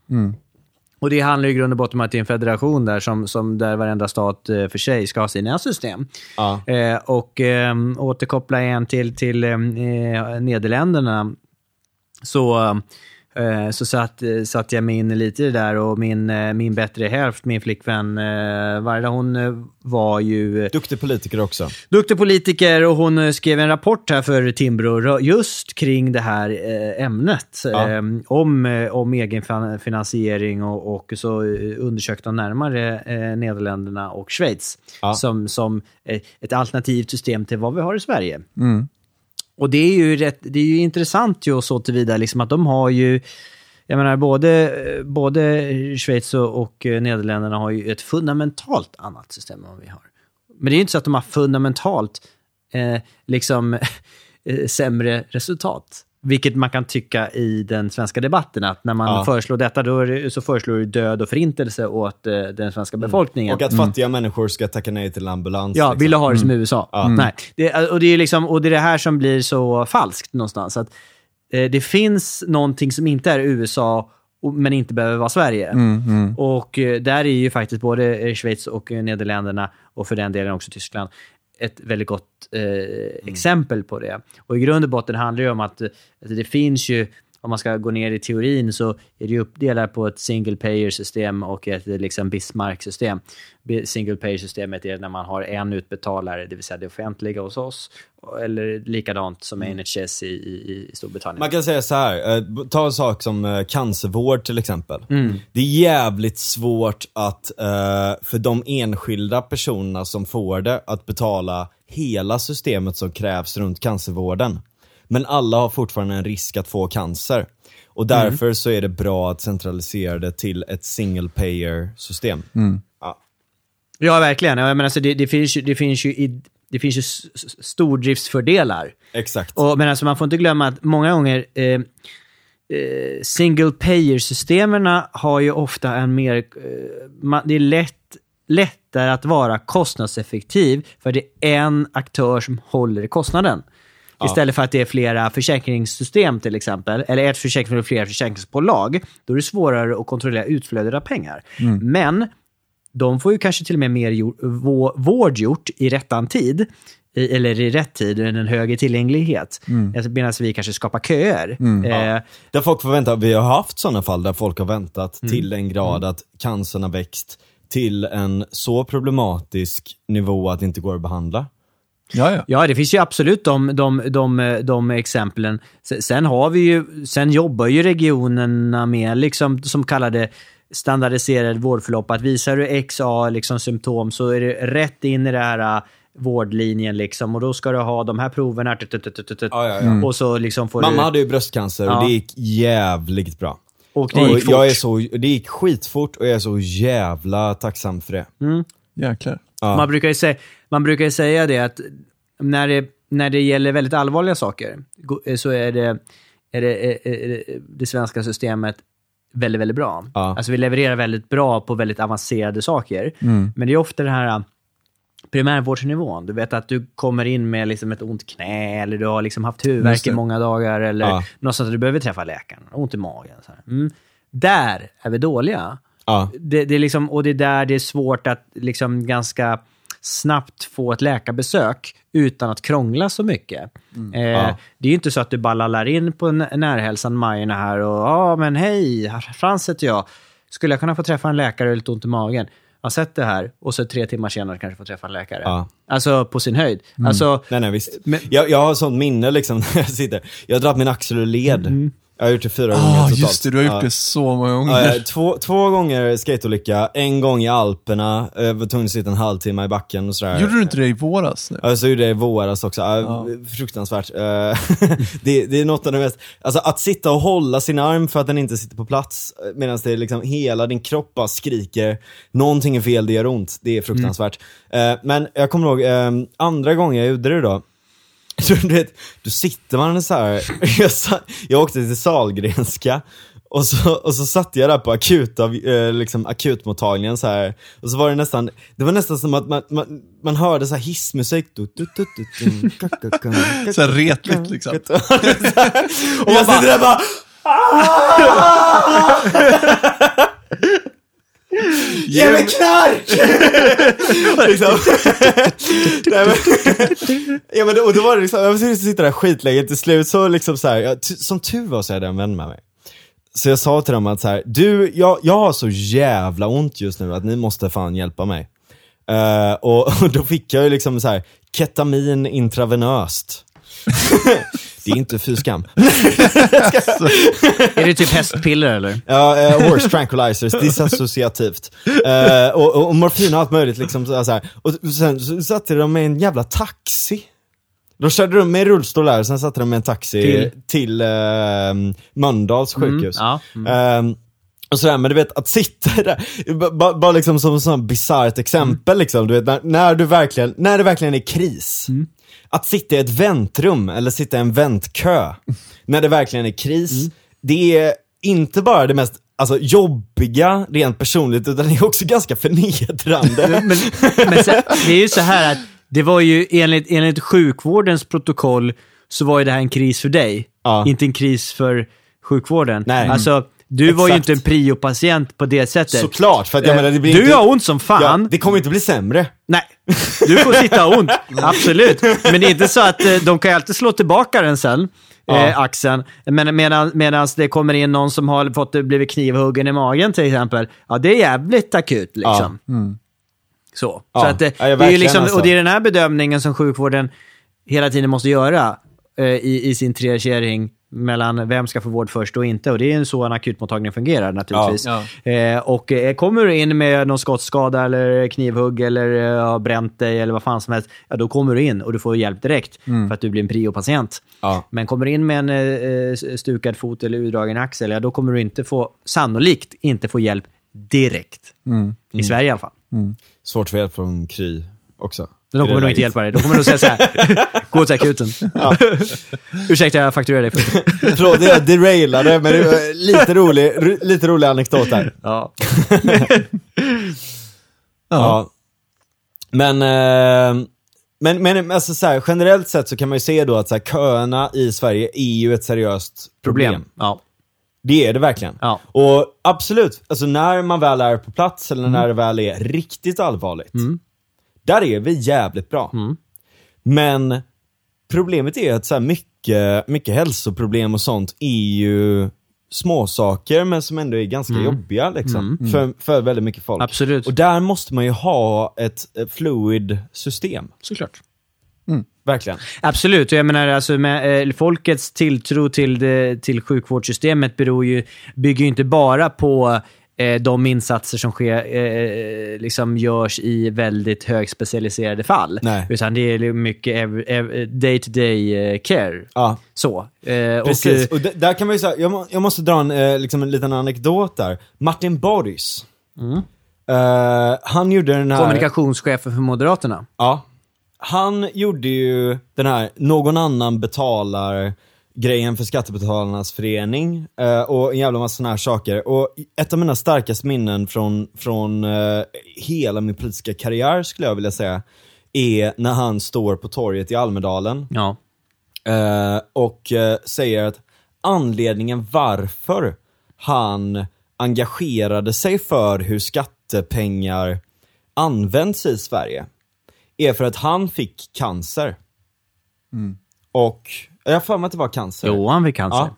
Och det handlar i grund och botten om att det är en federation där, som, som där varenda stat eh, för sig ska ha sina system. Ja. Eh, och eh, återkoppla igen till, till eh, Nederländerna, så, så satt, eh, satt jag mig in lite i det där och min, eh, min bättre hälft, min flickvän eh, Varda, hon eh, var ju eh, Duktig politiker också. duktig politiker och hon eh, skrev en rapport här för Timbro just kring det här eh, ämnet. Ja. Eh, om, eh, om egenfinansiering och, och så eh, undersökte de närmare eh, Nederländerna och Schweiz Ja. som, som eh, ett alternativt system till vad vi har i Sverige. Och det är ju, rätt, det är ju intressant ju så tillvida liksom att de har ju jag menar, både, både Schweiz och, och eh, Nederländerna har ju ett fundamentalt annat system än vad vi har. Men det är ju inte så att de har fundamentalt eh, liksom eh, sämre resultat. Vilket man kan tycka i den svenska debatten, att när man Ja. föreslår detta då det, så föreslår du död och förintelse åt eh, den svenska befolkningen. Och att fattiga människor ska tacka nej till ambulans. Ja, liksom. vill du ha det som i USA? Ja. Nej. Det, och, det är liksom, och det är det här som blir så falskt någonstans. Att, eh, det finns någonting som inte är USA men inte behöver vara Sverige. Mm, Och eh, där är ju faktiskt både eh, Schweiz och eh, Nederländerna, och för den delen också Tyskland, ett väldigt gott eh, exempel på det. Och i grund och botten handlar det om att, att det finns ju, om man ska gå ner i teorin, så är det uppdelat på ett single payer-system och ett liksom Bismarck-system. Bi- Single payer-systemet är när man har en utbetalare, det vill säga det offentliga hos oss, eller likadant som NHS i, i, i Storbritannien. Man kan säga så här, eh, ta en sak som eh, cancervård till exempel. Det är jävligt svårt att, eh, för de enskilda personerna som får det, att betala hela systemet som krävs runt cancervården. Men alla har fortfarande en risk att få cancer. Och därför så är det bra att centralisera det till ett single payer system. Ja. Ja, verkligen. Ja, Men alltså, det, det, finns ju, det, finns ju i, det finns ju stordriftsfördelar. Exakt. Och, men alltså, man får inte glömma att många gånger eh, eh, single payer-systemen har ju ofta en mer... Eh, det är lätt, lättare att vara kostnadseffektiv för det är en aktör som håller i kostnaden. Istället för att det är flera försäkringssystem till exempel, eller ett försäkring och flera försäkringsbolag, då är det svårare att kontrollera utflödet av pengar. Men de får ju kanske till och med mer vård gjort i rättan tid, i, eller i rätt tid, en högre tillgänglighet. Mm. Medan vi kanske skapar köer. Eh, Där folk får vänta, vi har haft sådana fall där folk har väntat Mm. till en grad att cancern har växt till en så problematisk nivå att det inte går att behandla. Ja, ja. Ja, det finns ju absolut de, de, de, de exemplen. Se- Sen, har vi ju, sen jobbar ju regionerna med, liksom, som kallade standardiserade vårdförlopp, att visar du XA liksom, symptom så är det rätt in i det här äh, vårdlinjen liksom, och då ska du ha de här proverna. Ja, ja, ja. Och så liksom får Mamma du... hade ju bröstcancer Ja. och det gick jävligt bra. Och det Och gick jag är så, det gick skitfort och jag är så jävla tacksam för det. Jäklar. Ja. Man, brukar ju säga, man brukar ju säga det att när det, när det gäller väldigt allvarliga saker go- så är det, är det, är, är det, det svenska systemet väldigt, väldigt bra. Ja. Alltså vi levererar väldigt bra på väldigt avancerade saker. Mm. Men det är ofta den här primärvårdsnivån. Du vet att du kommer in med liksom ett ont knä eller du har liksom haft huvudvärk det. i många dagar eller Ja. någonstans att du behöver träffa läkaren. Ont i magen. Så. Mm. Där är vi dåliga. Ja. Det, det är liksom, och det är där det är svårt att liksom ganska snabbt få ett läkarbesök utan att krångla så mycket. Eh, Mm. Ja. Det är ju inte så att du bara lallar in på närhälsan Majorna här och ja, men hej, Frans heter jag. Skulle jag kunna få träffa en läkare och lite ont i magen? Jag har sett det här och så tre timmar senare kanske få träffa en läkare. Ja. Alltså på sin höjd. Alltså, Nej, nej visst. Men- Jag, jag har sånt minne liksom när jag sitter. Jag har dragit min axel ur led. Jag har gjort det fyra gånger Ah, totalt. just det. Du har gjort ja. det så många gånger. Ja, två, två gånger skateolycka, en gång i Alperna, jag var tvungen att sitta en halvtimme i backen och sådär. Gjorde du inte det i våras? Nu? Ja, så gjorde jag i våras också. Ja, Fruktansvärt. Eh, det, det är något av det mest, alltså att sitta och hålla sin arm för att den inte sitter på plats medan det är liksom hela din kropp bara skriker, någonting är fel, det gör ont. Det är fruktansvärt. Eh, men jag kommer ihåg, eh, andra gången jag gjorde det då, du vet, då sitter man så här. Jag, jag åkte till Salgrenska och så, och så satt jag där på akuta, eh, liksom akutmottagningen så här. och så var det nästan, det var nästan som att man, man, man hörde så här hissmusik. Så här retligt liksom. och jag sitter där bara Ge mig knark! liksom. Nej, men, ja, men, och då var det liksom, jag sitta där skitlänge, till slut så liksom så här, jag, som tur var så hade jag en vän med mig. Så jag sa till dem att så här, du, jag, jag har så jävla ont just nu att ni måste fan hjälpa mig. Eh, och, och då fick jag ju liksom så här, ketamin intravenöst. det är inte fy skam. är det typ hästpiller eller? Ja, eh, horse tranquilizers, disassociativt. Eh, och, och, och morfin och allt möjligt liksom. Så, här. Och sen så satte de med en jävla taxi. Då körde de med rullstol där, sen satte de med en taxi till, Till? eh, Mölndals sjukhus. ja, Ehm, och sådär, men du vet att sitta där, ba- ba- bara liksom som ett sånt bisarrt exempel liksom, du vet när, när du verkligen, när det verkligen är kris. Att sitta i ett väntrum eller sitta i en väntkö, när det verkligen är kris, det är inte bara det mest alltså, jobbiga rent personligt, utan det är också ganska förnedrande. Men, men sen, det är ju så här att det var ju enligt, enligt sjukvårdens protokoll så var ju det här en kris för dig. Ja. Inte en kris för sjukvården. Nej. Alltså, Du var ju Exakt. inte en priopatient på det sättet. Såklart, för att jag Eh, menar, det blir du inte... har ont som fan. Ja, det kommer inte bli sämre. Nej, du får sitta ont. Absolut. Men det är inte så att eh, de kan ju alltid slå tillbaka den sen. Ja. Eh, axeln. Men medan, det kommer in någon som har fått, blivit knivhuggen i magen till exempel. Ja, det är jävligt akut liksom. Så. Ja. så att, det, är liksom, alltså. Och det är den här bedömningen som sjukvården hela tiden måste göra eh, i, i sin triagering mellan vem ska få vård först och inte. Och det är en så en akutmottagning fungerar naturligtvis. Ja. Eh, och eh, kommer du in med någon skottskada eller knivhugg eller eh, har bränt dig eller vad fan som helst, ja då kommer du in och du får hjälp direkt för att du blir en priopatient. Ja. Men kommer du in med en eh, stukad fot eller urdragen axel, ja då kommer du inte få, sannolikt inte få hjälp direkt. I Sverige i alla fall. Svårt för hjälp från Kry också. Men de kommer nog inte hjälpa dig. De kommer nog säga så här, gå till akuten. Ursäkta, jag fakturerar dig först. Förlåt, jag derailade, men det var lite rolig, lite rolig anekdot här. Ja. Ja. Men, eh, men, men alltså så här, generellt sett så kan man ju se då att så här, köerna i Sverige är ju ett seriöst problem. Problem. Ja. Det är det verkligen. Ja. Och absolut, alltså när man väl är på plats eller när det väl är riktigt allvarligt, där är vi jävligt bra. Men problemet är att så här mycket, mycket hälsoproblem och sånt är ju småsaker men som ändå är ganska jobbiga liksom, För, för väldigt mycket folk. Absolut. Och där måste man ju ha ett, fluid system. Såklart. Verkligen. Absolut, och jag menar alltså med, eh, folkets tilltro till, det, till sjukvårdssystemet beror ju, bygger ju inte bara på eh, de insatser som sker, eh, liksom görs i väldigt högspecialiserade fall. Nej. Utan det är mycket ev- ev- day-to-day eh, care. Ja. Så. Eh, Precis, Och, och, där kan man ju säga, jag, må, jag måste dra en, eh, liksom en liten anekdot där. Martin Borgs. Eh, han gjorde den här... kommunikationschefen för Moderaterna. Ja. Han gjorde ju den här någon annan betalar grejen för Skattebetalarnas förening eh, och en jävla massa såna här saker. Och ett av mina starkaste minnen från, från eh, hela min politiska karriär skulle jag vilja säga, är när han står på torget i Almedalen Ja. Eh, och eh, säger att anledningen varför han engagerade sig för hur skattepengar används i Sverige är för att han fick cancer. Och, jag har för mig att det var cancer. Jo, han fick cancer. Ja.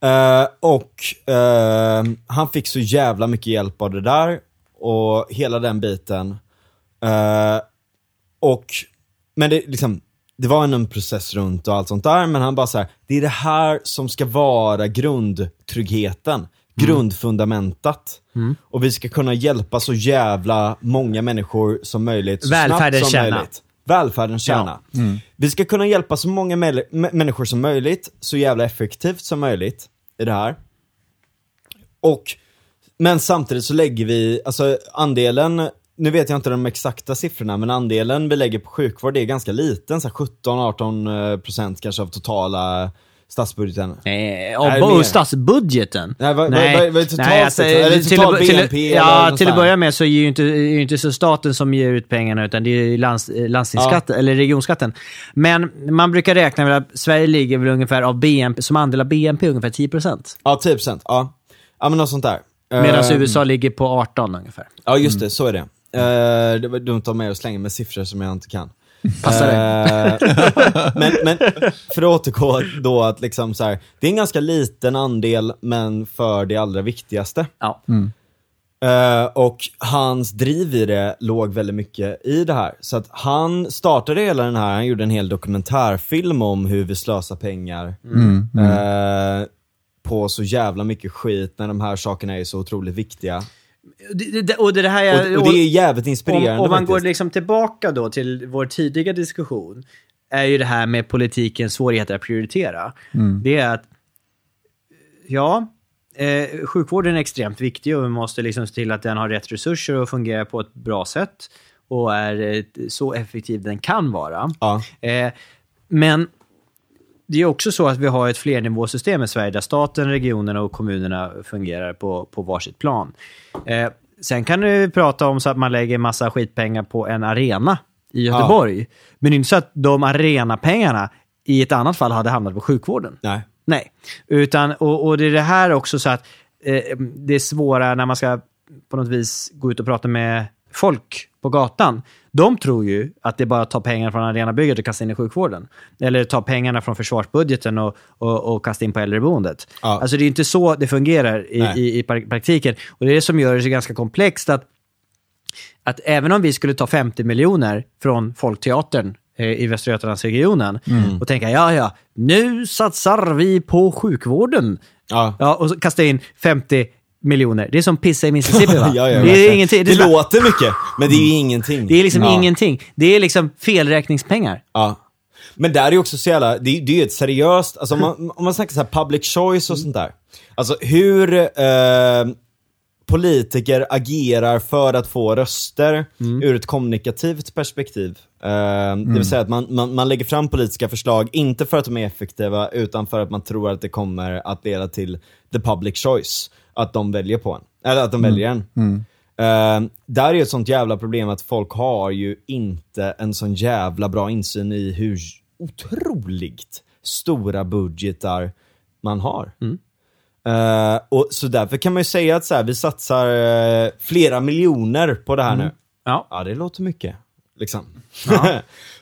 Eh, och eh, han fick så jävla mycket hjälp av det där och hela den biten. Eh, och, men det, liksom, det var en, process runt och allt sånt där, men han bara så här, det är det här som ska vara grundtryggheten, grundfundamentet. Och vi ska kunna hjälpa så jävla många människor som möjligt, så Välfärdens snabbt som kärna. möjligt. Välfärdens kärna. Vi ska kunna hjälpa så många människor som möjligt, så jävla effektivt som möjligt i det här. Och, men samtidigt så lägger vi, alltså andelen, nu vet jag inte de exakta siffrorna, men andelen vi lägger på sjukvård är ganska liten, så här 17-18% procent kanske av totala statsbudgeten. Eh, Nej, och statsbudgeten? Nej, vad- vad- vad- vad är totalt alltså? Är det till, total till, BNP till, eller Ja, till att börja med så är ju inte, är inte så staten som ger ut pengarna, utan det är lands, eh, landstingsskatten, eller regionskatten. Men man brukar räkna med att Sverige ligger väl ungefär av BNP, som andel av BNP ungefär 10%. Ja, 10%. Ja, ja men något sånt där. Medan Eh, USA ligger på 18 ungefär. Ja, just det. Så är det. Eh, det var dumt av mig att slänga med siffror som jag inte kan. Passar Eh, men, men för att återgå då att liksom så här, det är en ganska liten andel, men för det allra viktigaste. Ja. Eh, och hans driv i det låg väldigt mycket i det här. Så att han startade hela den här, han gjorde en hel dokumentärfilm om hur vi slösar pengar. eh, på så jävla mycket skit när de här sakerna är så otroligt viktiga. Det, det, och det här är, Och, och det är jävligt inspirerande om, om man går faktiskt. liksom tillbaka då till vår tidiga diskussion, är ju det här med politikens svårigheter att prioritera. Det är att, ja, eh, sjukvården är extremt viktig och vi måste liksom se till att den har rätt resurser och fungerar på ett bra sätt och är eh, så effektiv den kan vara. Ja. Eh, men det är också så att vi har ett flernivåsystem i Sverige där staten, regionerna och kommunerna fungerar på, på varsitt plan. Eh, sen kan du prata om så att man lägger massa skitpengar på en arena i Göteborg. Men det är inte så att de arenapengarna i ett annat fall hade hamnat på sjukvården. Nej. Nej. Utan, och, och det är det här också så att eh, det svåra när man ska på något vis gå ut och prata med folk på gatan. De tror ju att det bara tar pengar från arenabygget och kasta in i sjukvården. Eller ta pengarna från försvarsbudgeten och, och, och kasta in på äldreboendet. Ja. Alltså det är inte så det fungerar i, i, i pra- praktiken. Och det är det som gör det så ganska komplext att att även om vi skulle ta 50 miljoner från Folkteatern eh, i Västra Götalandsregionen Mm. och tänka ja, ja, nu satsar vi på sjukvården. Ja. Ja, och kasta in 50 miljoner. Det är som pissa i Mississippi va? Ja, ja, det är ingenting. Det, är bara- låter mycket, men det är ju ingenting. det är liksom ja. ingenting. Det är liksom felräkningspengar. Ja. Men där är också så jävla, det, är- det är ju ett seriöst, alltså om man, om man snackar så här public choice och sånt där. Alltså hur eh, politiker agerar för att få röster ur ett kommunikativt perspektiv. Eh, Det vill säga att man, man, man lägger fram politiska förslag, inte för att de är effektiva, utan för att man tror att det kommer att leda till the public choice. Att de väljer på en. Eller att de väljer en. Eh, där är ju ett sånt jävla problem att folk har ju inte en sån jävla bra insyn i hur otroligt stora budgetar man har. Eh, och så därför kan man ju säga att så här, vi satsar eh, flera miljoner på det här nu. Ja. Ja, det låter mycket. Liksom.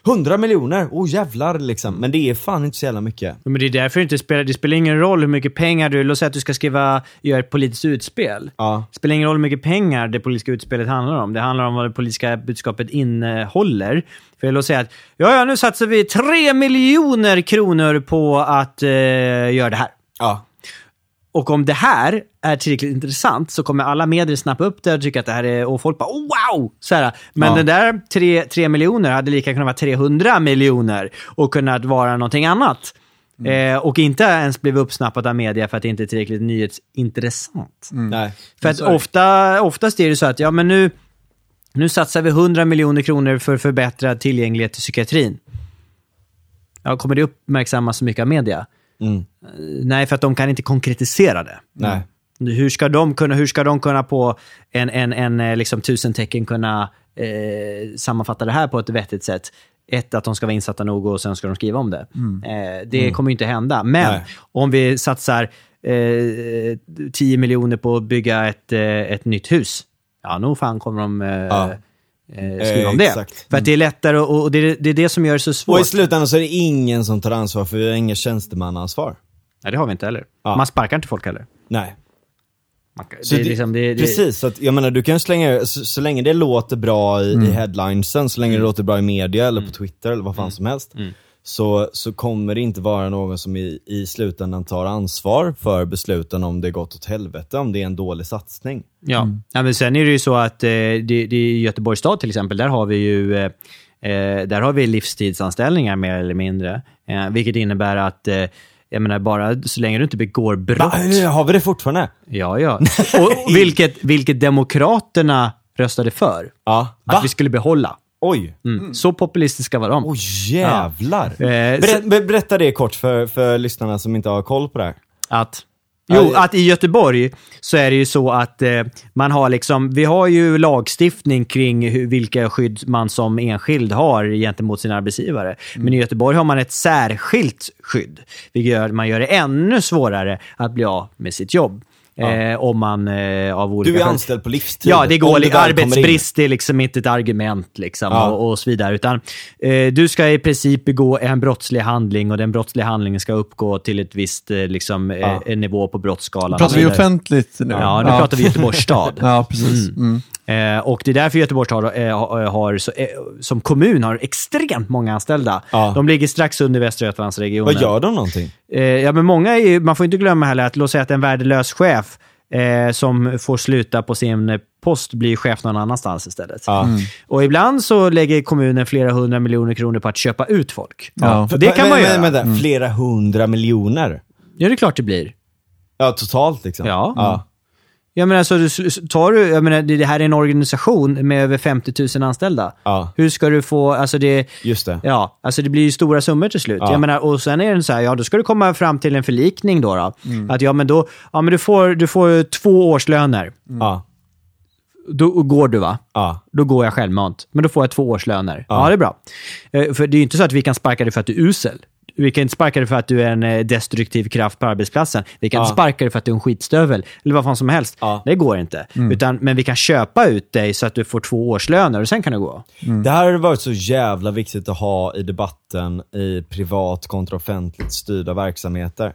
100 miljoner, oh jävlar liksom. Men det är fan inte så jävla mycket. Men det är därför det inte spelar, det spelar ingen roll hur mycket pengar du... Låt säga att du ska skriva, göra ett politiskt utspel. Ja. Det spelar ingen roll hur mycket pengar det politiska utspelet handlar om. Det handlar om vad det politiska budskapet innehåller. För låt säga att ja, ja, nu satsar vi tre miljoner kronor på att eh, göra det här. Ja. Och om det här är tillräckligt intressant så kommer alla medier snappa upp det och tycka att det här är... Och folk bara oh, wow! Så här. Men Ja. det där tre, tre miljoner hade lika kunnat vara 300 miljoner och kunnat vara någonting annat. Eh, och inte ens blivit uppsnappat av media för att det inte är tillräckligt nyhetsintressant. Nej. För att ofta, oftast är det så att ja, men nu, nu satsar vi 100 miljoner kronor för förbättrad tillgänglighet till psykiatrin. Ja, kommer det uppmärksammas så mycket av media? Mm. Eh, Nej, för att de kan inte konkretisera det. Nej. Hur ska de kunna, hur ska de kunna på en, en, en eh, liksom tusen tecken kunna eh, sammanfatta det här på ett vettigt sätt? Ett, att de ska vara insatta nog och sen ska de skriva om det. Eh, det kommer ju inte hända. Men Nej. om vi satsar eh, 10 miljoner på att bygga ett, eh, ett nytt hus, ja, nog fan kommer de eh, Ja. Eh, skriva om det. exakt. För att det är lättare och, och det, är, det är det som gör det så Och svårt. i slutändan så är det ingen som tar ansvar för vi har inget tjänstemannaansvar. Nej, det har vi inte heller. Ja. Man sparkar inte folk heller. Nej. Man, det, är liksom, det, det, Precis, så att, jag menar du kan slänga, så, så länge det låter bra i, Mm. i headlinesen, så länge det låter bra i media eller på Twitter eller vad fan som helst, Mm. Så, så kommer det inte vara någon som i, i slutändan tar ansvar för besluten om det gått åt helvete, om det är en dålig satsning. Ja. ja, men sen är det ju så att eh, det, det är Göteborgs stad till exempel, där har vi ju eh, eh, där har vi livstidsanställningar mer eller mindre. Eh, vilket innebär att eh, jag menar, bara så länge du inte begår brott. Va? Har vi det fortfarande? Ja, ja. Och vilket, vilket Demokraterna röstade för. Ja. Att vi skulle behålla. Oj. Mm. Så populistiska var de. Oj jävlar. Ja. Eh, Berä, berätta det kort för, för lyssnarna som inte har koll på det här. Att, jo, att i Göteborg så är det ju så att eh, man har liksom, vi har ju lagstiftning kring hur, vilka skydd man som enskild har gentemot sin arbetsgivare. Men i Göteborg har man ett särskilt skydd, vilket gör att man gör det ännu svårare att bli av med sitt jobb. Eh, om man eh, av olika Du är skäl- anställd på livstid. Ja, det går. arbetsbrist är liksom inte ett argument liksom, Ja. och, och så vidare. Utan, eh, du ska i princip begå en brottslig handling och den brottsliga handlingen ska uppgå till ett visst eh, liksom, eh, Ja. en nivå på brottsskalan. Pratar vi offentligt nu? Ja, nu pratar vi Göteborgs stad. Ja, precis. Mm. Eh, och det är därför Göteborgs stad eh, har, har så, eh, som kommun har extremt många anställda. Ja. De ligger strax under Västra Götalandsregionen. Vad gör de någonting? Eh, ja, men många är ju, man får inte glömma heller att låt säga att en värdelös chef eh, som får sluta på sin eh, post blir chef någon annanstans istället. Ja. Och ibland så lägger kommunen flera hundra miljoner kronor på att köpa ut folk. Ja. Det kan man göra. Men, men, Flera hundra miljoner? Ja, det är klart det blir. Ja, totalt liksom. Ja. Ja. Jag menar, så du, tar du, jag menar, det här är en organisation med över 50 000 anställda. Ja. Hur ska du få, alltså det, Just det. ja, alltså det blir ju stora summor till slut. Ja. Jag menar, och sen är det så här, ja då ska du komma fram till en förlikning då. då. Mm. Att ja, men då, ja men du får, du får två årslöner. Ja. Då går du va? Ja. Då går jag självmant. Men då får jag två årslöner. Ja, det är bra. Eh, För det är ju inte så att vi kan sparka dig för att du är usel. Vi kan inte sparka dig för att du är en eh, destruktiv kraft på arbetsplatsen. Vi kan Ja. inte sparka dig för att du är en skitstövel. Eller vad fan som helst. Ja. Det går inte. Utan, men vi kan köpa ut dig så att du får två årslöner och sen kan du gå. Det här har varit så jävla viktigt att ha i debatten i privat kontra offentligt styrda verksamheter.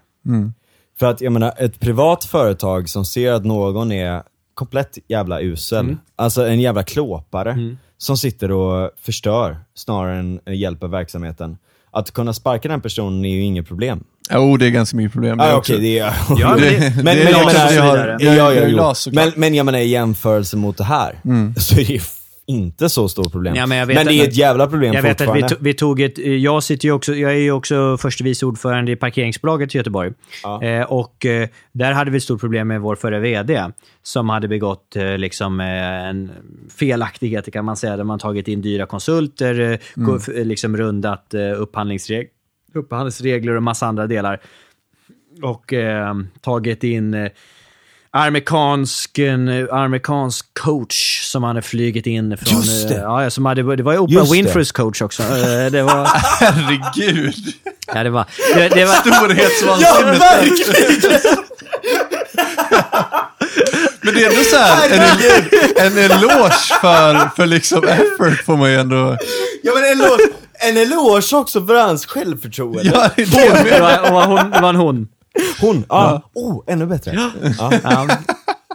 För att jag menar, ett privat företag som ser att någon är komplett jävla usel, alltså en jävla klåpare, som sitter och förstör snarare än hjälper verksamheten. Att kunna sparka den personen är ju inget problem. Jo, det är ganska mycket problem. Ah. Okej, det är... Ja, men det- men, det men, är jag menar, men, men jag menar i jämförelse mot det här, så är det inte så stort problem. Ja, men vet det är ett jävla problem Jag vet att vi, tog ett... Jag, sitter ju också, jag är ju också förste vice ordförande i parkeringsbolaget i Göteborg. Ja. Eh, och eh, där hade vi ett stort problem med vår förra VD som hade begått eh, liksom, eh, en felaktighet kan man säga. Där man tagit in dyra konsulter, eh, gå- f- liksom rundat eh, upphandlingsreg- upphandlingsregler och massa andra delar. Och eh, tagit in eh, amerikansk, en eh, amerikansk coach som hade flugit in från... Just det. eh, Ja, som hade, det var ju Oprah det. Winfreys coach också. Eh, Det var... Herregud! Ja, det var... Det, det var Storhetsvansinnet. Men det är ändå så här, en, en eloge för, för liksom effort får man ju ändå... Ja men en eloge, en eloge också för hans självförtroende. Ja, det är det jag det, var, det, var hon, det var en hon. Hon, ja. Oh, ännu bättre. Ja. Ja.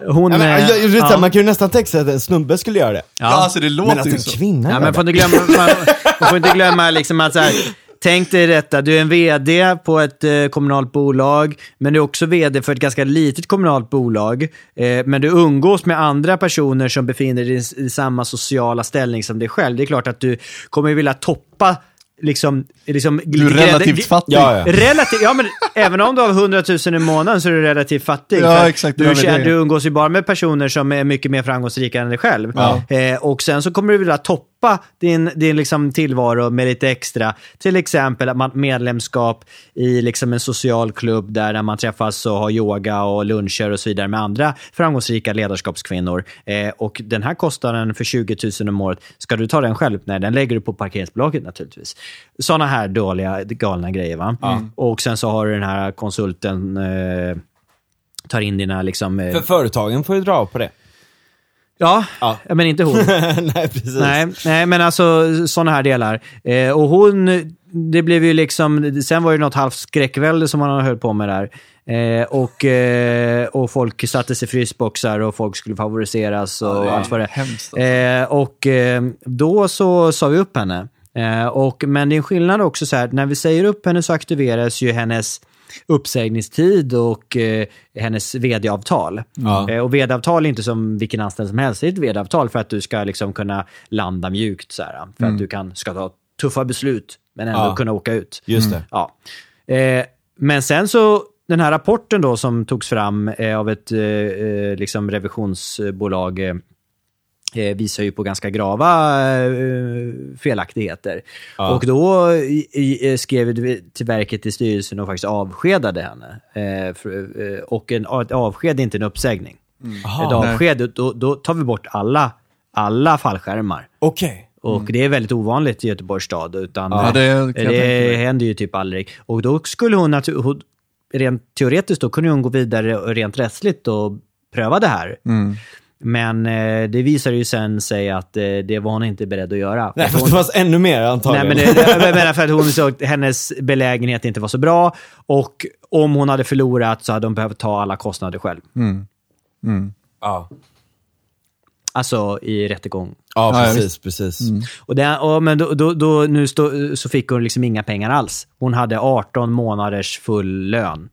Hon... Ja, men, jag, jag, ja. Man kan ju nästan tänka sig att en snubbe skulle göra det. Ja, alltså det Men låter att ju en så. kvinna Ja, men får inte glömma, man, man får inte glömma liksom att så här, tänk dig detta, du är en VD på ett eh, kommunalt bolag, men du är också VD för ett ganska litet kommunalt bolag. Eh, men du umgås med andra personer som befinner dig i, i samma sociala ställning som dig själv. Det är klart att du kommer vilja toppa Liksom, liksom, Du är relativt fattig. Ja, ja. Relativt, ja men även om du har 100 000 i månaden så är du relativt fattig. Ja, exakt, Du, känner- du umgås ju bara med personer som är mycket mer framgångsrika än dig själv. Eh, och sen så kommer du vilja toppa din, din liksom tillvaro med lite extra. Till exempel att medlemskap i liksom en social klubb där, där man träffas och har yoga och luncher och så vidare med andra framgångsrika ledarskapskvinnor. Eh, och den här kostnaden för 20 000 om året, ska du ta den själv? Nej, den lägger du på parkeringsbolaget naturligtvis. Sådana här dåliga, galna grejer. Va? Och sen så har du den här konsulten eh, tar in dina liksom... Eh, För företagen får ju dra av på det. ja, Ja. men inte hon. Nej, precis. Nej, nej, men alltså sådana här delar. Eh, och hon, det blev ju liksom, sen var det något halvt skräckvälde som man höll på med där. Eh, och, eh, och folk satte sig i frysboxar och folk skulle favoriseras och är allt vad det alltså. eh, Och eh, då så sa vi upp henne. Eh, och, men det är en skillnad också så här, när vi säger upp henne så aktiveras ju hennes uppsägningstid och eh, hennes vd-avtal. Ja. Eh, och vd-avtal är inte som vilken anställd som helst. Det är ett vd-avtal för att du ska liksom kunna landa mjukt. Så här, för att du kan, ska ta tuffa beslut, men ändå Ja. kunna åka ut. Just det. Ja. Eh, men sen så, den här rapporten då som togs fram eh, av ett eh, liksom revisionsbolag visar ju på ganska grava eh, felaktigheter. Ja. Och då i, i, eh, skrev vi till verket till styrelsen och faktiskt avskedade henne. Eh, eh, och en, ett avsked är inte en uppsägning. Jaha, ett avsked, då, då tar vi bort alla, alla fallskärmar. Okej. Och det är väldigt ovanligt i Göteborgs stad. Utan Ja, det det händer ju typ aldrig. Och då skulle hon, hon rent teoretiskt, då kunde hon gå vidare rent rättsligt och pröva det här. Mm. Men eh, det visade ju sen sig att eh, det var hon inte beredd att göra. Nej, För hon, det fanns ännu mer nej, antagligen. men det, jag menar för att hon såg att hennes belägenhet inte var så bra. Och om hon hade förlorat så hade hon behövt ta alla kostnader själv. ja. Alltså i rättegång. ja, Ja, precis, precis. Och, det, och men då, då, då, nu stå, så fick hon liksom inga pengar alls. Hon hade 18 månaders full lön.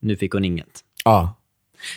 Nu fick hon inget. Ja.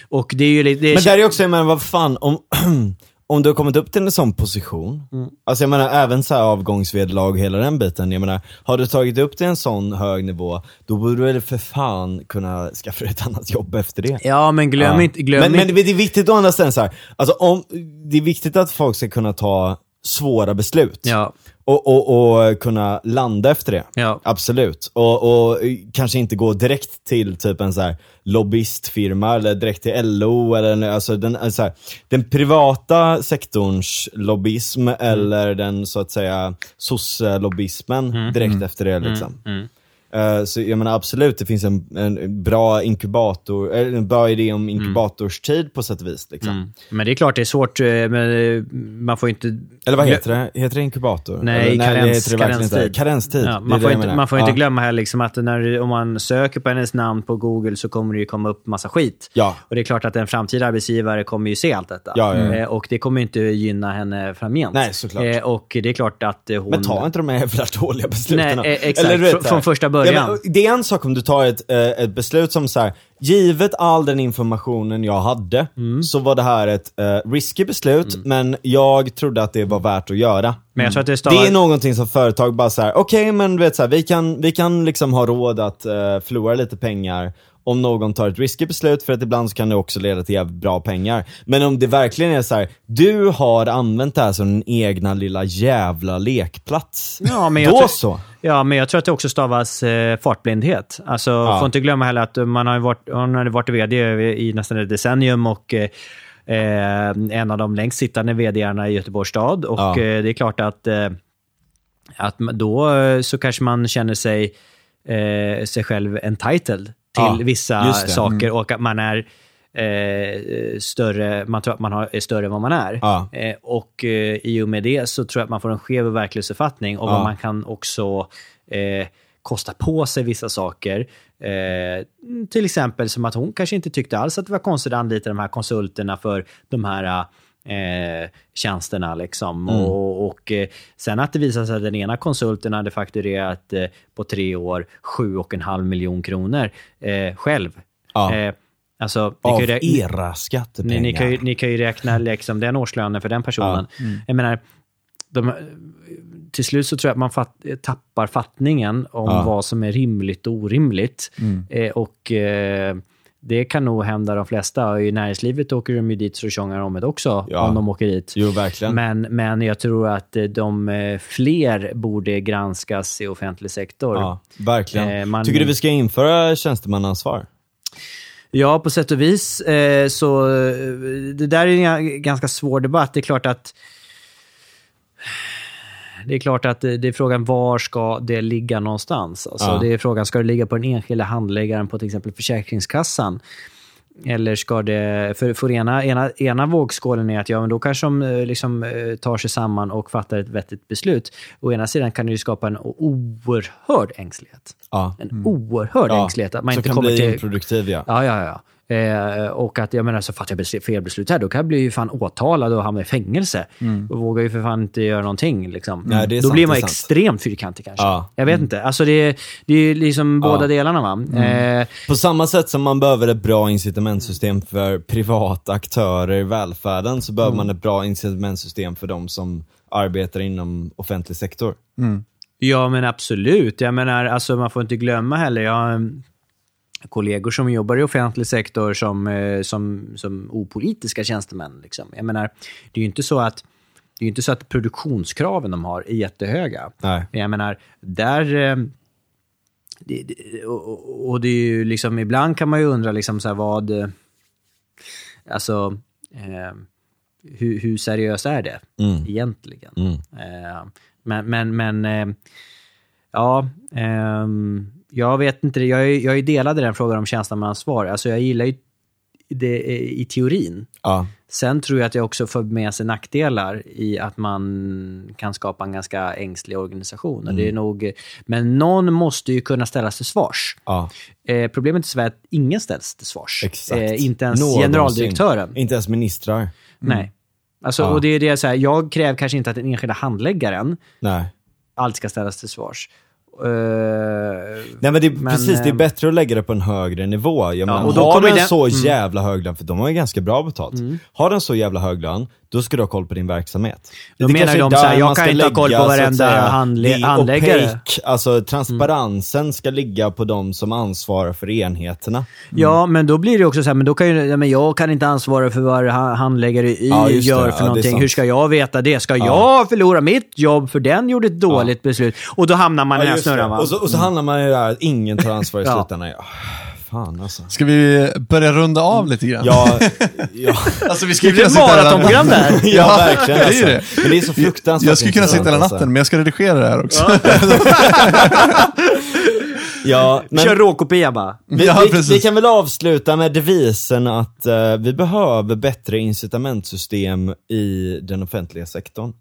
Och det är ju lite... det är- Men där är också, jag menar vad fan, om, om du har kommit upp till en sån position, alltså jag menar även så här avgångsvederlag och hela den biten, jag menar, har du tagit upp till en sån hög nivå, då borde du väl för fan kunna skaffa dig ett annat jobb efter det. Ja, men glöm Ja. inte... Glöm men, inte men det är viktigt å andra sidan så här, alltså om, det är viktigt att folk ska kunna ta svåra beslut. Ja. Och, och, och kunna landa efter det. Ja. Absolut. Och, och kanske inte gå direkt till typ en så här lobbyistfirma eller direkt till LO eller en- alltså den, alltså här, den privata sektorns lobbyism Mm. eller den så att säga sosse-lobbyismen direkt efter det liksom. Mm. Eh, så jag menar absolut, det finns en, en bra inkubator, eller en bra idé om inkubatorstid på sätt och vis. Liksom. Mm. Men det är klart det är svårt, eh, men eh, man får inte... Eller vad heter det? Heter det inkubator? Nej, Eller, karens- det heter det verkligen karenstid. inte. Karenstid. Ja, det är man, får inte, menar. man får inte Ja. glömma här liksom att när, om man söker på hennes namn på Google så kommer det ju komma upp massa skit. Ja. Och det är klart att en framtida arbetsgivare kommer ju se allt detta. Ja. Eh, Och det kommer ju inte gynna henne framgent. Nej, såklart. Och det är klart att hon... Men ta inte de här jävla dåliga besluten. Nej, exakt. du vet Från- från första början. Ja, men, det är en sak om du tar ett, eh, ett beslut som så här, givet all den informationen jag hade, Mm. så var det här ett eh, risky beslut, men jag trodde att det var värt att göra. Men jag tror att det Det stavar... är någonting som företag bara så här: okej men du vet så här, vi kan, vi kan liksom ha råd att uh, förlora lite pengar om någon tar ett risky beslut, för att ibland så kan det också leda till jävligt bra pengar. Men om det verkligen är så här: du har använt det här som din egna lilla jävla lekplats. Ja, men jag Då tror- så. Ja, men jag tror att det också stavas eh, fartblindhet. Alltså, Ja. får inte glömma heller att man har varit, hon har varit vd i nästan ett decennium och eh, eh, en av de längst sittande vdarna i Göteborgs stad. Och Ja. eh, det är klart att, eh, att då eh, så kanske man känner sig, eh, sig själv entitled till Ja, vissa saker och att man är eh, större, man tror att man har, är större än vad man är. Ja. Eh, och eh, i och med det så tror jag att man får en skev verklighetsuppfattning och Ja. man kan också eh, kosta på sig vissa saker. Eh, till exempel som att hon kanske inte tyckte alls att det var konstigt att anlita de här konsulterna för de här eh, tjänsterna. Liksom. Mm. Och, och eh, sen att det visade sig att den ena konsulten hade fakturerat eh, på tre år 7,5 miljon kronor eh, själv. Ja. Eh, alltså, ni Av kan ju rä- era skattepengar. ni, ni, kan ju, ni kan ju räkna liksom, den årslönen för den personen. Jag menar, de, till slut så tror jag att man fatt, tappar fattningen om Ja. vad som är rimligt och orimligt. Eh, och eh, det kan nog hända de flesta. I näringslivet åker de ju dit så tjongar om det också, Ja. om de åker dit. Jo, verkligen. Men, men jag tror att eh, de eh, fler borde granskas i offentlig sektor. Ja, verkligen. Eh, man- Tycker du vi ska införa tjänstemannaansvar? Ja, på sätt och vis. Så det där är en ganska svår debatt. Det är klart att det är klart att det det är frågan var ska det ligga någonstans? Alltså, Ja. Det är frågan, ska det ligga på den enskilda handläggaren på till exempel Försäkringskassan? Eller ska det... För, för ena, ena, ena vågskålen är att ja, men då kanske de eh, liksom, eh, tar sig samman och fattar ett vettigt beslut. Å ena sidan kan det ju skapa en oerhörd ängslighet. Ja. En oerhörd ängslighet. Att man så inte kan kommer bli till... improduktiv ja. Ja, ja, ja. Eh, och att jag menar, så fattar jag fel beslut här, då kan jag bli ju fan åtalad och hamna i fängelse. Och vågar ju för fan inte göra någonting. Liksom. Nej, då sant, blir man extremt fyrkantig kanske. Ja. Jag vet inte. Alltså det, är- det är liksom båda delarna. va? Eh, På samma sätt som man behöver ett bra incitamentsystem för privata aktörer i välfärden, så behöver man ett bra incitamentsystem för de som arbetar inom offentlig sektor. Ja, men absolut. Jag menar, alltså, man får inte glömma heller. Jag mm, kollegor som jobbar i offentlig sektor som, eh, som, som opolitiska tjänstemän. Liksom. Jag menar, det är ju inte så att det är inte så att produktionskraven de har är jättehöga. Nej. Jag menar, där... eh, Det, det, och, det är ju liksom, ibland kan man ju undra liksom så här vad... eh, Alltså, eh, hur, hur seriöst är det egentligen? Eh, men, men, men eh, ja, ehm, jag vet inte. Jag är, jag är delad i den frågan om tjänstemannaansvar. Alltså jag gillar ju det i teorin. Ja. Sen tror jag att det också för med sig nackdelar i att man kan skapa en ganska ängslig organisation. Och det är nog, men någon måste ju kunna ställas till svars. Ja, Eh, problemet är så att ingen ställs till svars. Eh, inte ens Någonsin. generaldirektören. Inte ens ministrar. Nej. Alltså, Ja. och det är det så här, jag kräver kanske inte att den enskilda handläggaren Nej. alltid ska ställas till svars. Eh, Nej men det är Men, precis, det är eh, bättre att lägga det på en högre nivå. Jag menar, och då har kommer du en den- så Mm. jävla hög lön, för de har ju ganska bra betalt. Har du en så jävla hög lön, då ska du ha koll på din verksamhet. Då Det menar de så här, jag kan inte ha koll på varenda det handläggare. opaque, Alltså transparensen ska ligga på de som ansvarar för enheterna. Ja, men då blir det också så här, men då kan ju, ja, men jag kan inte ansvara för vad ha- handläggare Y Ja, det. gör Ja, för det är någonting. Hur ska jag veta det? Ska jag förlora mitt jobb för den gjorde ett dåligt beslut? Och då hamnar man i den här det. snurran och, så, och så handlar man ju där att ingen tar ansvar i Ja. slutändan. Fan alltså. Ska vi börja runda av lite grann? Ja, ja, alltså vi Det skulle blir kunna sitta här maratonprogram där. ja verkligen det är alltså. det. Men det är så fruktansvärt Jag skulle kunna sitta hela intressant, natten, men jag ska redigera det här också. Ja, men Kör råkopia bara. vi, Ja, vi, vi kan väl avsluta med devisen att eh, vi behöver bättre incitamentsystem i den offentliga sektorn.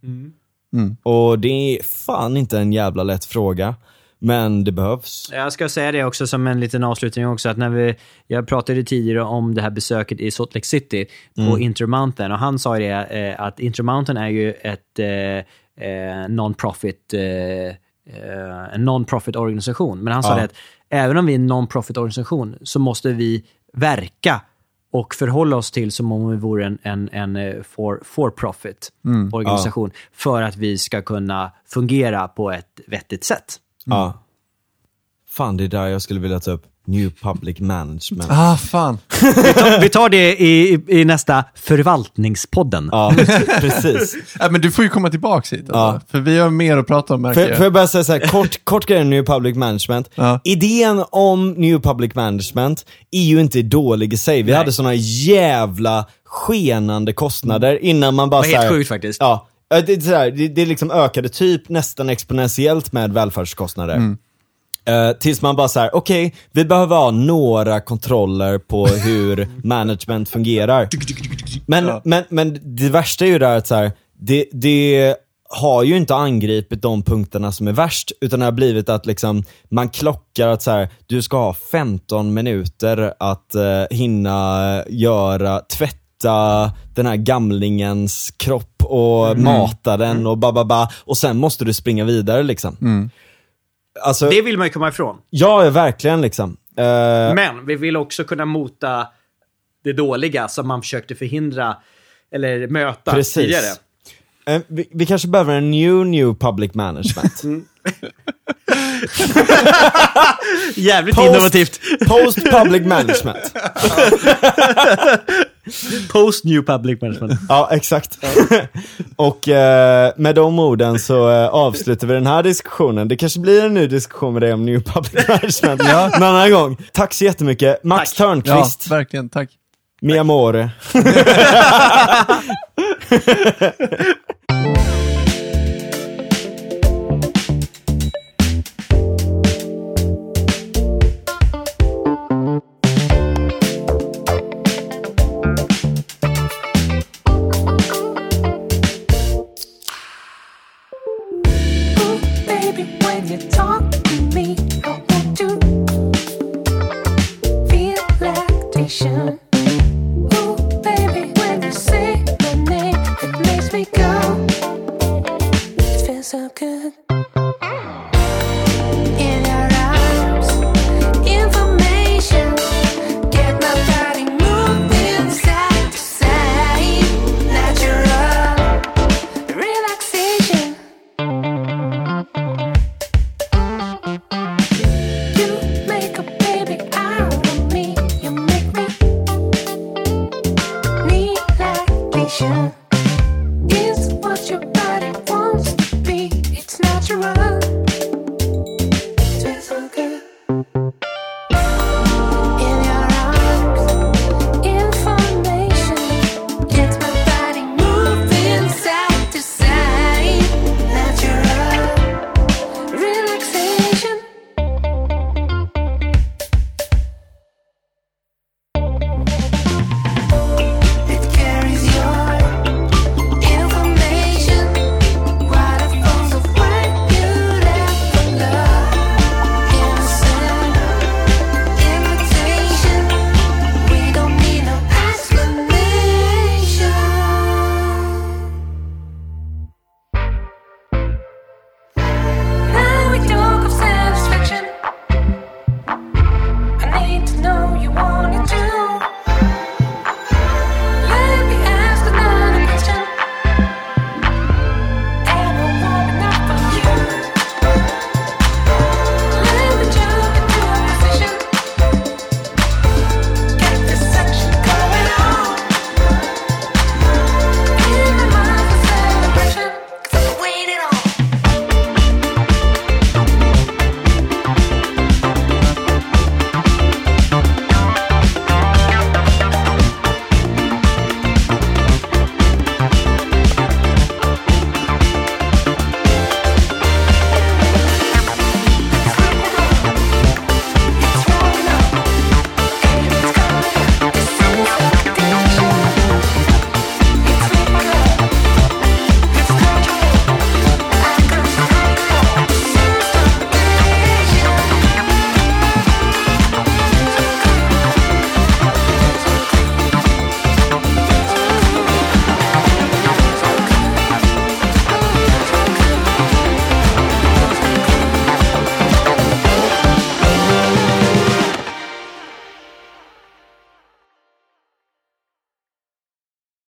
Mm. Och det är fan inte en jävla lätt fråga, men det behövs. Jag ska säga det också som en liten avslutning också, att när vi, jag pratade tidigare om det här besöket i Salt Lake City på Intermountain och han sa det eh, att Intermountain är ju ett eh, eh, non-profit eh, eh, en non-profit organisation. Men han sa Ja. det att även om vi är en non-profit organisation så måste vi verka och förhålla oss till som om vi vore en, en, en eh, for, for profit organisation för att vi ska kunna fungera på ett vettigt sätt. Ja. Fan, det är där jag skulle vilja ta upp New Public Management. Ah, fan. Vi tar det i, i, i nästa förvaltningspodden. Ja, precis. Ja, men du får ju komma tillbaka hit. Alltså. Ja. För vi har mer att prata om märker Får, jag. får jag bara säga så här, kort, kort grej om New Public Management. Ja. Idén om New Public Management är ju inte dålig i sig. Vi hade såna jävla skenande kostnader innan man bara Det var helt sjukt faktiskt. Ja, det, är så här, det, det liksom ökade typ nästan exponentiellt med välfärdskostnader. Eh, tills man bara såhär, okej, vi behöver ha några kontroller på hur management fungerar. Men, men, men det värsta är ju där att så här, det, det har ju inte angripit de punkterna som är värst, utan det har blivit att liksom, man klockar att så här, du ska ha 15 minuter att eh, hinna göra, tvätta den här gamlingens kropp och mata den och ba, ba, ba, och sen måste du springa vidare liksom. Alltså, Det vill man ju komma ifrån. ja, verkligen liksom. Eh, Men vi vill också kunna mota det dåliga som man försökte förhindra eller möta Precis. tidigare. Eh, vi, vi kanske behöver en new, new public management. Jävligt Post- innovativt. Post public management. Post New Public Management. Ja, exakt. och eh, med de orden så eh, avslutar vi den här diskussionen. Det kanske blir en ny diskussion med dig om new public management en annan gång. Tack så jättemycket. Max Tack. Ja, Törnqvist, verkligen. Tack. mi amore.